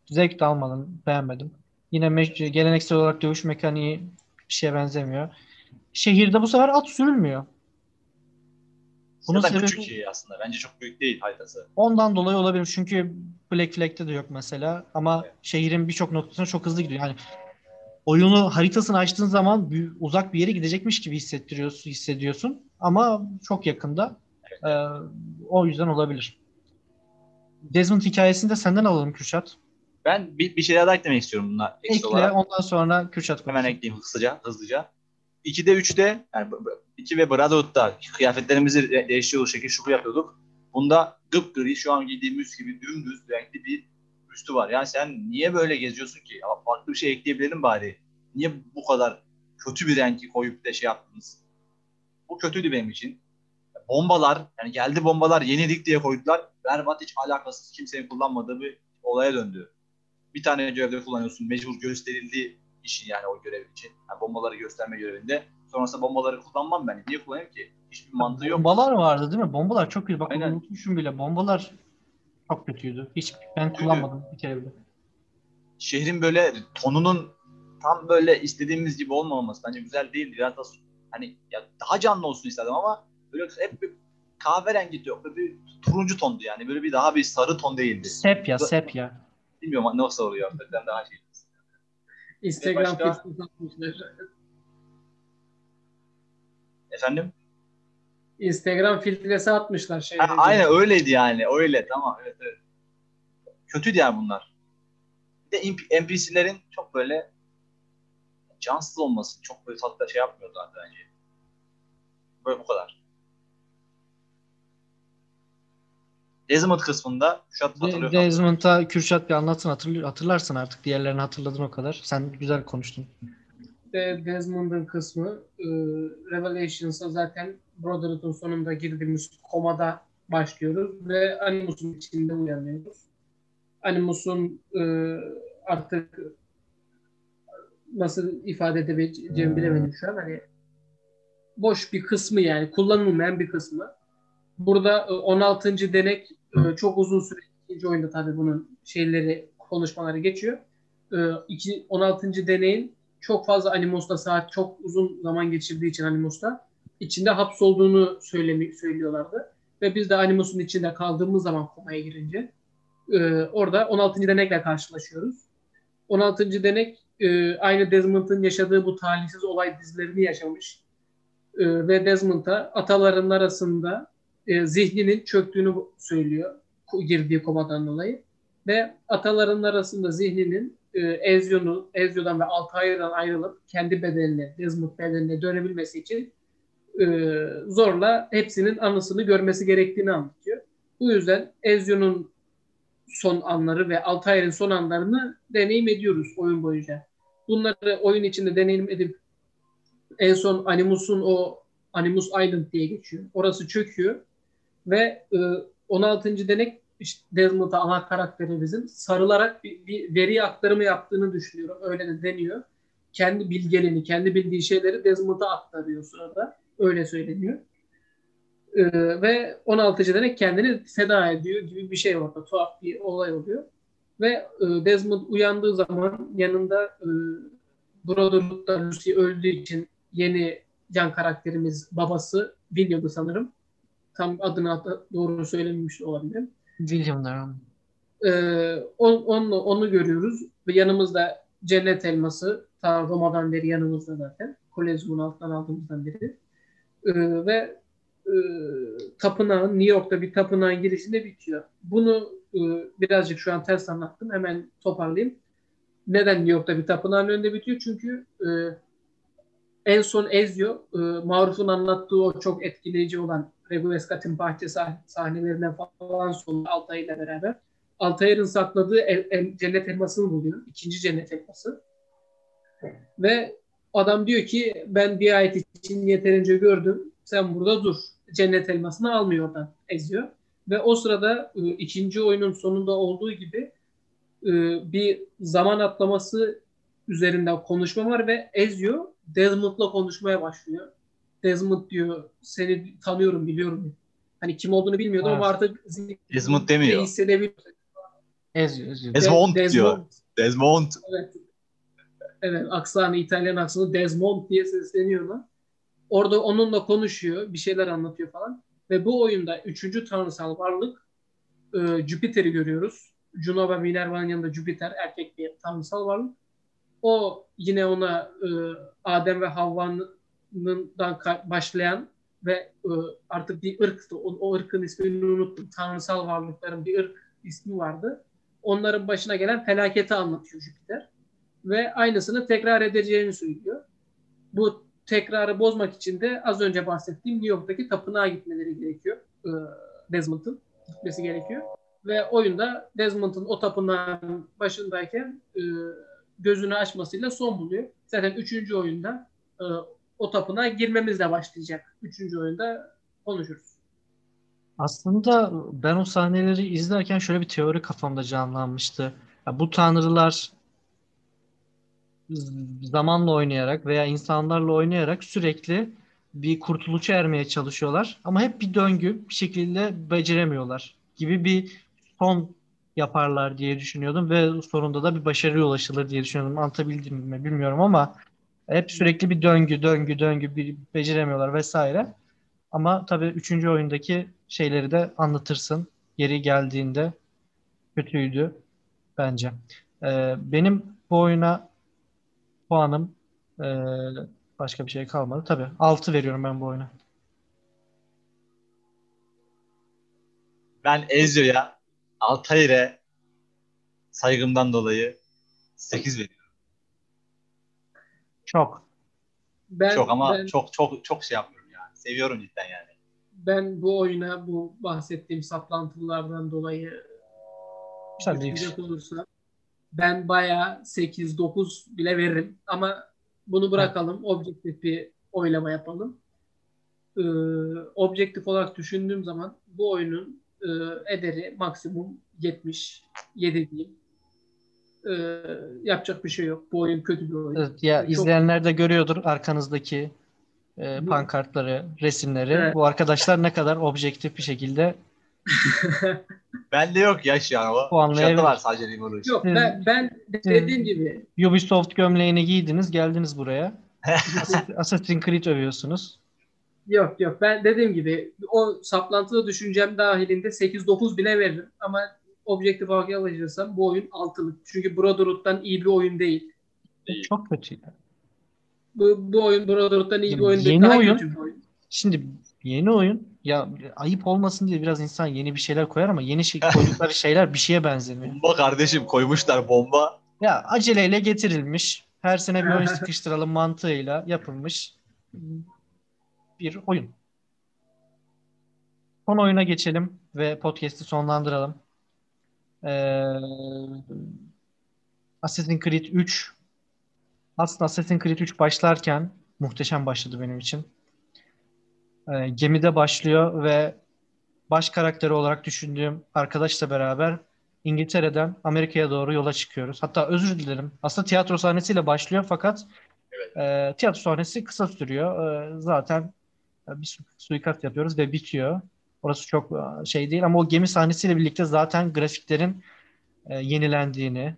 Zevk de almadım. Beğenmedim. Yine me- geleneksel olarak dövüş mekaniği bir şeye benzemiyor. Şehirde bu sefer at sürülmüyor. Bunun Zaten sebebi... küçük şey aslında. Bence çok büyük değil haritası. Ondan dolayı olabilir. Çünkü Black Flag'te de yok mesela. Ama evet. şehrin birçok noktasına çok hızlı gidiyor. Yani oyunu haritasını açtığın zaman uzak bir yere gidecekmiş gibi hissettiriyorsun, hissediyorsun. Ama çok yakında. Ee, o yüzden olabilir. Desmond hikayesini de senden alalım Kürşat. Ben bir, bir şeyler daha eklemek istiyorum bunlar. Ekle olarak. ondan sonra Kürşat konuşalım. Hemen ekleyeyim hızlıca. hızlıca. 2'de 3'te yani 2 ve Brotherhood'da kıyafetlerimizi değiştiriyoruz şekil şuku yapıyorduk. Bunda gri şu an giydiğimiz gibi dümdüz renkli bir üstü var. Yani sen niye böyle geziyorsun ki? Ya farklı bir şey ekleyebilelim bari. Niye bu kadar kötü bir renki koyup da şey yaptınız? Bu kötüydü benim için. Bombalar, yani geldi bombalar yenilik diye koydular. Berbat hiç alakasız kimsenin kullanmadığı bir olaya döndü. Bir tane görevde kullanıyorsun. Mecbur gösterildi işin yani o görev için. Yani bombaları gösterme görevinde. Sonrasında bombaları kullanmam ben. Niye kullanayım ki? Hiçbir mantığı yok. Bombalar vardı değil mi? Bombalar çok kötü. Bak Aynen. unutmuşum bile. Bombalar çok kötüydü. Hiç ben kullanmadım bir kere bile. Şehrin böyle tonunun tam böyle istediğimiz gibi olmaması bence güzel değil. Biraz da hani ya daha canlı olsun istedim ama böyle hep bir kahverengi yok. Böyle bir turuncu tondu yani. Böyle bir daha bir sarı ton değildi. Sepya, sepya. Bilmiyorum nasıl oluyor. Hakikaten daha şey. Instagram atmışlar. Efendim? Instagram filtresi atmışlar şey. Ha, aynen öyleydi yani. Öyle tamam. Evet evet. Kötüydü yani bunlar. Bir de NP- NPC'lerin çok böyle cansız olması çok böyle tatlı şey yapmıyorlar bence. Böyle bu kadar. Desmond kısmında Kuşat De- hatırlıyorsan. Desmond'a Kürşat bir anlatın hatırl- hatırlarsın artık. Diğerlerini hatırladın o kadar. Sen güzel konuştun. De Desmond'ın kısmı e, Revelations'a zaten Brotherhood'un sonunda girdiğimiz komada başlıyoruz ve Animus'un içinde uyanıyoruz. Animus'un e, artık nasıl ifade edebileceğimi bilemedim şu an. Hani boş bir kısmı yani kullanılmayan bir kısmı. Burada e, 16. denek e, çok uzun süre ikinci oyunda tabii bunun şeyleri konuşmaları geçiyor. E, iki- 16. deneyin çok fazla Animos'ta saat çok uzun zaman geçirdiği için Animos'ta içinde hapsolduğunu söylemi söylüyorlardı. Ve biz de Animos'un içinde kaldığımız zaman komaya girince e, orada 16. denekle karşılaşıyoruz. 16. denek e, aynı Desmond'ın yaşadığı bu talihsiz olay dizilerini yaşamış. E, ve Desmond'a ataların arasında e, zihninin çöktüğünü söylüyor girdiği komadan dolayı. Ve ataların arasında zihninin e, Ezio'nu, Ezio'dan ve Altair'dan ayrılıp kendi bedenine, Desmond bedenine dönebilmesi için e, zorla hepsinin anısını görmesi gerektiğini anlatıyor. Bu yüzden Ezio'nun son anları ve Altair'in son anlarını deneyim ediyoruz oyun boyunca. Bunları oyun içinde deneyim edip en son Animus'un o Animus Island diye geçiyor. Orası çöküyor ve e, 16. denek işte Desmond'a ana karakterimizin sarılarak bir, bir veri aktarımı yaptığını düşünüyorum. Öyle de deniyor. Kendi bilgeliğini, kendi bildiği şeyleri Desmond'a aktarıyor sırada. Öyle söyleniyor. Ee, ve 16. denek kendini feda ediyor gibi bir şey orada. Tuhaf bir olay oluyor. Ve e, Desmond uyandığı zaman yanında e, Brotherhood'da Lucy öldüğü için yeni yan karakterimiz babası William'dı sanırım. Tam adını doğru söylememiş olabilirim. William'lar. Ee, on, onu, onu görüyoruz yanımızda cennet elması ta Roma'dan beri yanımızda zaten. Kolezyumun altından aldığımızdan beri. Ee, ve e, tapınağın New York'ta bir tapınağın girişinde bitiyor. Bunu e, birazcık şu an ters anlattım. Hemen toparlayayım. Neden New York'ta bir tapınağın önünde bitiyor? Çünkü e, en son Ezio, e, Maruf'un anlattığı o çok etkileyici olan Reguescat'in bahçe sah- sahnelerinden falan sonra Altair ile beraber Altair'in sakladığı el- el- cennet elmasını buluyor. İkinci cennet elması. Ve adam diyor ki ben bir ayet için yeterince gördüm. Sen burada dur. Cennet elmasını almıyor oradan Ezio. Ve o sırada e, ikinci oyunun sonunda olduğu gibi e, bir zaman atlaması üzerinden konuşma var ve Ezio Desmond'la konuşmaya başlıyor. Desmond diyor seni tanıyorum biliyorum. Hani kim olduğunu bilmiyordum Evet. ama artık Desmond demiyor. hissedebiliyor. Ezio, Ezio. Desmond Desmond. diyor. Desmond. Evet. Evet aksanı İtalyan aksanı Desmond diye sesleniyorlar. Orada onunla konuşuyor, bir şeyler anlatıyor falan. Ve bu oyunda üçüncü tanrısal varlık e, Jüpiter'i görüyoruz. Juno ve Minerva'nın yanında Jüpiter erkek bir tanrısal varlık. O yine ona e, Adem ve Havva'ndan ka- başlayan ve e, artık bir ırktı. O, o ırkın ismini unuttum. Tanrısal varlıkların bir ırk ismi vardı. Onların başına gelen felaketi anlatıyor Jüpiter ve aynısını tekrar edeceğini söylüyor. Bu tekrarı bozmak için de az önce bahsettiğim New York'taki tapınağa gitmeleri gerekiyor. Ee, Desmond'ın gitmesi gerekiyor. Ve oyunda Desmond'ın o tapınağın başındayken e, gözünü açmasıyla son buluyor. Zaten üçüncü oyunda e, o tapınağa girmemizle başlayacak. Üçüncü oyunda konuşuruz. Aslında ben o sahneleri izlerken şöyle bir teori kafamda canlanmıştı. Ya bu tanrılar zamanla oynayarak veya insanlarla oynayarak sürekli bir kurtuluşa ermeye çalışıyorlar. Ama hep bir döngü bir şekilde beceremiyorlar gibi bir son yaparlar diye düşünüyordum ve sonunda da bir başarıya ulaşılır diye düşünüyordum. Anlatabildim mi bilmiyorum ama hep sürekli bir döngü, döngü, döngü bir beceremiyorlar vesaire. Ama tabii üçüncü oyundaki şeyleri de anlatırsın. Geri geldiğinde kötüydü bence. Ee, benim bu oyuna puanım e, başka bir şey kalmadı. Tabii 6 veriyorum ben bu oyuna. Ben Ezio'ya Altair'e saygımdan dolayı 8 veriyorum. Çok. Ben, çok ama ben, çok çok çok şey yapmıyorum yani. Seviyorum cidden yani. Ben bu oyuna bu bahsettiğim saplantılardan dolayı düşünecek olursa ben bayağı 8-9 bile veririm. Ama bunu bırakalım. Objektif bir oylama yapalım. Ee, objektif olarak düşündüğüm zaman bu oyunun e, ederi maksimum 77 diyeyim. Ee, yapacak bir şey yok. Bu oyun kötü bir oyun. Evet, ya Çok- izleyenler de görüyordur arkanızdaki e, pankartları, resimleri. Evet. Bu arkadaşlar ne kadar objektif bir şekilde Bende yok ya şu an o. Puanlayabilir. Kuşattılar sadece Revolution. yok ben, ben dediğim gibi Ubisoft gömleğini giydiniz, geldiniz buraya. Assassin's Creed övüyorsunuz. Yok yok ben dediğim gibi o saplantılı düşüncem dahilinde 8-9 bile veririm ama objektif olarak alacağım bu oyun 6'lık. Çünkü Brotherhood'dan iyi bir oyun değil. Çok kötü. ya. Bu, bu oyun Brotherhood'dan iyi bir oyun değil. Yeni Daha oyun. kötü bir oyun. Şimdi yeni oyun ya ayıp olmasın diye biraz insan yeni bir şeyler koyar ama yeni şey, koydukları şeyler bir şeye benzemiyor. Bomba kardeşim koymuşlar bomba. Ya aceleyle getirilmiş. Her sene bir oyun sıkıştıralım mantığıyla yapılmış bir oyun. Son oyuna geçelim ve podcast'i sonlandıralım. Ee, Assassin's Creed 3 aslında Assassin's Creed 3 başlarken muhteşem başladı benim için. Ee, gemide başlıyor ve baş karakteri olarak düşündüğüm arkadaşla beraber İngiltere'den Amerika'ya doğru yola çıkıyoruz. Hatta özür dilerim. Aslında tiyatro sahnesiyle başlıyor fakat e, tiyatro sahnesi kısa sürüyor. E, zaten bir su- suikast yapıyoruz ve bitiyor. Orası çok e, şey değil ama o gemi sahnesiyle birlikte zaten grafiklerin e, yenilendiğini,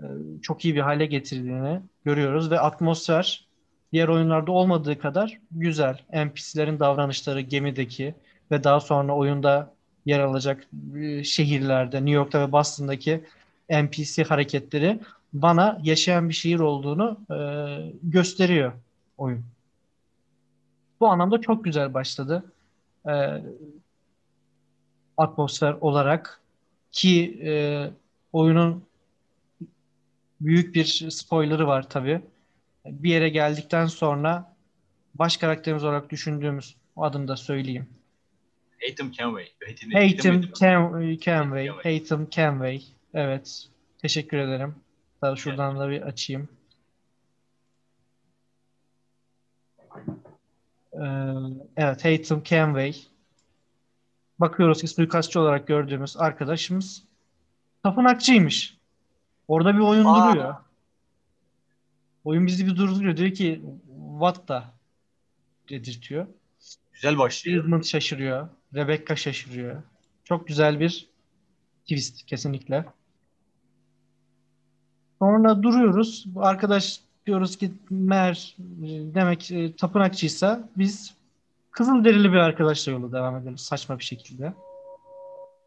e, çok iyi bir hale getirdiğini görüyoruz ve atmosfer diğer oyunlarda olmadığı kadar güzel. NPC'lerin davranışları gemideki ve daha sonra oyunda yer alacak e, şehirlerde, New York'ta ve Boston'daki NPC hareketleri bana yaşayan bir şehir olduğunu e, gösteriyor oyun. Bu anlamda çok güzel başladı. E, atmosfer olarak ki e, oyunun büyük bir spoilerı var tabii. Bir yere geldikten sonra baş karakterimiz olarak düşündüğümüz o adını da söyleyeyim. Haytham Kenway. Can- Canway. Canway. Haytham Canway. Evet. Teşekkür ederim. Daha şuradan da bir açayım. Ee, evet, Haytham Canway. Bakıyoruz ki suikastçı olarak gördüğümüz arkadaşımız tapınakçıymış. Orada bir oyun Aa. duruyor. Oyun bizi bir durduruyor. Diyor ki what the dedirtiyor. Güzel başlıyor. Desmond şaşırıyor. Rebecca şaşırıyor. Çok güzel bir twist kesinlikle. Sonra duruyoruz. Bu arkadaş diyoruz ki meğer e, demek e, tapınakçıysa biz Kızılderili bir arkadaşla yola devam edelim saçma bir şekilde.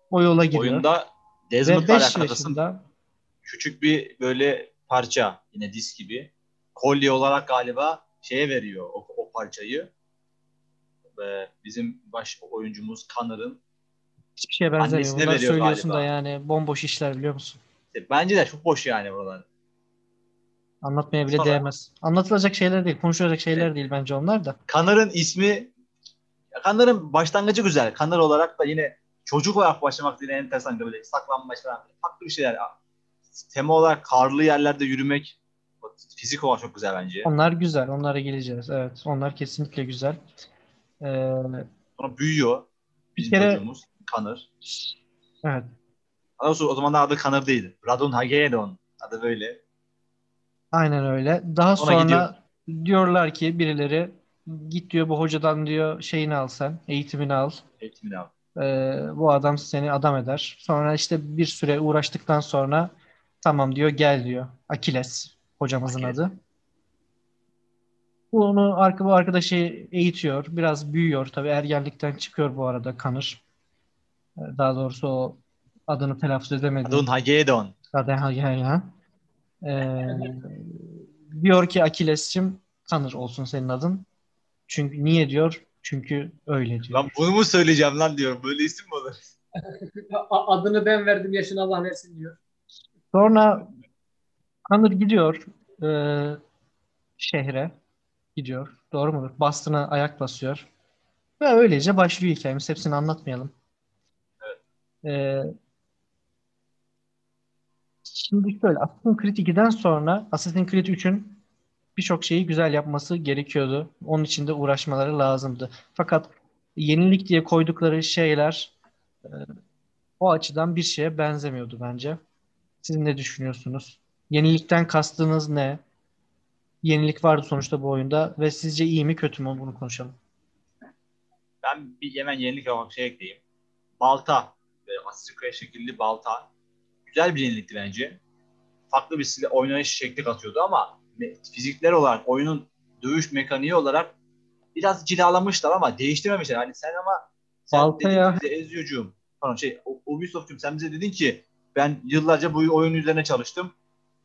O yola giriyor. Oyunda Desmond'la 5 alakalı yaşında küçük bir böyle parça yine disk gibi. Kolye olarak galiba şeye veriyor o, o parçayı. Ve bizim baş oyuncumuz Connor'ın hiçbir şeye benzemiyor. Bunları veriyor söylüyorsun da galiba. yani bomboş işler biliyor musun? bence de çok boş yani buralar. Anlatmaya bile Sonra- değmez. Anlatılacak şeyler değil, konuşulacak şeyler değil bence onlar da. Kanar'ın ismi Kanar'ın başlangıcı güzel. Kanar olarak da yine çocuk olarak başlamak yine enteresan böyle saklanmaç falan farklı bir şeyler. Tema olarak karlı yerlerde yürümek fizik olarak çok güzel bence. Onlar güzel, onlara geleceğiz. Evet, onlar kesinlikle güzel. Ee, Sonra büyüyor bizim Bir kere- çocuğumuz Kanar. evet, Daha doğrusu o zaman adı Kanar değil. Radon Hagedon adı böyle. aynen öyle. Daha Sonra sonra gidiyor. diyorlar ki birileri git diyor bu hocadan diyor şeyini al sen, eğitimini al. Eğitimini al. Ee, bu adam seni adam eder. Sonra işte bir süre uğraştıktan sonra tamam diyor gel diyor. Akiles hocamızın Akiles. adı. Bunu arka, bu arkadaşı eğitiyor. Biraz büyüyor. Tabii ergenlikten çıkıyor bu arada Kanır. Ee, Daha doğrusu o adını telaffuz edemedi. Radon Hagedon. Ya ya. Ee, diyor ki Akiles'cim Kanır olsun senin adın. Çünkü niye diyor? Çünkü öyle diyor. Lan bunu mu söyleyeceğim lan diyorum. Böyle isim mi olur? Adını ben verdim yaşını Allah versin diyor. Sonra Connor gidiyor e, şehre gidiyor. Doğru mudur? Boston'a ayak basıyor. Ve öylece başlıyor hikayemiz. Hepsini anlatmayalım. E, şimdi şöyle Assassin's Creed 2'den sonra Assassin's Creed 3'ün birçok şeyi güzel yapması gerekiyordu. Onun için de uğraşmaları lazımdı. Fakat yenilik diye koydukları şeyler e, o açıdan bir şeye benzemiyordu bence. Siz ne düşünüyorsunuz? Yenilikten kastınız ne? Yenilik vardı sonuçta bu oyunda ve sizce iyi mi kötü mü bunu konuşalım. Ben bir hemen yenilik olarak şey ekleyeyim. Balta. Böyle şekilli balta. Güzel bir yenilikti bence. Farklı bir silah oynayış şekli katıyordu ama fizikler olarak oyunun dövüş mekaniği olarak biraz cilalamışlar ama değiştirmemişler. Hani sen ama sen Baltaya- dedin bize Ezio'cuğum pardon şey Ubisoft'cum sen bize dedin ki ben yıllarca bu oyun üzerine çalıştım.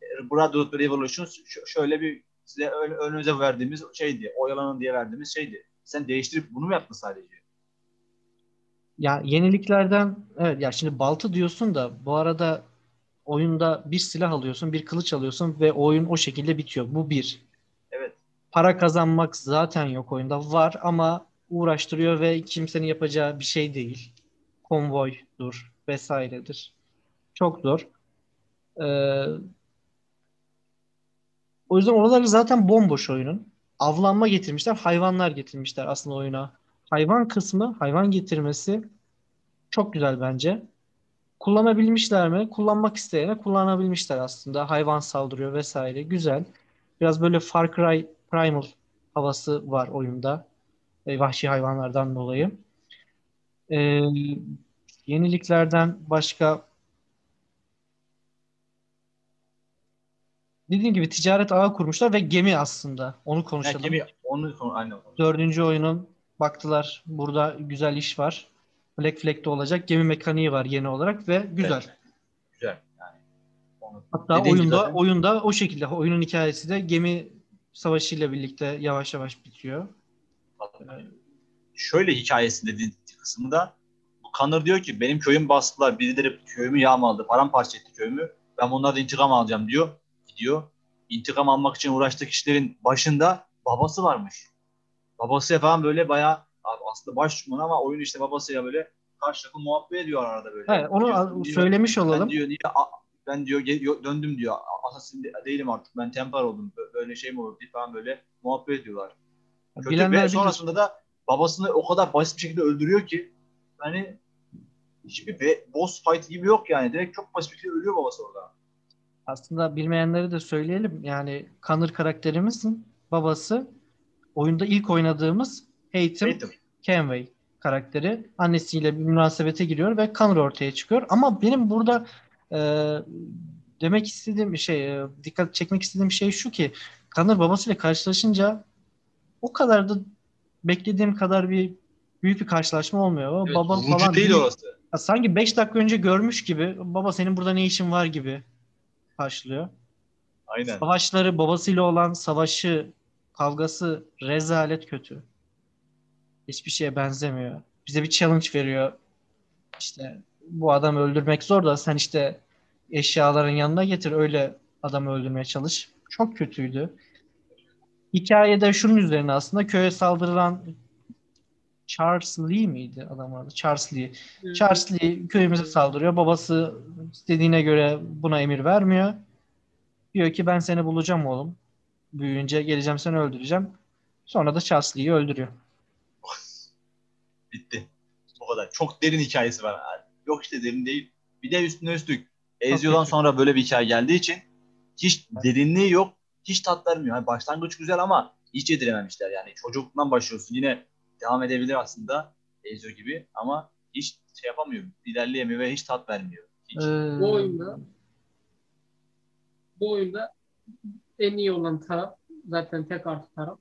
E, Brotherhood Revolution şöyle bir size ön- önünüze verdiğimiz şeydi. Oyalanın diye verdiğimiz şeydi. Sen değiştirip bunu mu yaptın sadece? Ya yeniliklerden evet ya şimdi balta diyorsun da bu arada oyunda bir silah alıyorsun, bir kılıç alıyorsun ve oyun o şekilde bitiyor. Bu bir. Evet. Para kazanmak zaten yok oyunda. Var ama uğraştırıyor ve kimsenin yapacağı bir şey değil. Konvoydur vesairedir. Çok zor. Ee, o yüzden oraları zaten bomboş oyunun. Avlanma getirmişler, hayvanlar getirmişler aslında oyuna. Hayvan kısmı, hayvan getirmesi çok güzel bence. Kullanabilmişler mi? Kullanmak isteyene kullanabilmişler aslında. Hayvan saldırıyor vesaire. Güzel. Biraz böyle Far Cry Primal havası var oyunda. E, vahşi hayvanlardan dolayı. E, yeniliklerden başka dediğim gibi ticaret ağı kurmuşlar ve gemi aslında. Onu Yani konuşalım. gemi onu aynen. Dördüncü oyunun baktılar burada güzel iş var. Black Flag'de olacak. Gemi mekaniği var yeni olarak ve güzel. Evet. Güzel yani. Onu, Hatta Dediğin oyunda zaten- oyunda o şekilde oyunun hikayesi de gemi savaşıyla birlikte yavaş yavaş bitiyor. Şöyle hikayesi dediği kısmı da bu Connor diyor ki benim köyüm bastılar. Birileri köyümü yağmaladı. Paramparça etti köyümü. Ben bunlardan intikam alacağım diyor. Gidiyor. İntikam almak için uğraştığı kişilerin başında babası varmış. Babası falan böyle bayağı aslında baş düşman ama oyun işte babasıyla böyle karşılıklı muhabbet ediyor arada böyle. Evet, onu Diyor- diyor, söylemiş Ben olalım. diyor niye ben diyor döndüm diyor. Assassin de- değilim artık. Ben Templar oldum. Bö- Böyle şey mi olur diye falan böyle muhabbet ediyorlar. Kötü Bilenler ve bilir. sonrasında da babasını o kadar basit bir şekilde öldürüyor ki hani hiçbir be- boss fight gibi yok yani. Direkt çok basit bir şekilde ölüyor babası orada. Aslında bilmeyenleri de söyleyelim. Yani Connor karakterimizin babası oyunda ilk oynadığımız Haytham Haytham. Kenway karakteri. Annesiyle bir münasebete giriyor ve Connor ortaya çıkıyor. Ama benim burada e, demek istediğim şey, e, dikkat çekmek istediğim şey şu ki Connor babasıyla karşılaşınca o kadar da beklediğim kadar bir büyük bir karşılaşma olmuyor. Evet, baba falan değil orası. Ya sanki 5 dakika önce görmüş gibi baba senin burada ne işin var gibi karşılıyor. Aynen. Savaşları babasıyla olan savaşı, kavgası rezalet kötü. Hiçbir şeye benzemiyor. Bize bir challenge veriyor. İşte bu adamı öldürmek zor da sen işte eşyaların yanına getir öyle adamı öldürmeye çalış. çok kötüydü. Hikayede şunun üzerine aslında köye saldırılan Charles Lee miydi adam adı? Charles Lee. Charles Lee köyümüze saldırıyor. Babası istediğine göre buna emir vermiyor. Diyor ki ben seni bulacağım oğlum. Büyüyünce geleceğim seni öldüreceğim. Sonra da Charles Lee'yi öldürüyor. Bitti. Bu kadar. Çok derin hikayesi var. Yok işte derin değil. Bir de üstüne üstlük Ezio'dan sonra böyle bir hikaye geldiği için hiç derinliği yok. Hiç tat vermiyor. Yani başlangıç güzel ama hiç yedirememişler yani. Çocukluktan başlıyorsun. Yine devam edebilir aslında Ezio gibi ama hiç şey yapamıyor. İlerleyemiyor ve hiç tat vermiyor. Hiç. Ee, Bu oyunda bu oyunda en iyi olan taraf zaten tek artı taraf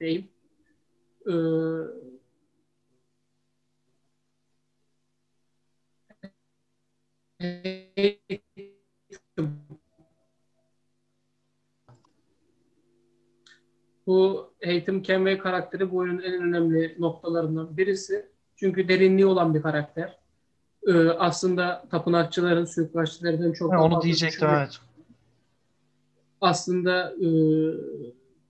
değil. Ee, bu Haytham Kenway karakteri bu oyunun en önemli noktalarından birisi. Çünkü derinliği olan bir karakter. Ee, aslında tapınakçıların, suikastçilerden çok ha, onu diyecektim evet. aslında e,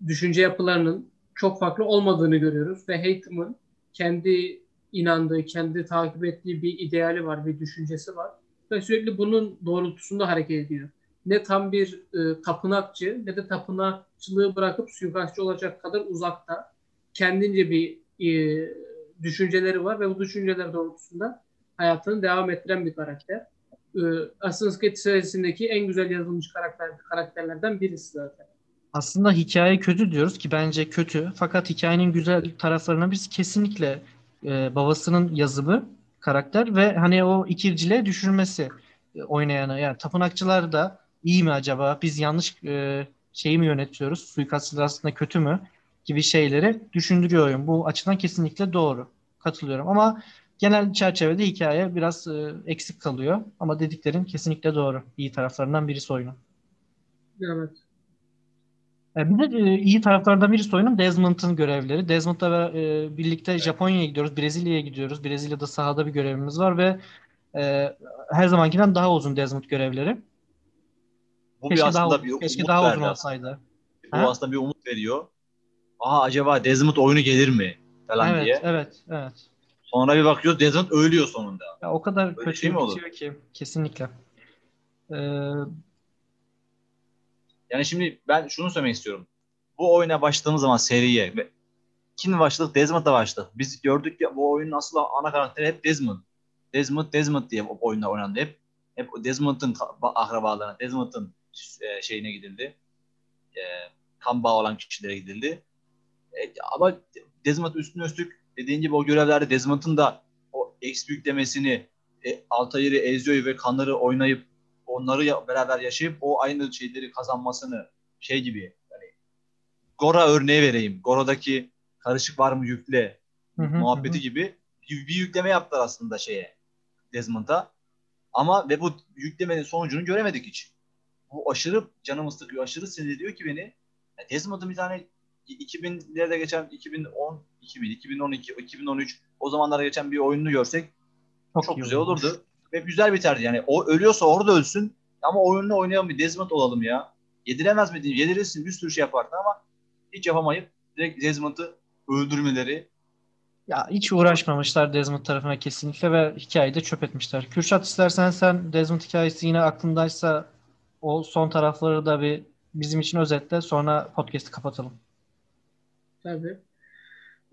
düşünce yapılarının çok farklı olmadığını görüyoruz ve Haytham'ın kendi inandığı, kendi takip ettiği bir ideali var, bir düşüncesi var ve sürekli bunun doğrultusunda hareket ediyor. Ne tam bir e, tapınakçı ne de tapınakçılığı bırakıp suikastçı olacak kadar uzakta. Kendince bir e, düşünceleri var ve bu düşünceler doğrultusunda hayatını devam ettiren bir karakter. E, Assassin's Creed serisindeki en güzel yazılmış karakter karakterlerden birisi zaten. Aslında hikaye kötü diyoruz ki bence kötü. Fakat hikayenin güzel taraflarına biz kesinlikle e, babasının yazımı, karakter ve hani o ikircile düşürmesi e, oynayana. Yani tapınakçılar da iyi mi acaba? Biz yanlış e, şeyi mi yönetiyoruz? Suikastçılar aslında kötü mü? Gibi şeyleri düşündürüyor oyun. Bu açıdan kesinlikle doğru. Katılıyorum ama genel çerçevede hikaye biraz e, eksik kalıyor. Ama dediklerin kesinlikle doğru. İyi taraflarından birisi oyunun. Evet. E, Bir de e, iyi taraflardan birisi oyunun Desmond'ın görevleri. Desmond'la e, birlikte Japonya'ya gidiyoruz, Brezilya'ya gidiyoruz. Brezilya'da sahada bir görevimiz var ve her zamankinden daha uzun Desmond görevleri. Bu Keşke bir aslında daha, bir keşke daha uzun olsaydı. Bu Ha? aslında bir umut veriyor. Aa acaba Desmond oyunu gelir mi? Falan Evet, diye. evet, evet. Sonra bir bakıyoruz Desmond ölüyor sonunda. Ya o kadar Öyle kötü şey mi olur? bitiyor ki kesinlikle. E, Yani şimdi ben şunu söylemek istiyorum. Bu oyuna başladığımız zaman seriye kim başladık? Desmond'la başladık. Biz gördük ya bu oyunun asıl ana karakteri hep Desmond. Desmond, Desmond diye o oyunda oynandı hep. Hep Desmond'ın akrabalarına, Desmond'ın e, şeyine gidildi. E, kan bağı olan kişilere gidildi. E, ama Desmond üstüne üstlük dediğin gibi o görevlerde Desmond'ın da o X yüklemesini e, Altair'i, Ezio'yu ve Kanar'ı oynayıp onları ya- beraber yaşayıp o aynı şeyleri kazanmasını şey gibi yani Gora örneği vereyim. Gora'daki karışık var mı yükle hı hı, muhabbeti hı. gibi bir bir yükleme yaptılar aslında şeye Desmond'a. Ama ve bu yüklemenin sonucunu göremedik hiç. Bu aşırı canımı sıkıyor, aşırı sinir ediyor ki beni. Ya Desmond'ın bir tane 2000'lerde geçen 2010, 2000, 2012, 2013 o zamanlarda geçen bir oyununu görsek çok, iyi güzel olmuş. olurdu. Ve güzel biterdi. Yani o ölüyorsa orada ölsün ama oyununu oynayan bir Desmond olalım ya. Yediremez mi diyeyim. Yedirirsin bir sürü şey yapardı ama hiç yapamayıp direkt Desmond'ı öldürmeleri Ya hiç uğraşmamışlar Desmond tarafına kesinlikle ve hikayeyi de çöp etmişler. Kürşat istersen sen Desmond hikayesi yine aklındaysa o son tarafları da bir bizim için özetle sonra podcast'i kapatalım. Tabii.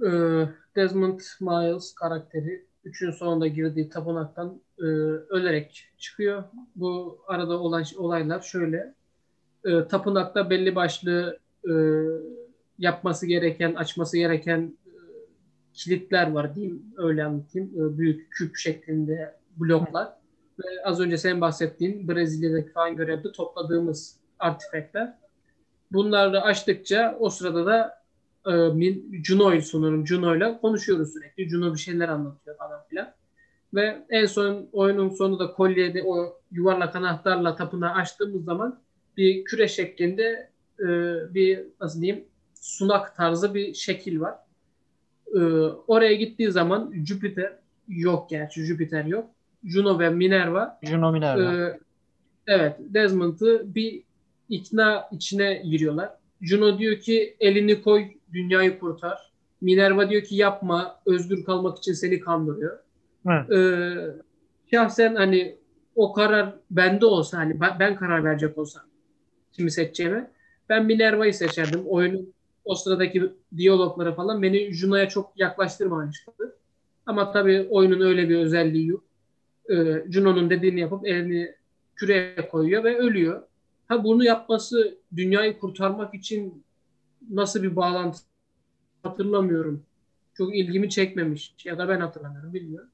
Ee, Desmond Miles karakteri 3'ün sonunda girdiği tapınaktan e, ölerek çıkıyor. Bu arada olan olaylar şöyle. E, tapınakta belli başlı e, yapması gereken, açması gereken e, kilitler var diyeyim, öyle anlatayım. E, büyük küp şeklinde bloklar. Ve az önce senin bahsettiğin Brezilya'daki falan görevde topladığımız artifekler. Bunları açtıkça o sırada da e, Juno'yu sanırım. Juno'yla konuşuyoruz sürekli. Juno bir şeyler anlatıyor falan filan. Ve en son oyunun sonunda kolyede o yuvarlak anahtarla tapınağı açtığımız zaman bir küre şeklinde e, bir nasıl diyeyim sunak tarzı bir şekil var. E, oraya gittiği zaman Jüpiter yok gerçi Jüpiter yok. Juno ve Minerva Juno Minerva. ee, evet, Desmond'ı bir ikna içine giriyorlar. Juno diyor ki elini koy dünyayı kurtar. Minerva diyor ki yapma özgür kalmak için seni kandırıyor. Evet. Ee, şahsen hani o karar bende olsa hani ben, karar verecek olsam kimi seçeceğime ben Minerva'yı seçerdim. Oyunun o sıradaki diyalogları falan beni Juno'ya çok yaklaştırmamıştı. Ama tabii oyunun öyle bir özelliği yok. Ee, Juno'nun dediğini yapıp elini küreye koyuyor ve ölüyor. Ha bunu yapması dünyayı kurtarmak için nasıl bir bağlantı hatırlamıyorum. Çok ilgimi çekmemiş ya da ben hatırlamıyorum bilmiyorum.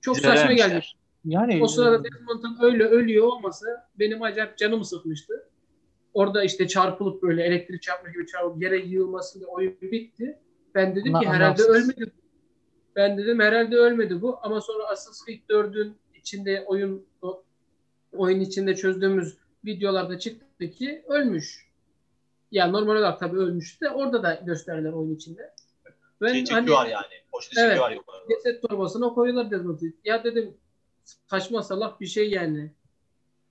Çok saçma Güzelmişler. gelmiş. Yani O sırada Desmond'un öyle ölüyor olmasa benim acayip canımı sıkmıştı. Orada işte çarpılıp böyle elektrik çarpmış gibi çarpıp yere yığılmasıyla oyun bitti. Ben dedim Ama ki herhalde ölmedi. Ben dedim herhalde ölmedi bu ama sonra Assassin's Creed 4'ün içinde oyun o- oyun içinde çözdüğümüz videolarda çıktı ki ölmüş. Yani normal olarak tabii ölmüş de orada da gösterdiler oyun içinde. Ben Şey hani yani. Poşeti Evet. çekiyorlar ceset torbasına koyuyorlar Desmond'u. Ya dedim saçma salak bir şey yani.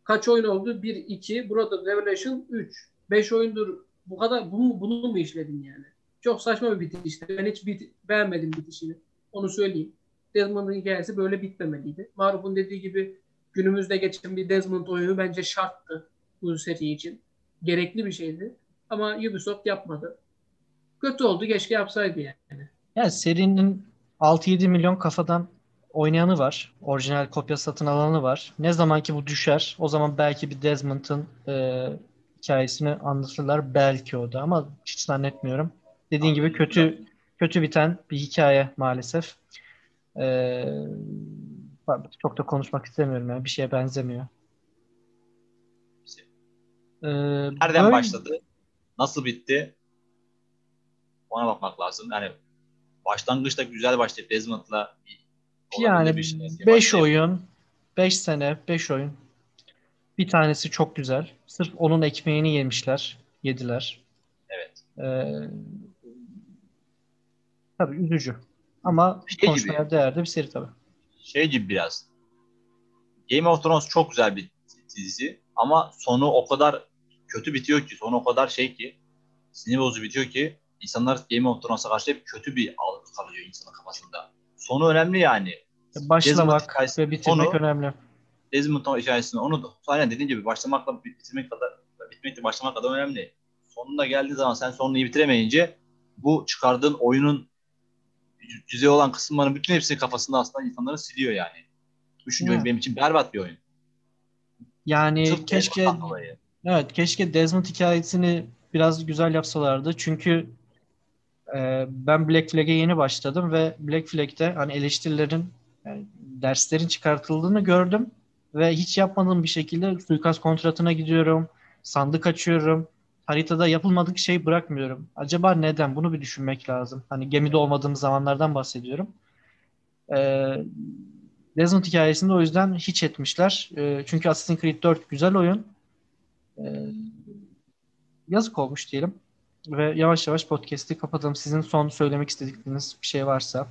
Kaç oyun oldu? 1, 2, burada Revelation 3. 5 oyundur bu kadar bunu, bunu mu işledin yani? Çok saçma bir bitişti. Ben hiç bit- beğenmedim bitişini. Onu söyleyeyim. Desmond'un hikayesi böyle bitmemeliydi. Maruf'un dediği gibi günümüzde geçen bir Desmond oyunu bence şarttı bu seri için. Gerekli bir şeydi. Ama Ubisoft yapmadı. Kötü oldu. Keşke yapsaydı yani. Yani serinin 6-7 milyon kafadan oynayanı var. Orijinal kopya satın alanı var. Ne zaman ki bu düşer, o zaman belki bir Desmond'ın e, hikayesini anlatırlar. Belki o da ama hiç zannetmiyorum. Dediğin gibi kötü kötü biten bir hikaye maalesef. E, çok da konuşmak istemiyorum yani. Bir şeye benzemiyor. E, Nereden böyle- başladı? Nasıl bitti? Ona bakmak lazım. Yani başlangıçta güzel başlayıp Desmond'la Yani olabilir bir şey 5 başlayıp- oyun, 5 sene, 5 oyun. Bir tanesi çok güzel. Sırf onun ekmeğini yemişler, yediler. Evet. Ee, tabii üzücü. Ama Şey gibi. konuşmaya değerli bir seri tabii. Şey gibi biraz. Game of Thrones çok güzel bir dizi ama sonu o kadar kötü bitiyor ki, sonu o kadar şey ki, sinir bozucu bitiyor ki insanlar Game of Thrones'a karşı hep kötü bir algı kalıyor insanın kafasında. Sonu önemli yani. Başlamak ve bitirmek onu- önemli. Desmond hikayesini onu da aynen dediğin gibi başlamakla bitirmek kadar bitmekle başlamak kadar önemli. Sonuna geldiği zaman sen sonunu iyi bitiremeyince bu çıkardığın oyunun güzel olan kısımların bütün hepsini kafasında aslında insanların siliyor yani. Üçüncü oyun Evet. benim için berbat bir oyun. Yani Sırf keşke. Evet, keşke Desmond hikayesini biraz güzel yapsalardı. Çünkü e, ben Black Flag'e yeni başladım ve Black Flag'te hani eleştirilerin, yani derslerin çıkartıldığını gördüm ve hiç yapmadığım bir şekilde suikast kontratına gidiyorum, sandık açıyorum, haritada yapılmadık şey bırakmıyorum. Acaba neden? Bunu bir düşünmek lazım. Hani gemide olmadığım zamanlardan bahsediyorum. E, Desmond hikayesinde o yüzden hiç etmişler. E, çünkü Assassin's Creed 4 güzel oyun. Ee, yazık olmuş diyelim. Ve yavaş yavaş podcast'i kapatalım. Sizin son söylemek istedikleriniz bir şey varsa.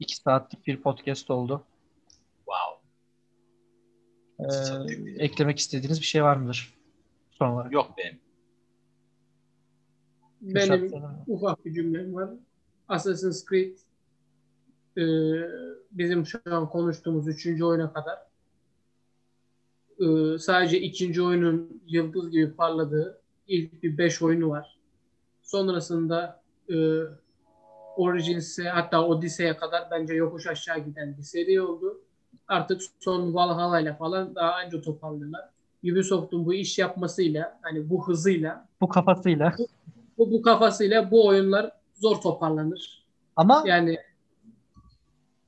iki saatlik bir podcast oldu. Wow. Ee, eklemek istediğiniz bir şey var mıdır? Son olarak. Yok benim. Benim senin- ufak bir cümlem var. Assassin's Creed e, bizim şu an konuştuğumuz üçüncü oyuna kadar e, sadece ikinci oyunun yıldız gibi parladığı ilk bir beş oyunu var. Sonrasında e, Origins'e hatta Odyssey'e kadar bence yokuş aşağı giden bir seri oldu. Artık son Valhalla'yla falan daha anca toparlıyorlar. Ubisoft'un bu iş yapmasıyla hani bu hızıyla Bu kafasıyla. bu, bu kafasıyla bu oyunlar zor toparlanır. Ama Yani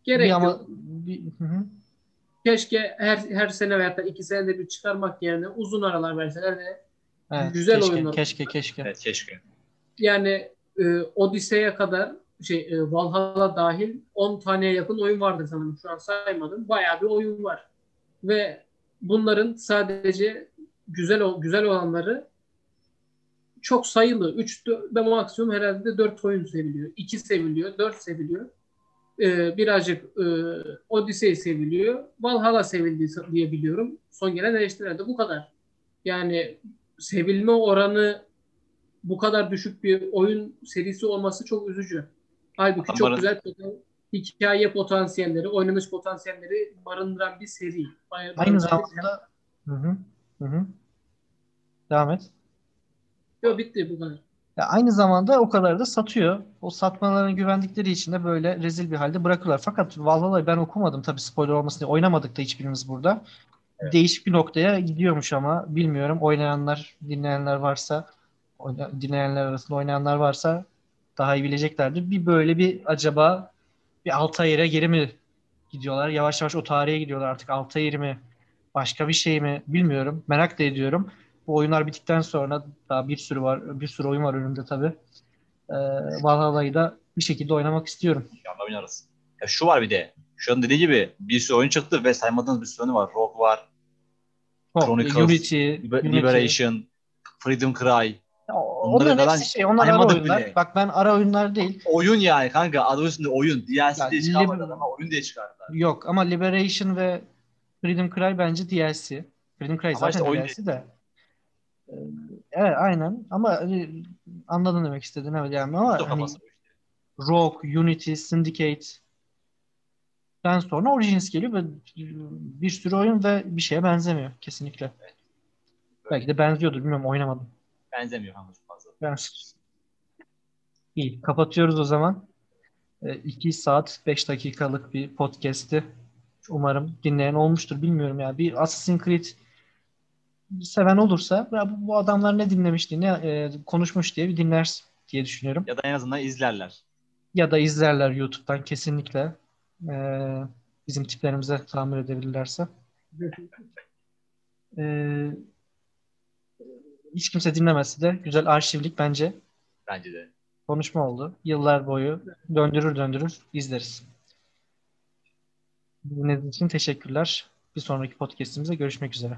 gerek ama yok. bir, hı hı. Keşke her her sene veya da iki senede bir çıkarmak yerine uzun aralar verseler de Evet, Güzel keşke, oyunlar. keşke keşke. Evet keşke. yani e, Odise'ye kadar şey e, Valhalla dahil 10 taneye yakın oyun vardır sanırım. Şu an saymadım. Bayağı bir oyun var. Ve bunların sadece güzel güzel olanları çok sayılı. 3 ve maksimum herhalde 4 oyun seviliyor. 2 seviliyor, 4 seviliyor. Ee, birazcık e, Odyssey seviliyor. Valhalla sevildiği diye biliyorum. Son gelen eleştirilerde bu kadar. Yani sevilme oranı bu kadar düşük bir oyun serisi olması çok üzücü. Halbuki çok Adamların- güzel poten- hikaye potansiyelleri, oynanış potansiyelleri barındıran bir seri. Bay- Aynı bir- zamanda hı hı, hı hı. Devam et. Yok bitti bu kadar. Ya aynı zamanda o kadar da satıyor. O satmalarına güvendikleri için de böyle rezil bir halde bırakıyorlar. Fakat Valhalla'yı ben okumadım tabii spoiler olmasın diye. Oynamadık da hiçbirimiz burada. Değişik bir noktaya gidiyormuş ama bilmiyorum. Oynayanlar, dinleyenler varsa, dinleyenler arasında oynayanlar varsa daha iyi bileceklerdir. Bir böyle bir acaba bir Altair'e geri mi gidiyorlar? Yavaş yavaş o tarihe gidiyorlar artık. Altair mi? Başka bir şey mi? Bilmiyorum. Merak da ediyorum. Bu oyunlar bittikten sonra daha bir sürü var, bir sürü oyun var önümde tabii. Ee, Valhalla'yı da bir şekilde oynamak istiyorum. İnşallah oynarız. Ya şu var bir de. Şu an dediği gibi bir sürü oyun çıktı ve saymadığınız bir sürü oyun var. Rogue var, Oh, Chronicles, Unity, Liber- Unity. Liberation, Freedom Cry. Ya, Onları Onların hepsi şey, onlar ara oyunlar. bile. Bak ben ara oyunlar değil. Oyun yani kanka. Adı üstünde oyun. DLC Ya, diye çıkarmadılar ama oyun diye çıkardılar. Yok ama Liberation ve Freedom Cry bence DLC. Freedom Cry Ama zaten işte DLC de. Ee, Evet aynen ama hani, anladın demek istediğin evet yani ama hani. Rogue, Unity, Syndicate den sonra Origins geliyor ve bir sürü oyun ve bir şeye benzemiyor kesinlikle. Belki de benziyordur bilmiyorum oynamadım. Benzemiyor çok fazla. Ben... İyi kapatıyoruz o zaman. 2 saat 5 dakikalık bir podcast'i umarım dinleyen olmuştur bilmiyorum ya. Bir Assassin's Creed seven olursa bu, bu adamlar ne dinlemişti, ne e, konuşmuş diye bir dinler diye düşünüyorum. Ya da en azından izlerler. Ya da izlerler YouTube'dan kesinlikle. Ee, bizim tiplerimize tahammül edebilirlerse. Ee, hiç kimse dinlemesi de güzel arşivlik bence Bence de. konuşma oldu. Yıllar boyu döndürür döndürür izleriz. Dinlediğiniz için teşekkürler. Bir sonraki podcast'imizde görüşmek üzere.